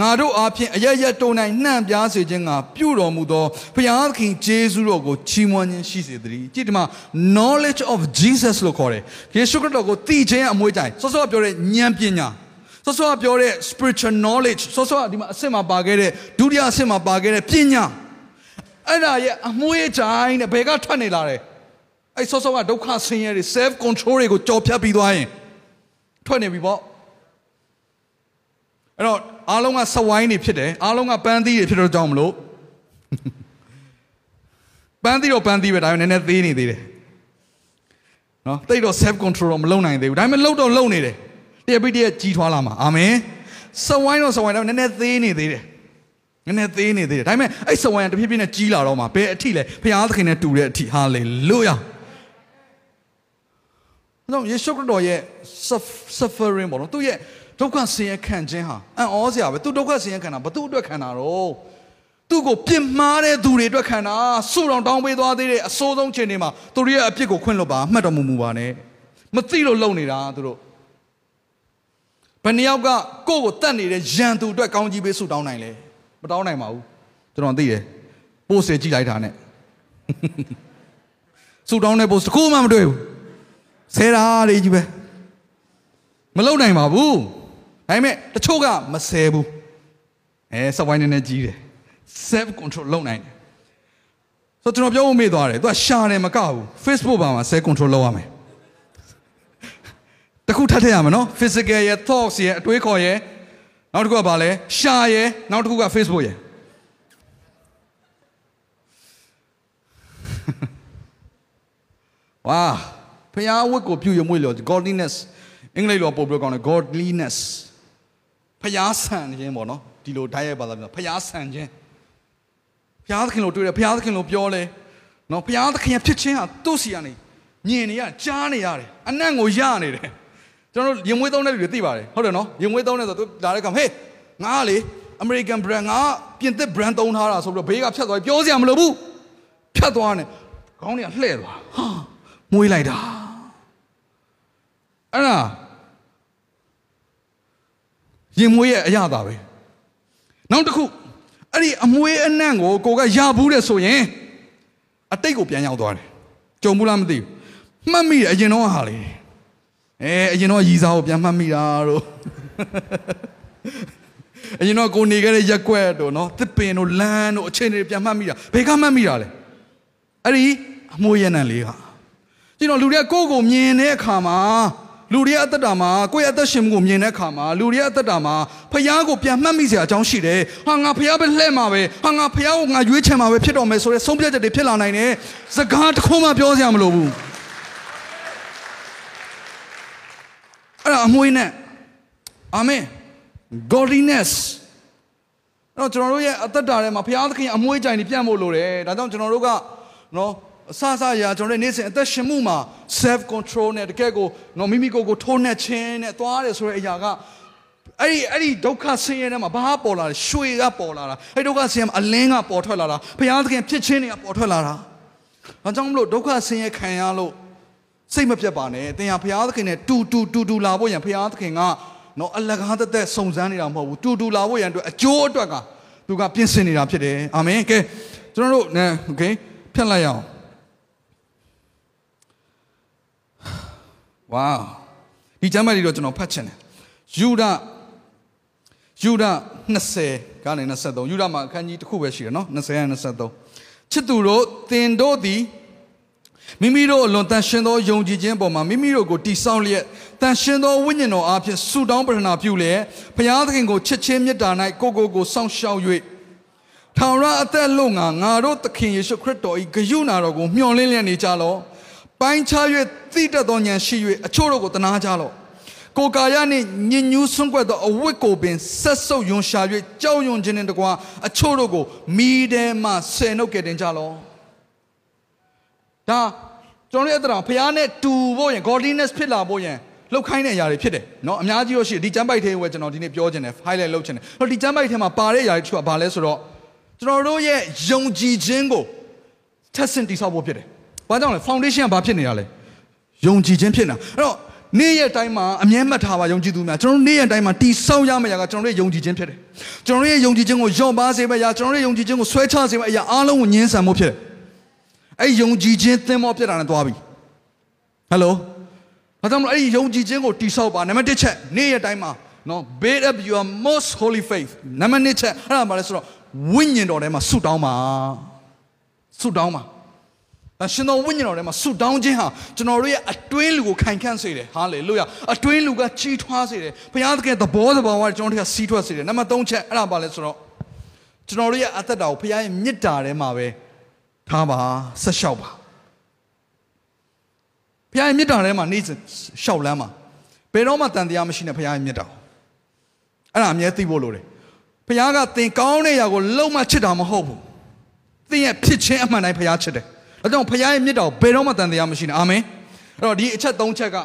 ငါတို့အားဖြင့်အရရတုံနိုင်နှံ့ပြားစေခြင်းကပြုတော်မူသောဘုရားသခင်ဂျေဇုတော်ကိုချီးမွမ်းခြင်းရှိစေတည်းကြည့်ဒီမှာ knowledge of Jesus လို့ခေါ်တယ်ယေရှုခရစ်တော်ကိုတည်ခြင်းအမွှေးကြိုင်စောစောပြောတဲ့ဉာဏ်ပညာဆောဆောကပြောတဲ့ spiritual knowledge ဆောဆောကဒီမှာအစစ်မှာပါခဲ့တဲ့ဒုတိယအစစ်မှာပါခဲ့တဲ့ပညာအဲ့ဒါရဲ့အမွှေးတိုင်းနဲ့ဘယ်ကထွက်နေလာတယ်အဲ့ဆောဆောကဒုက္ခဆင်းရဲတွေ self control တွေကိုကြော်ဖြတ်ပြီးသွားရင်ထွက်နေပြီပေါ့ အဲ့တော့အားလုံးကစဝိုင်းနေဖြစ်တယ်အားလုံးကပန်းသီးတွေဖြစ်တော့ကြောင်းမလို့ပန်းသီးတော့ပန်းသီးပဲဒါပေမဲ့နည်းနည်းသေးနေသေးတယ်နော်တိတ်တော့ self control တော့မလုပ်နိုင်သေးဘူးဒါပေမဲ့လှုပ်တော့လှုပ်နေတယ်တရပိတရကြီးထွားလာမှာအာမင်စဝိုင်းတော့စဝိုင်းတော့နည်းနည်းသေးနေသေးတယ်နည်းနည်းသေးနေသေးတယ်ဒါပေမဲ့အဲ့စဝိုင်းကတဖြည်းဖြည်းနဲ့ကြီးလာတော့မှာဘယ်အထိလဲဘုရားသခင်နဲ့တူတဲ့အထိဟာလေလုယာတော့ယေရှုခရစ်တော်ရဲ့ suffering ပေါ့နော်သူရဲ့ ဒုက္ခဆင်းရဲခံခြင်းဟာအံ့ဩစရာပဲသူဒုက္ခဆင်းရဲခံတာဘသူအတွက်ခံတာတော့သူ့ကိုပြစ်မှားတဲ့သူတွေအတွက်ခံတာဆူတောင်တောင်းပေးသွားသေးတဲ့အဆိုးဆုံးချိန်တွေမှာသူတို့ရဲ့အပြစ်ကိုခွင့်လွတ်ပါမှတ်တော်မူမူပါနဲ့မသိလို့လုံနေတာသူတို့ဘယ်နှယောက်ကကိုယ့်ကိုတတ်နေတဲ့ရန်သူအတွက်ကောင်းကြီးပေးဆုတောင်းနိုင်လဲမတောင်းနိုင်ပါဘူးကျွန်တော်သိတယ်ပို့စေကြည့်လိုက်တာနဲ့ဆုတောင်းတဲ့ပို့တစ်ခုမှမတွေ့ဘူးဆဲတာလေးကြီးပဲမလုံနိုင်ပါဘူး ဒါပေမဲ့တချို့ကမဆဲဘူးအဲစက်ဝိုင်းနေနေကြီးတယ် self control လုပ်နိုင်တယ်ဆိုတော့ကျွန်တော်ပြောဖို့မေ့သွားတယ်သူကရှာတယ်မကဘူး Facebook ပါမှာ self control လုပ်ရမယ်တခုထပ်ထည့်ရမယ်နော် physical ရဲ့ thoughts ရဲ့အတွေးခေါ်ရဲ့နောက်တစ်ခုကဘာလဲရှာရဲ့နောက်တစ်ခုက Facebook ရဲ့ဝါဖျားဝတ်ကိုပြုရမွေ့လို့ godliness အင်္ဂလိပ်လိုပို့ပြောကောင်းတယ် godliness ဖျားဆန်ခြင်းပေါ့နော်ဒီလိုဓာတ်ရိုက်ပါလာပြောဖျားဆန်ခြင်းဖျားသခင်လိုတွေ့တယ်ဖျားသခင်လိုပြောလဲနော်ဖျားသခင်ဖြစ်ခြင်းဟာသူ့စီကနေညင်နေရကြားနေရတယ်အနံ့ကိုရနေတယ်ကျွန်တော်ရင်မွေးသုံးတဲ့လူတွေသိပါတယ်ဟုတ်တယ်နော်ရင်မွေးသုံးတဲ့ဆိုသူလာတဲ့ကောင်ဟေးငါကလေ American brand ငါပြင်သစ် brand သုံးထားတာဆိုပြီးတော့ဘေးကဖြတ်သွားပြောစရာမလိုဘူးဖြတ်သွားနေခေါင်းတွေကလှဲ့သွားဟာမွေးလိုက်တာအဲ့ဒါ ရင်မွေးရဲ့အရသာပဲနောက်တစ်ခုအဲ့ဒီအမွေးအနှံ့ကိုကိုကရဘူးတဲ့ဆိုရင်အတိတ်ကိုပြန်ရောက်သွားတယ်ကြုံဘူးလားမသိဘူးမှတ်မိတယ်အရင်တော့ဟာလေအဲအရင်တော့ရည်စားကိုပြန်မှတ်မိတာတို့အရင်တော့ကိုနေခဲ့တဲ့ရက်ွက်တို့နော်တစ်ပင်တို့လမ်းတို့အချိန်တွေပြန်မှတ်မိတာဘယ်ကမှတ်မိတာလဲအဲ့ဒီအမွေးရနံလေးကကျွန်တော်လူတွေကကိုယ့်ကိုမြင်တဲ့အခါမှာ လူတွေရဲ့အသက်တာမှာကိုယ့်ရဲ့အသက်ရှင်မှုကိုမြင်တဲ့အခါမှာလူတွေရဲ့အသက်တာမှာဖခင်ကိုပြန်မှတ်မိစရာအကြောင်းရှိတယ်။ဟာငါဖခင်ပဲလှဲ့မှာပဲ။ဟာငါဖခင်ကိုငါရွေးချယ်မှာပဲဖြစ်တော်မယ်ဆိုတဲ့ဆုံးဖြတ်ချက်တွေဖြစ်လာနိုင်တယ်။စကားတစ်ခုမှပြောစရာမလိုဘူး။အဲ့ဒါအမွေးနဲ့အာမင် godliness အဲ့တော့ကျွန်တော်တို့ရဲ့အသက်တာထဲမှာဖခင်သခင်အမွေးကြိုင်တွေပြန့်ဖို့လိုတယ်။ဒါကြောင့်ကျွန်တော်တို့ကနော် အဆအဆရာကျွန်တော်တို့နေ့စဉ်အသက်ရှင်မှုမှာ self control နဲ့တကယ်ကိုနော်မိမိကိုယ်ကိုထိုးနှက်ခြင်းနဲ့သွားတယ်ဆိုတဲ့အရာက အဲ့ဒီအဲ့ဒီဒုက္ခဆင်းရဲထဲမှာဘာပေါ်လာလဲရွှေကပေါ်လာတာအဲ့ဒုက္ခဆင်းရဲမှာအလင်းကပေါ်ထွက်လာတာဘုရားသခင်ဖြစ်ခြင်းတွေကပေါ်ထွက်လာတာဒါကြောင့်မလို့ဒုက္ခဆင်းရဲခံရလို့စိတ်မပြတ်ပါနဲ့သင်ဟာဘုရားသခင်နဲ့တူတူတူတူလာဖို့ရန်ဘုရားသခင်ကနော်အလကားတသက်စုံစမ်းနေတာမဟုတ်ဘူးတူတူလာဖို့ရန်အတွက်အကျိုးအတွက်ကသူကပြင်ဆင်နေတာဖြစ်တယ်အာမင်ကဲကျွန်တော်တို့နဲโอเคဖြတ်လိုက်ရအောင် ဝါဒီကျမ်းပိုင်းလေးတော့ကျွန်တော်ဖတ်ချင်တယ်ယူဒယူဒ20ကနေ23ယူဒမှာအခန်းကြီးတစ်ခုပဲရှိတယ်နော်20နဲ့23ချစ်သူတို့သင်တို့သည်မိမိတို့အလွန်တန်ရှင်သောယုံကြည်ခြင်းပေါ်မှာမိမိတို့ကိုတည်ဆောက်လျက်တန်ရှင်သောဝိညာဉ်တော်အားဖြင့်ဆုတောင်းပတနာပြုလျက်ဘုရားသခင်ကိုချစ်ခြင်းမေတ္တာ၌ကိုကိုကိုစောင့်ရှောက်၍ထောင်ရအသက်လုံငါငါတို့သခင်ယေရှုခရစ်တော်၏ဂရုဏာတော်ကိုမျှော်လင့်လျက်နေကြလော့ ပိုင်းခြား၍သိတတ်သောဉာဏ်ရှိ၍အချို့တို့ကိုတနာကြလော့ကိုကာယနှင့်ညဉ့်ညူးဆွန့်ကွက်သောအဝတ်ကိုပင်ဆက်ဆုပ်ယွန်ရှာ၍ကြောက်ရွံ့ခြင်းနှင့်တကွာအချို့တို့ကိုမိထဲမှဆယ်နှုတ်ကယ်တင်ကြလော့ဒါကျွန်တော်ရဲ့အတ္တတော်ဖះနဲ့တူဖို့ရင် godliness ဖြစ်လာဖို့ရင်လှုပ်ခိုင်းတဲ့အရာတွေဖြစ်တယ်เนาะအများကြီးရောရှိဒီကျမ်းပိုက်ထဲဝယ်ကျွန်တော်ဒီနေ့ပြောခြင်းတယ် highlight လုပ်ခြင်းတယ်ဟိုဒီကျမ်းပိုက်ထဲမှာပါတဲ့အရာတွေသူကဘာလဲဆိုတော့ကျွန်တော်တို့ရဲ့ယုံကြည်ခြင်းကိုထက်ဆင့်တိဆောက်ဖို့ဖြစ်တယ်။ ဘာကြောင့်လဲ foundation ကဘာဖြစ်နေတာလဲ။ယုံကြည်ခြင်းဖြစ်နေတာ။အဲ့တော့နေ့ရက်တိုင်းမှာအမြဲမှတ်ထားပါယုံကြည်သူများကျွန်တော်တို့နေ့ရက်တိုင်းမှာတိဆောက်ရမယ့်အရာကကျွန်တော်တို့ရဲ့ယုံကြည်ခြင်းဖြစ်တယ်။ကျွန်တော်တို့ရဲ့ယုံကြည်ခြင်းကိုယုံပါစေမယ့်အရာကျွန်တော်တို့ရဲ့ယုံကြည်ခြင်းကိုဆွဲချစေမယ့်အရာအားလုံးကိုညှင်းဆန်မှုဖြစ်တယ်။အဲ့ယုံကြည်ခြင်းသင်္ဘောဖြစ်တာနဲ့သွားပြီ။ဟယ်လိုဘာကြောင့်လဲအဲ့ဒီယုံကြည်ခြင်းကိုတိဆောက်ပါနံပါတ်1ချက်နေ့ရက်တိုင်းမှာနော် build up your most holy faith နံပါတ်2ချက်အဲ့ဒါမှလည်းဆိုတော့ဝိညာဉ်တော်ထဲမှာဆုတောင်းပါဆုတောင်းပါ အရှင်တော်ဝိညာဉ်တော်ထဲမှာဆုတောင်းခြင်းဟာကျွန်တော်တို့ရဲ့အတွင်းလူကိုခိုင်ခန့်စေတယ်ဟာလေလုယာအတွင်းလူကကြီးထွားစေတယ်ဘုရားသခင်သဘောသဘာဝကျွန်တော်တို့ကစီးထွက်စေတယ်နံပါတ်3ချက်အဲ့ဒါပါလဲဆိုတော့ကျွန်တော်တို့ရဲ့အသက်တာကိုဘုရားရဲ့မေတ္တာထဲမှာပဲထားပါဆက်လျှောက်ပါဘုရားရဲ့မေတ္တာထဲမှာနေ့စဉ်လျှောက်လန်းပါဘယ်တော့မှတန်တရားမရှိနဲ့ဘုရားရဲ့မေတ္တာအဲ့ဒါအမြဲသိဖို့လိုတယ်ဘုရားကသင်ကောင်းတဲ့ຢာကိုလုံးမချစ်တာမဟုတ်ဘူးသင်ရဲ့ဖြစ်ခြင်းအမှန်တိုင်းဘုရားချစ်တယ် ဒါကြောင့်ဘုရားရဲ့မေတ္တာကိုဘယ်တော့မှတန်တရားမရှိနဲ့အာမင်အဲ့တော့ဒီအချက်၃ချက်က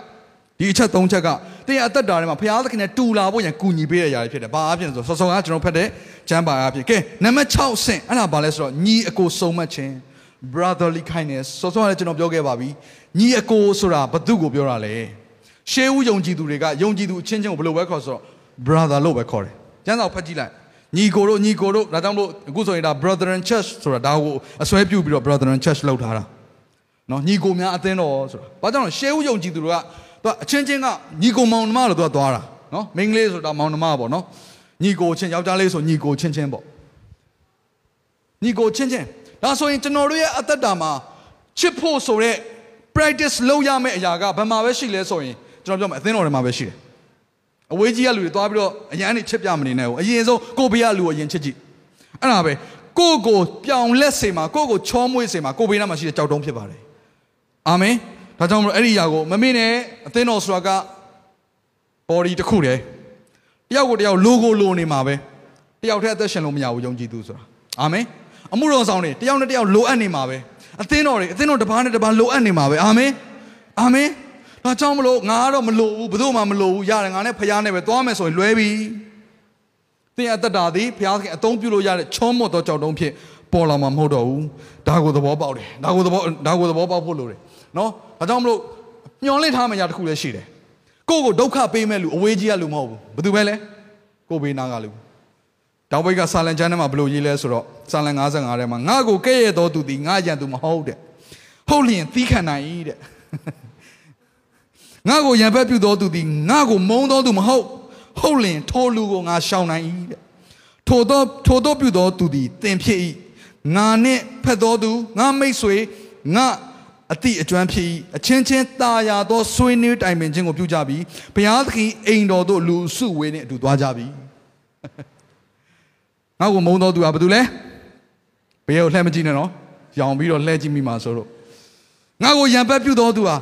ဒီအချက်၃ချက်ကသင်ရဲ့အသက်တာထဲမှာဘုရားသခင်နဲ့တူလာဖို့ရန်ကူညီပေးတဲ့ຢာတွေဖြစ်တယ်ဘာအဖြစ်ဆိုစောစောကကျွန်တော်ဖတ်တဲ့ကျမ်းပါအဖြစ်ကဲနံပါတ်6ဆင့်အဲ့ဒါဘာလဲဆိုတော့ညီအကိုစုံမက်ခြင်း brotherly kindness စောစောကလည်းကျွန်တော်ပြောခဲ့ပါပြီညီအကိုဆိုတာဘသူကိုပြောတာလဲရှေးဦးယုံကြည်သူတွေကယုံကြည်သူအချင်းချင်းကိုဘယ်လိုပဲခေါ်ဆိုတော့ brother လို့ပဲခေါ်တယ်ကျမ်းစာကိုဖတ်ကြည့်လိုက် ညီကိုတို့ညီကိုတို့ဒါကြောင့်မို့အခုဆိုရင်ဒါ brethren church ဆိုတာဒါကိုအစွဲပြုပြီးတော့ brethren church လောက်ထားတာနော်ညီကိုများအသင်းတော်ဆိုတာဘာကြောင့်လဲရှေးဦးယုံကြည်သူတွေကသူအချင်းချင်းကညီကိုမောင်နှမလို့သူကသွားတာနော်မိန်းကလေးဆိုတာမောင်နှမပေါ့နော်ညီကိုချင်းယောက်ျားလေးဆိုညီကိုချင်းချင်းပေါ့ညီကိုချင်းချင်းဒါဆိုရင်ကျွန်တော်တို့ရဲ့အသက်တာမှာချစ်ဖို့ဆိုတဲ့ practice လုပ်ရမယ့်အရာကဘယ်မှာပဲရှိလဲဆိုရင်ကျွန်တော်ပြောမယ်အသင်းတော်ထဲမှာပဲရှိတယ် အဝေးကြီးကလူတွေသွားပြီးတော့အရန်နေချစ်ပြမနေနဲ့ဘူးအရင်ဆုံးကိုဘေးကလူကိုအရင်ချစ်ကြည့်အဲ့ဒါပဲကိုကိုပြောင်လက်စေမှာကိုကိုချောမွေးစေမှာကိုဘေးနားမှာရှိတဲ့ကြောက်တုံးဖြစ်ပါတယ်အာမင်ဒါကြောင့်မလို့အဲ့ဒီຢာကိုမမေ့နဲ့အသင်းတော်ဆိုတာက body တစ်ခုတည်းတယောက်ကိုတယောက် logo လိုနေမှာပဲတယောက်တည်းအသက်ရှင်လို့မရဘူးယုံကြည်သူဆိုတာအာမင်အမှုတော်ဆောင်တွေတယောက်နဲ့တယောက်လိုအပ်နေမှာပဲအသင်းတော်တွေအသင်းတော်တစ်ပါးနဲ့တစ်ပါးလိုအပ်နေမှာပဲအာမင်အာမင် ဒါကြောင့်မလို့ငါကတော့မလိုဘူးဘယ်သူမှမလိုဘူးရတယ်ငါနဲ့ဖရားနဲ့ပဲသွားမယ်ဆိုရင်လွဲပြီသင်အသက်တာသည်ဖရားခင်အသုံးပြုလို့ရတဲ့ချောမော့သောကြောက်တုံးဖြစ်ပေါ်လာမှာမဟုတ်တော့ဘူးဒါကိုသဘောပေါက်တယ်ဒါကိုသဘောဒါကိုသဘောပေါက်ဖို့လိုတယ်နော်ဒါကြောင့်မလို့ညှော်လင့်ထားမယ့်ຢာတစ်ခုလည်းရှိတယ်ကိုယ့်ကိုဒုက္ခပေးမဲ့လူအဝေးကြီးကလူမဟုတ်ဘူးဘယ်သူပဲလဲကိုယ်ဘေးနာကလူတောင်ဘိတ်ကဆာလန်ချမ်းထဲမှာဘယ်လိုရေးလဲဆိုတော့ဆာလန်55ထဲမှာငါ့ကိုကဲ့ရဲ့တော်သူသည်ငါရန်သူမဟုတ်တဲ့ဟုတ်လျင်သီးခံနိုင်၏တဲ့ ငါ့ကိုရံဖက်ပြုတော်သူသည်ငါ့ကိုမုန်းတော်သူမဟုတ်ဟုတ်လင်ထိုလူကိုငါရှောင်နိုင်၏တဲ့ထိုတော့ထိုတော့ပြုတော်သူသည်တင်ဖြစ်၏ငါနဲ့ဖက်တော်သူငါမိတ်ဆွေငါအတိအကျွမ်းဖြစ်၏အချင်းချင်းตาရသောဆွေးနွေးတိုင်ပင်ခြင်းကိုပြုကြပြီးဘုရားသခင်အိမ်တော်သို့လူစုဝေးနှင့်အတူသွားကြပြီငါ့ကိုမုန်းတော်သူကဘာတူလဲဘယ်ကိုလှမ်းမကြည့်နဲ့နော်ရောင်ပြီးတော့လှဲကြည့်မိမှာဆိုတော့ငါ့ကိုရံပတ်ပြုတော်သူဟာ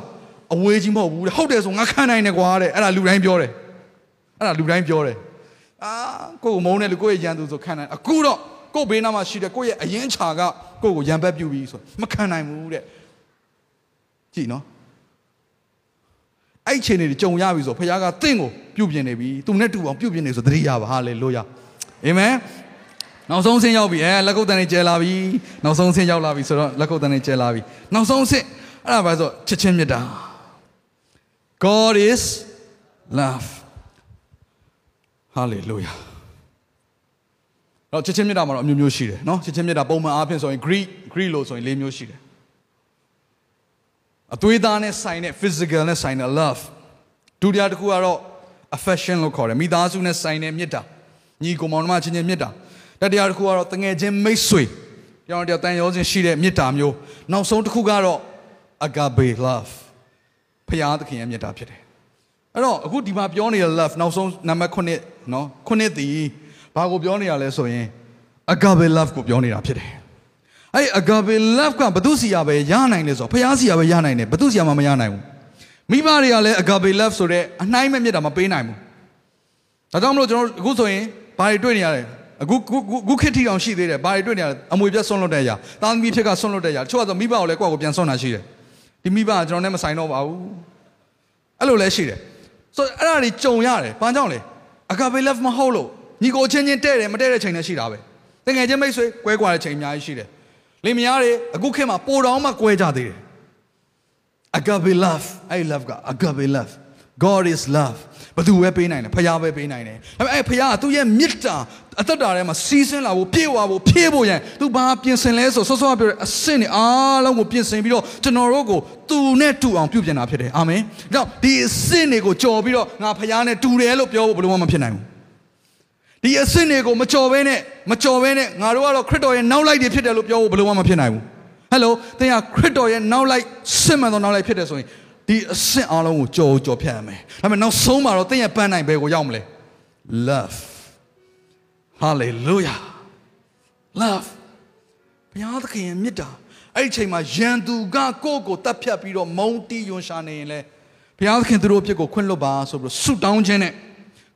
အဝေးကြီးမဟုတ်ဘူးတဲ့ဟုတ်တယ်ဆိုငါခံနိုင်တယ်ကွာတဲ့အဲ့ဒါလူတိုင်းပြောတယ်အဲ့ဒါလူတိုင်းပြောတယ်အာကိုကိုမုန်းတယ်လူကိုရဲ့ရန်သူဆိုခံနိုင်အခုတော့ကိုဘေးနားမှာရှိတယ်ကိုရဲ့အရင်ချာကကိုကိုရံပတ်ပြုပြီးဆိုမခံနိုင်ဘူးတဲ့ကြည့်နော်အဲ့အဲ့ချိန်တွေကြုံရပြီဆိုဖခင်ကတင့်ကိုပြုပြင်နေပြီသူနဲ့တူအောင်ပြုပြင်နေဆိုသတိရပါဟာလေလုယာအာမင်နောက်ဆုံးဆင်းရောက်ပြီအဲလက်ကုပ်တန်နေကျဲလာပြီနောက်ဆုံးဆင်းရောက်လာပြီဆိုတော့လက်ကုပ်တန်နေကျဲလာပြီနောက်ဆုံးဆင်းအဲ့ဒါဘာဆိုချစ်ချင်းမြတ်တာ God is love hallelujah တော့ချစ်ချင်းမြတ်တာမှာတော့အမျိုးမျိုးရှိတယ်နော်ချစ်ချင်းမြတ်တာပုံမှန်အားဖြင့်ဆိုရင် Greek Greek လို့ဆိုရင်၄မျိုးရှိတယ်အသွေးသားနဲ့ဆိုင်တဲ့ physical နဲ့ဆိုင်တဲ့ love ဒုတိယတစ်ခုကတော့ affection လို့ခေါ်တယ်မိသားစုနဲ့ဆိုင်တဲ့မေတ္တာညီကိုမောင်နှမချင်းချင်းမေတ္တာတတိယတစ်ခုကတော့တငယ်ချင်းမိတ်ဆွေတယောက်တစ်ယောက်တန်ရောချင်းရှိတဲ့မေတ္တာမျိုးနောက်ဆုံးတစ်ခုကတော့ agape love ဖရာသခင်ရဲ့မြတ်တာဖြစ်တယ်အဲ့တော့အခုဒီမှာပြောနေတဲ့ love နောက်ဆုံးနံပါတ်9နော်9တည်ဘာကိုပြောနေရလဲဆိုရင် agape love ကိုပြောနေတာဖြစ်တယ်အဲ့ agape love ကဘသူစီရပဲရနိုင်တယ်ဆိုတော့ဖရာစီရပဲရနိုင်တယ်ဘသူစီရမှမရနိုင်ဘူးမိဘတွေကလည်း agape love ဆိုတဲ့အနှိုင်းမဲ့မြတ်တာမပေးနိုင်ဘူးဒါကြောင့်မလို့ကျွန်တော်အခုဆိုရင်ဘာတွေတွေ့နေရလဲအခုခုခေတ်ထိအောင်ရှိသေးတယ်ဘာတွေတွေ့နေရလဲအမွေပြတ်ဆွန့်လွတ်တဲ့အရာတာသမီထက်ကဆွန့်လွတ်တဲ့အရာတချို့ကဆိုမိဘကိုလည်းကိုယ့်ကိုပြန်ဆွန့်တာရှိတယ် ဒီမိဘကကျွန်တော်နဲ့မဆိုင်တော့ပါဘူးအဲ့လိုလည်းရှိတယ်ဆိုတော့အဲ့ဒါတွေကြုံရတယ်ဘာကြောင့်လဲ agape love မဟုတ်လို့ညီကိုချင်းချင်းတဲ့တယ်မတဲ့တဲ့ချိန်လည်းရှိတာပဲတကယ်ချင်းမိတ်ဆွေကွဲကွာတဲ့ချိန်အများကြီးရှိတယ်လင်မယားတွေအခုခေတ်မှာပိုတောင်မှကွဲကြသေးတယ် agape love အဲ့ love က agape love God is love ဘသူပဲပေးနိုင်တယ်ဖခင်ပဲပေးနိုင်တယ်ဒါပေမဲ့အဲ့ဖခင်ကသူ့ရဲ့မေတ္တာအသက်တာထဲမှာစီးဆင်းလာဖို့ပြေဝဖို့ဖြည့်ဖို့ရန်သူဘာပြင်ဆင်လဲဆိုဆောဆောပြောတဲ့အဆင့်တွေအားလုံးကိုပြင်ဆင်ပြီးတော့ကျွန်တော်တို့ကိုသူနဲ့တူအောင်ပြုပြင်တာဖြစ်တယ်အာမင်ဒါကြောင့်ဒီအဆင့်တွေကိုကြော်ပြီးတော့ငါဖခင်နဲ့တူတယ်လို့ပြောဖို့ဘယ်လိုမှမဖြစ်နိုင်ဘူးဒီအဆင့်တွေကိုမကြော်ဘဲနဲ့မကြော်ဘဲနဲ့ငါတို့ကတော့ခရစ်တော်ရဲ့နောက်လိုက်တွေဖြစ်တယ်လို့ပြောဖို့ဘယ်လိုမှမဖြစ်နိုင်ဘူးဟယ်လိုသင်ကခရစ်တော်ရဲ့နောက်လိုက်စစ်မှန်သောနောက်လိုက်ဖြစ်တယ်ဆိုရင် ဒီအဆင့်အားလုံးကိုကြော်ကြော်ဖြတ်ရမယ်ဒါပေမဲ့နောက်ဆုံးမှာတော့သင်ရဲ့ပန်းနိုင်ဘယ်ကိုရောက်မလဲ love hallelujah love ဘုရားသခင်ရဲ့မေတ္တာအဲ့ဒီချိန်မှာယန်သူကကိုယ့်ကိုတတ်ဖြတ်ပြီးတော့မုန်းတီးယွန်ရှာနေရင်လေဘုရားသခင်သူတို့အဖြစ်ကိုခွင့်လွတ်ပါဆိုပြီးဆုတောင်းခြင်းနဲ့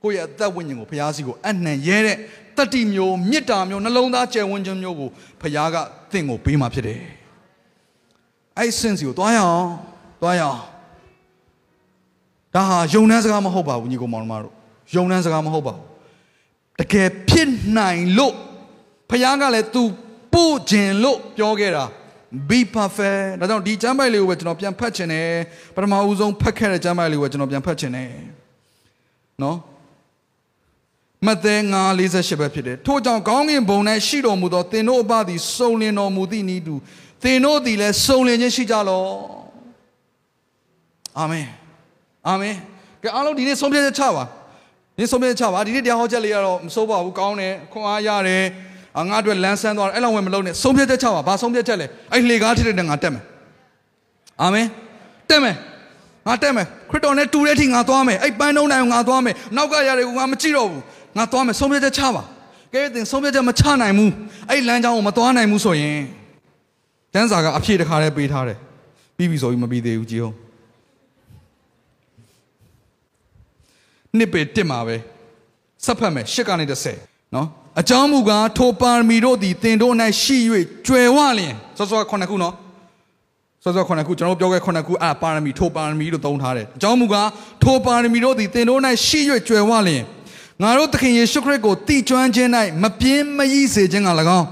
ကိုယ့်ရဲ့အသက်ဝိညာဉ်ကိုဘုရားစီကိုအနှံရဲတဲ့တတိမျိုးမေတ္တာမျိုးနှလုံးသားကျယ်ဝန်းခြင်းမျိုးကိုဘုရားကသင်ကိုပေးมาဖြစ်တယ်အဲ့ဒီစင်စီကိုတွားရအောင်တွားရအောင် ဒါဟာယုံနှန်းစကားမဟုတ်ပါဘူးညီကောင်မောင်တို့ယုံနှန်းစကားမဟုတ်ပါဘူးတကယ်ဖြစ်နိုင်လို့ဖခင်ကလည်း तू ပို့ခြင်းလို့ပြောခဲ့တာ be perfect ဒါကြောင့်ဒီကျမ်းပိုက်လေးကိုပဲကျွန်တော်ပြန်ဖတ်ချင်တယ်ပထမဦးဆုံးဖတ်ခဲ့တဲ့ကျမ်းပိုက်လေးကိုကျွန်တော်ပြန်ဖတ်ချင်တယ်နော်မဿဲ9:48ပဲဖြစ်တယ်ထို့ကြောင့်ကောင်းကင်ဘုံ၌ရှိတော်မူသောသင်တို့အပသည်စုံလင်တော်မူသည့်ဤသူသင်တို့သည်လည်းစုံလင်ခြင်းရှိကြလော့အာမင် အာမင်ကဲအားလုံးဒီနေ့ဆုံးဖြတ်ချက်ချပါဒီဆုံးဖြတ်ချက်ချပါဒီနေ့တရားဟောချက်လေးကတော့မစိုးပါဘူးကောင်းတယ်ခွန်အားရတယ်အငါအတွက်လမ်းဆန်းသွားတယ်အဲ့လောက်ဝင်မလုံးနဲ့ဆုံးဖြတ်ချက်ချပါဘာဆုံးဖြတ်ချက်လဲအဲ့လေကားထစ်တဲ့ငါတက်မယ်အာမင်တက်မယ်ငါတက်မယ်ခရစ်တော်နဲ့တူတဲ့အထိငါသွားမယ်အဲ့ပန်းတုံးတိုင်းငါသွားမယ်နောက်ကရတယ်ကိုငါမကြည့်တော့ဘူးငါသွားမယ်ဆုံးဖြတ်ချက်ချပါကဲတင်ဆုံးဖြတ်ချက်မချနိုင်ဘူးအဲ့လမ်းကြောင်းကိုမသွားနိုင်ဘူးဆိုရင်တန်းစာကအဖြေတစ်ခါတည်းပေးထားတယ်ပြီးပြီဆိုပြီးမပြီးသေးဘူးကြည်ဟုတ် နှစ်ပေတစ်မှာပဲဆက်ဖတ်မယ်ရှစ်ကနေ30နော်အကြောင်းမူကားထိုပါရမီတို့သည်တင်တို့၌ရှိ၍ကျွယ်ဝလျင်စောစောခုနှစ်ခုနော်စောစောခုနှစ်ခုကျွန်တော်ပြောခဲ့ခုနှစ်ခုအာပါရမီထိုပါရမီလို့သုံးထားတယ်အကြောင်းမူကားထိုပါရမီတို့သည်တင်တို့၌ရှိ၍ကျွယ်ဝလျင်ငါတို့သခင်ယေရှုခရစ်ကိုတည်ကျွမ်းခြင်း၌မပြင်းမရည်စေခြင်းက၎င်း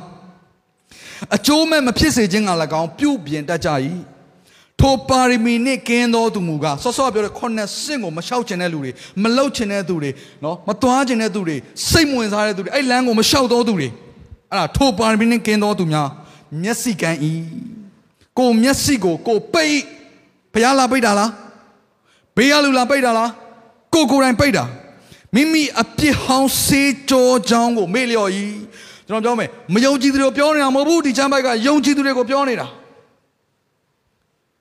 အကျိုးမဲ့မဖြစ်စေခြင်းက၎င်းပြုပြင်တတ်ကြ၏ ထိုပါရမီနှင့်ကင်းသောသူမူကားဆော့ဆော့ပြောတဲ့ခုနှစ်စင့်ကိုမလျှောက်ချင်တဲ့လူတွေမလှုပ်ချင်တဲ့သူတွေနော်မသွားချင်တဲ့သူတွေစိတ်မဝင်စားတဲ့သူတွေအဲ့လမ်းကိုမလျှောက်သောသူတွေအဲ့ဒါထိုပါရမီနှင့်ကင်းသောသူများမျက်စိကန်းဤကိုမျက်စိကိုကိုပိတ်ဘုရားလာပိတ်တာလားဘေးရလူလာပိတ်တာလားကိုကိုယ်တိုင်ပိတ်တာမိမိအပြစ်ဟောင်းစေးကြောကြောင်းကိုမေ့လျော်ဤကျွန်တော်ပြောမယ်မယုံကြည်သူတွေကိုပြောနေတာမဟုတ်ဘူးဒီချမ်းပိုက်ကယုံကြည်သူတွေကိုပြောနေတာ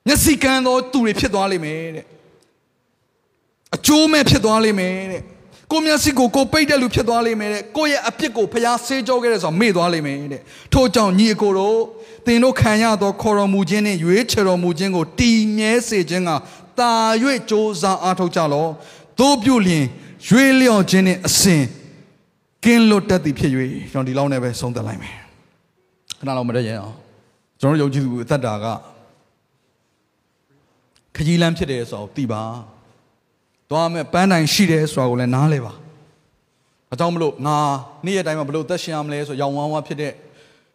မျက်စိကန်းသောသူတွေဖြစ်သွားလိမ့်မယ်တဲ့အကျိုးမဲ့ဖြစ်သွားလိမ့်မယ်တဲ့ကိုမျက်စိကိုကိုပိတ်တဲ့လူဖြစ်သွားလိမ့်မယ်တဲ့ကိုရဲ့အပြစ်ကိုဖျားဆေးကြောခဲ့တဲ့ဆိုမေ့သွားလိမ့်မယ်တဲ့ထို့ကြောင့်ညီအကိုတို့သင်တို့ခံရသောခေါ်တော်မူခြင်းနှင့်ရွေးချယ်တော်မူခြင်းကိုတည်မြဲစေခြင်းကတာ၍စ조사အားထုတ်ကြလောတို့ပြုလျင်ရွေးလျော့ခြင်းနှင့်အစဉ်ကင်းလွတ်တတ်သည်ဖြစ်၍ကျွန်တော်ဒီလောက်နဲ့ပဲဆုံးသက်လိုက်မယ်ခဏလောက်မတည့်ရအောင်ကျွန်တော်ယုံကြည်သူအသက်တာက ခကြီးလန်းဖြစ်တယ်ဆိုတော့သိပါသွားမယ်ပန်းတိုင်ရှိတယ်ဆိုတာကိုလည်းနားလဲပါအကြောင်းမလို့ငါနေ့ရက်တိုင်းမှာဘလို့သက်ရှင်ရမလဲဆိုရောင်ဝမ်းဝါဖြစ်တဲ့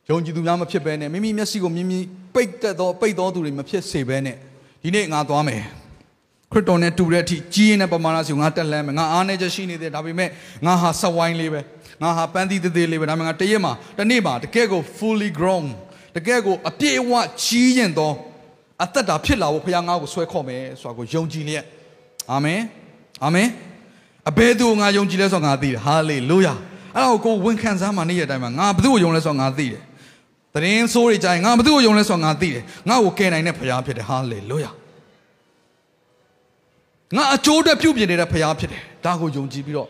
ယုံကြည်သူများမဖြစ်ဘဲနဲ့မိမိမျက်စိကိုမြင်မြင်ပိတ်သက်သောပိတ်သောသူတွေမဖြစ်စေဘဲနဲ့ဒီနေ့ငါသွားမယ်ခရစ်တော်နဲ့တူတဲ့အထိကြီးရင်တဲ့ပမာဏစီကိုငါတက်လန်းမယ်ငါအားနေချက်ရှိနေတယ်ဒါပေမဲ့ငါဟာစဝိုင်းလေးပဲငါဟာပန်းသီးသေးသေးလေးပဲဒါပေမဲ့ငါတရက်မှာတစ်နေ့မှာတကယ့်ကို fully grown တကယ့်ကိုအပြည့်အဝကြီးရင်သော အသက်တာဖြစ်လာဖို့ဘုရားငါ့ကိုဆွဲခေါ်မယ်ဆိုတာကိုယုံကြည်လျက်အာမင်အာမင်အဘယ်သူငါယုံကြည်လဲဆိုတော့ငါသိတယ်ဟာလေလုယာအဲ့ဒါကိုကိုဝန်ခံစားမှနေ့ရက်တိုင်းမှာငါဘယ်သူကိုယုံလဲဆိုတော့ငါသိတယ်တရင်ဆိုးတွေကြရင်ငါဘယ်သူကိုယုံလဲဆိုတော့ငါသိတယ်ငါ့ကိုကယ်နိုင်တဲ့ဘုရားဖြစ်တယ်ဟာလေလုယာငါအကျိုးအတွက်ပြုပြင်နေတဲ့ဘုရားဖြစ်တယ်ဒါကိုယုံကြည်ပြီးတော့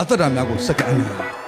အသက်တာများကိုစက္ကန့်နေတာ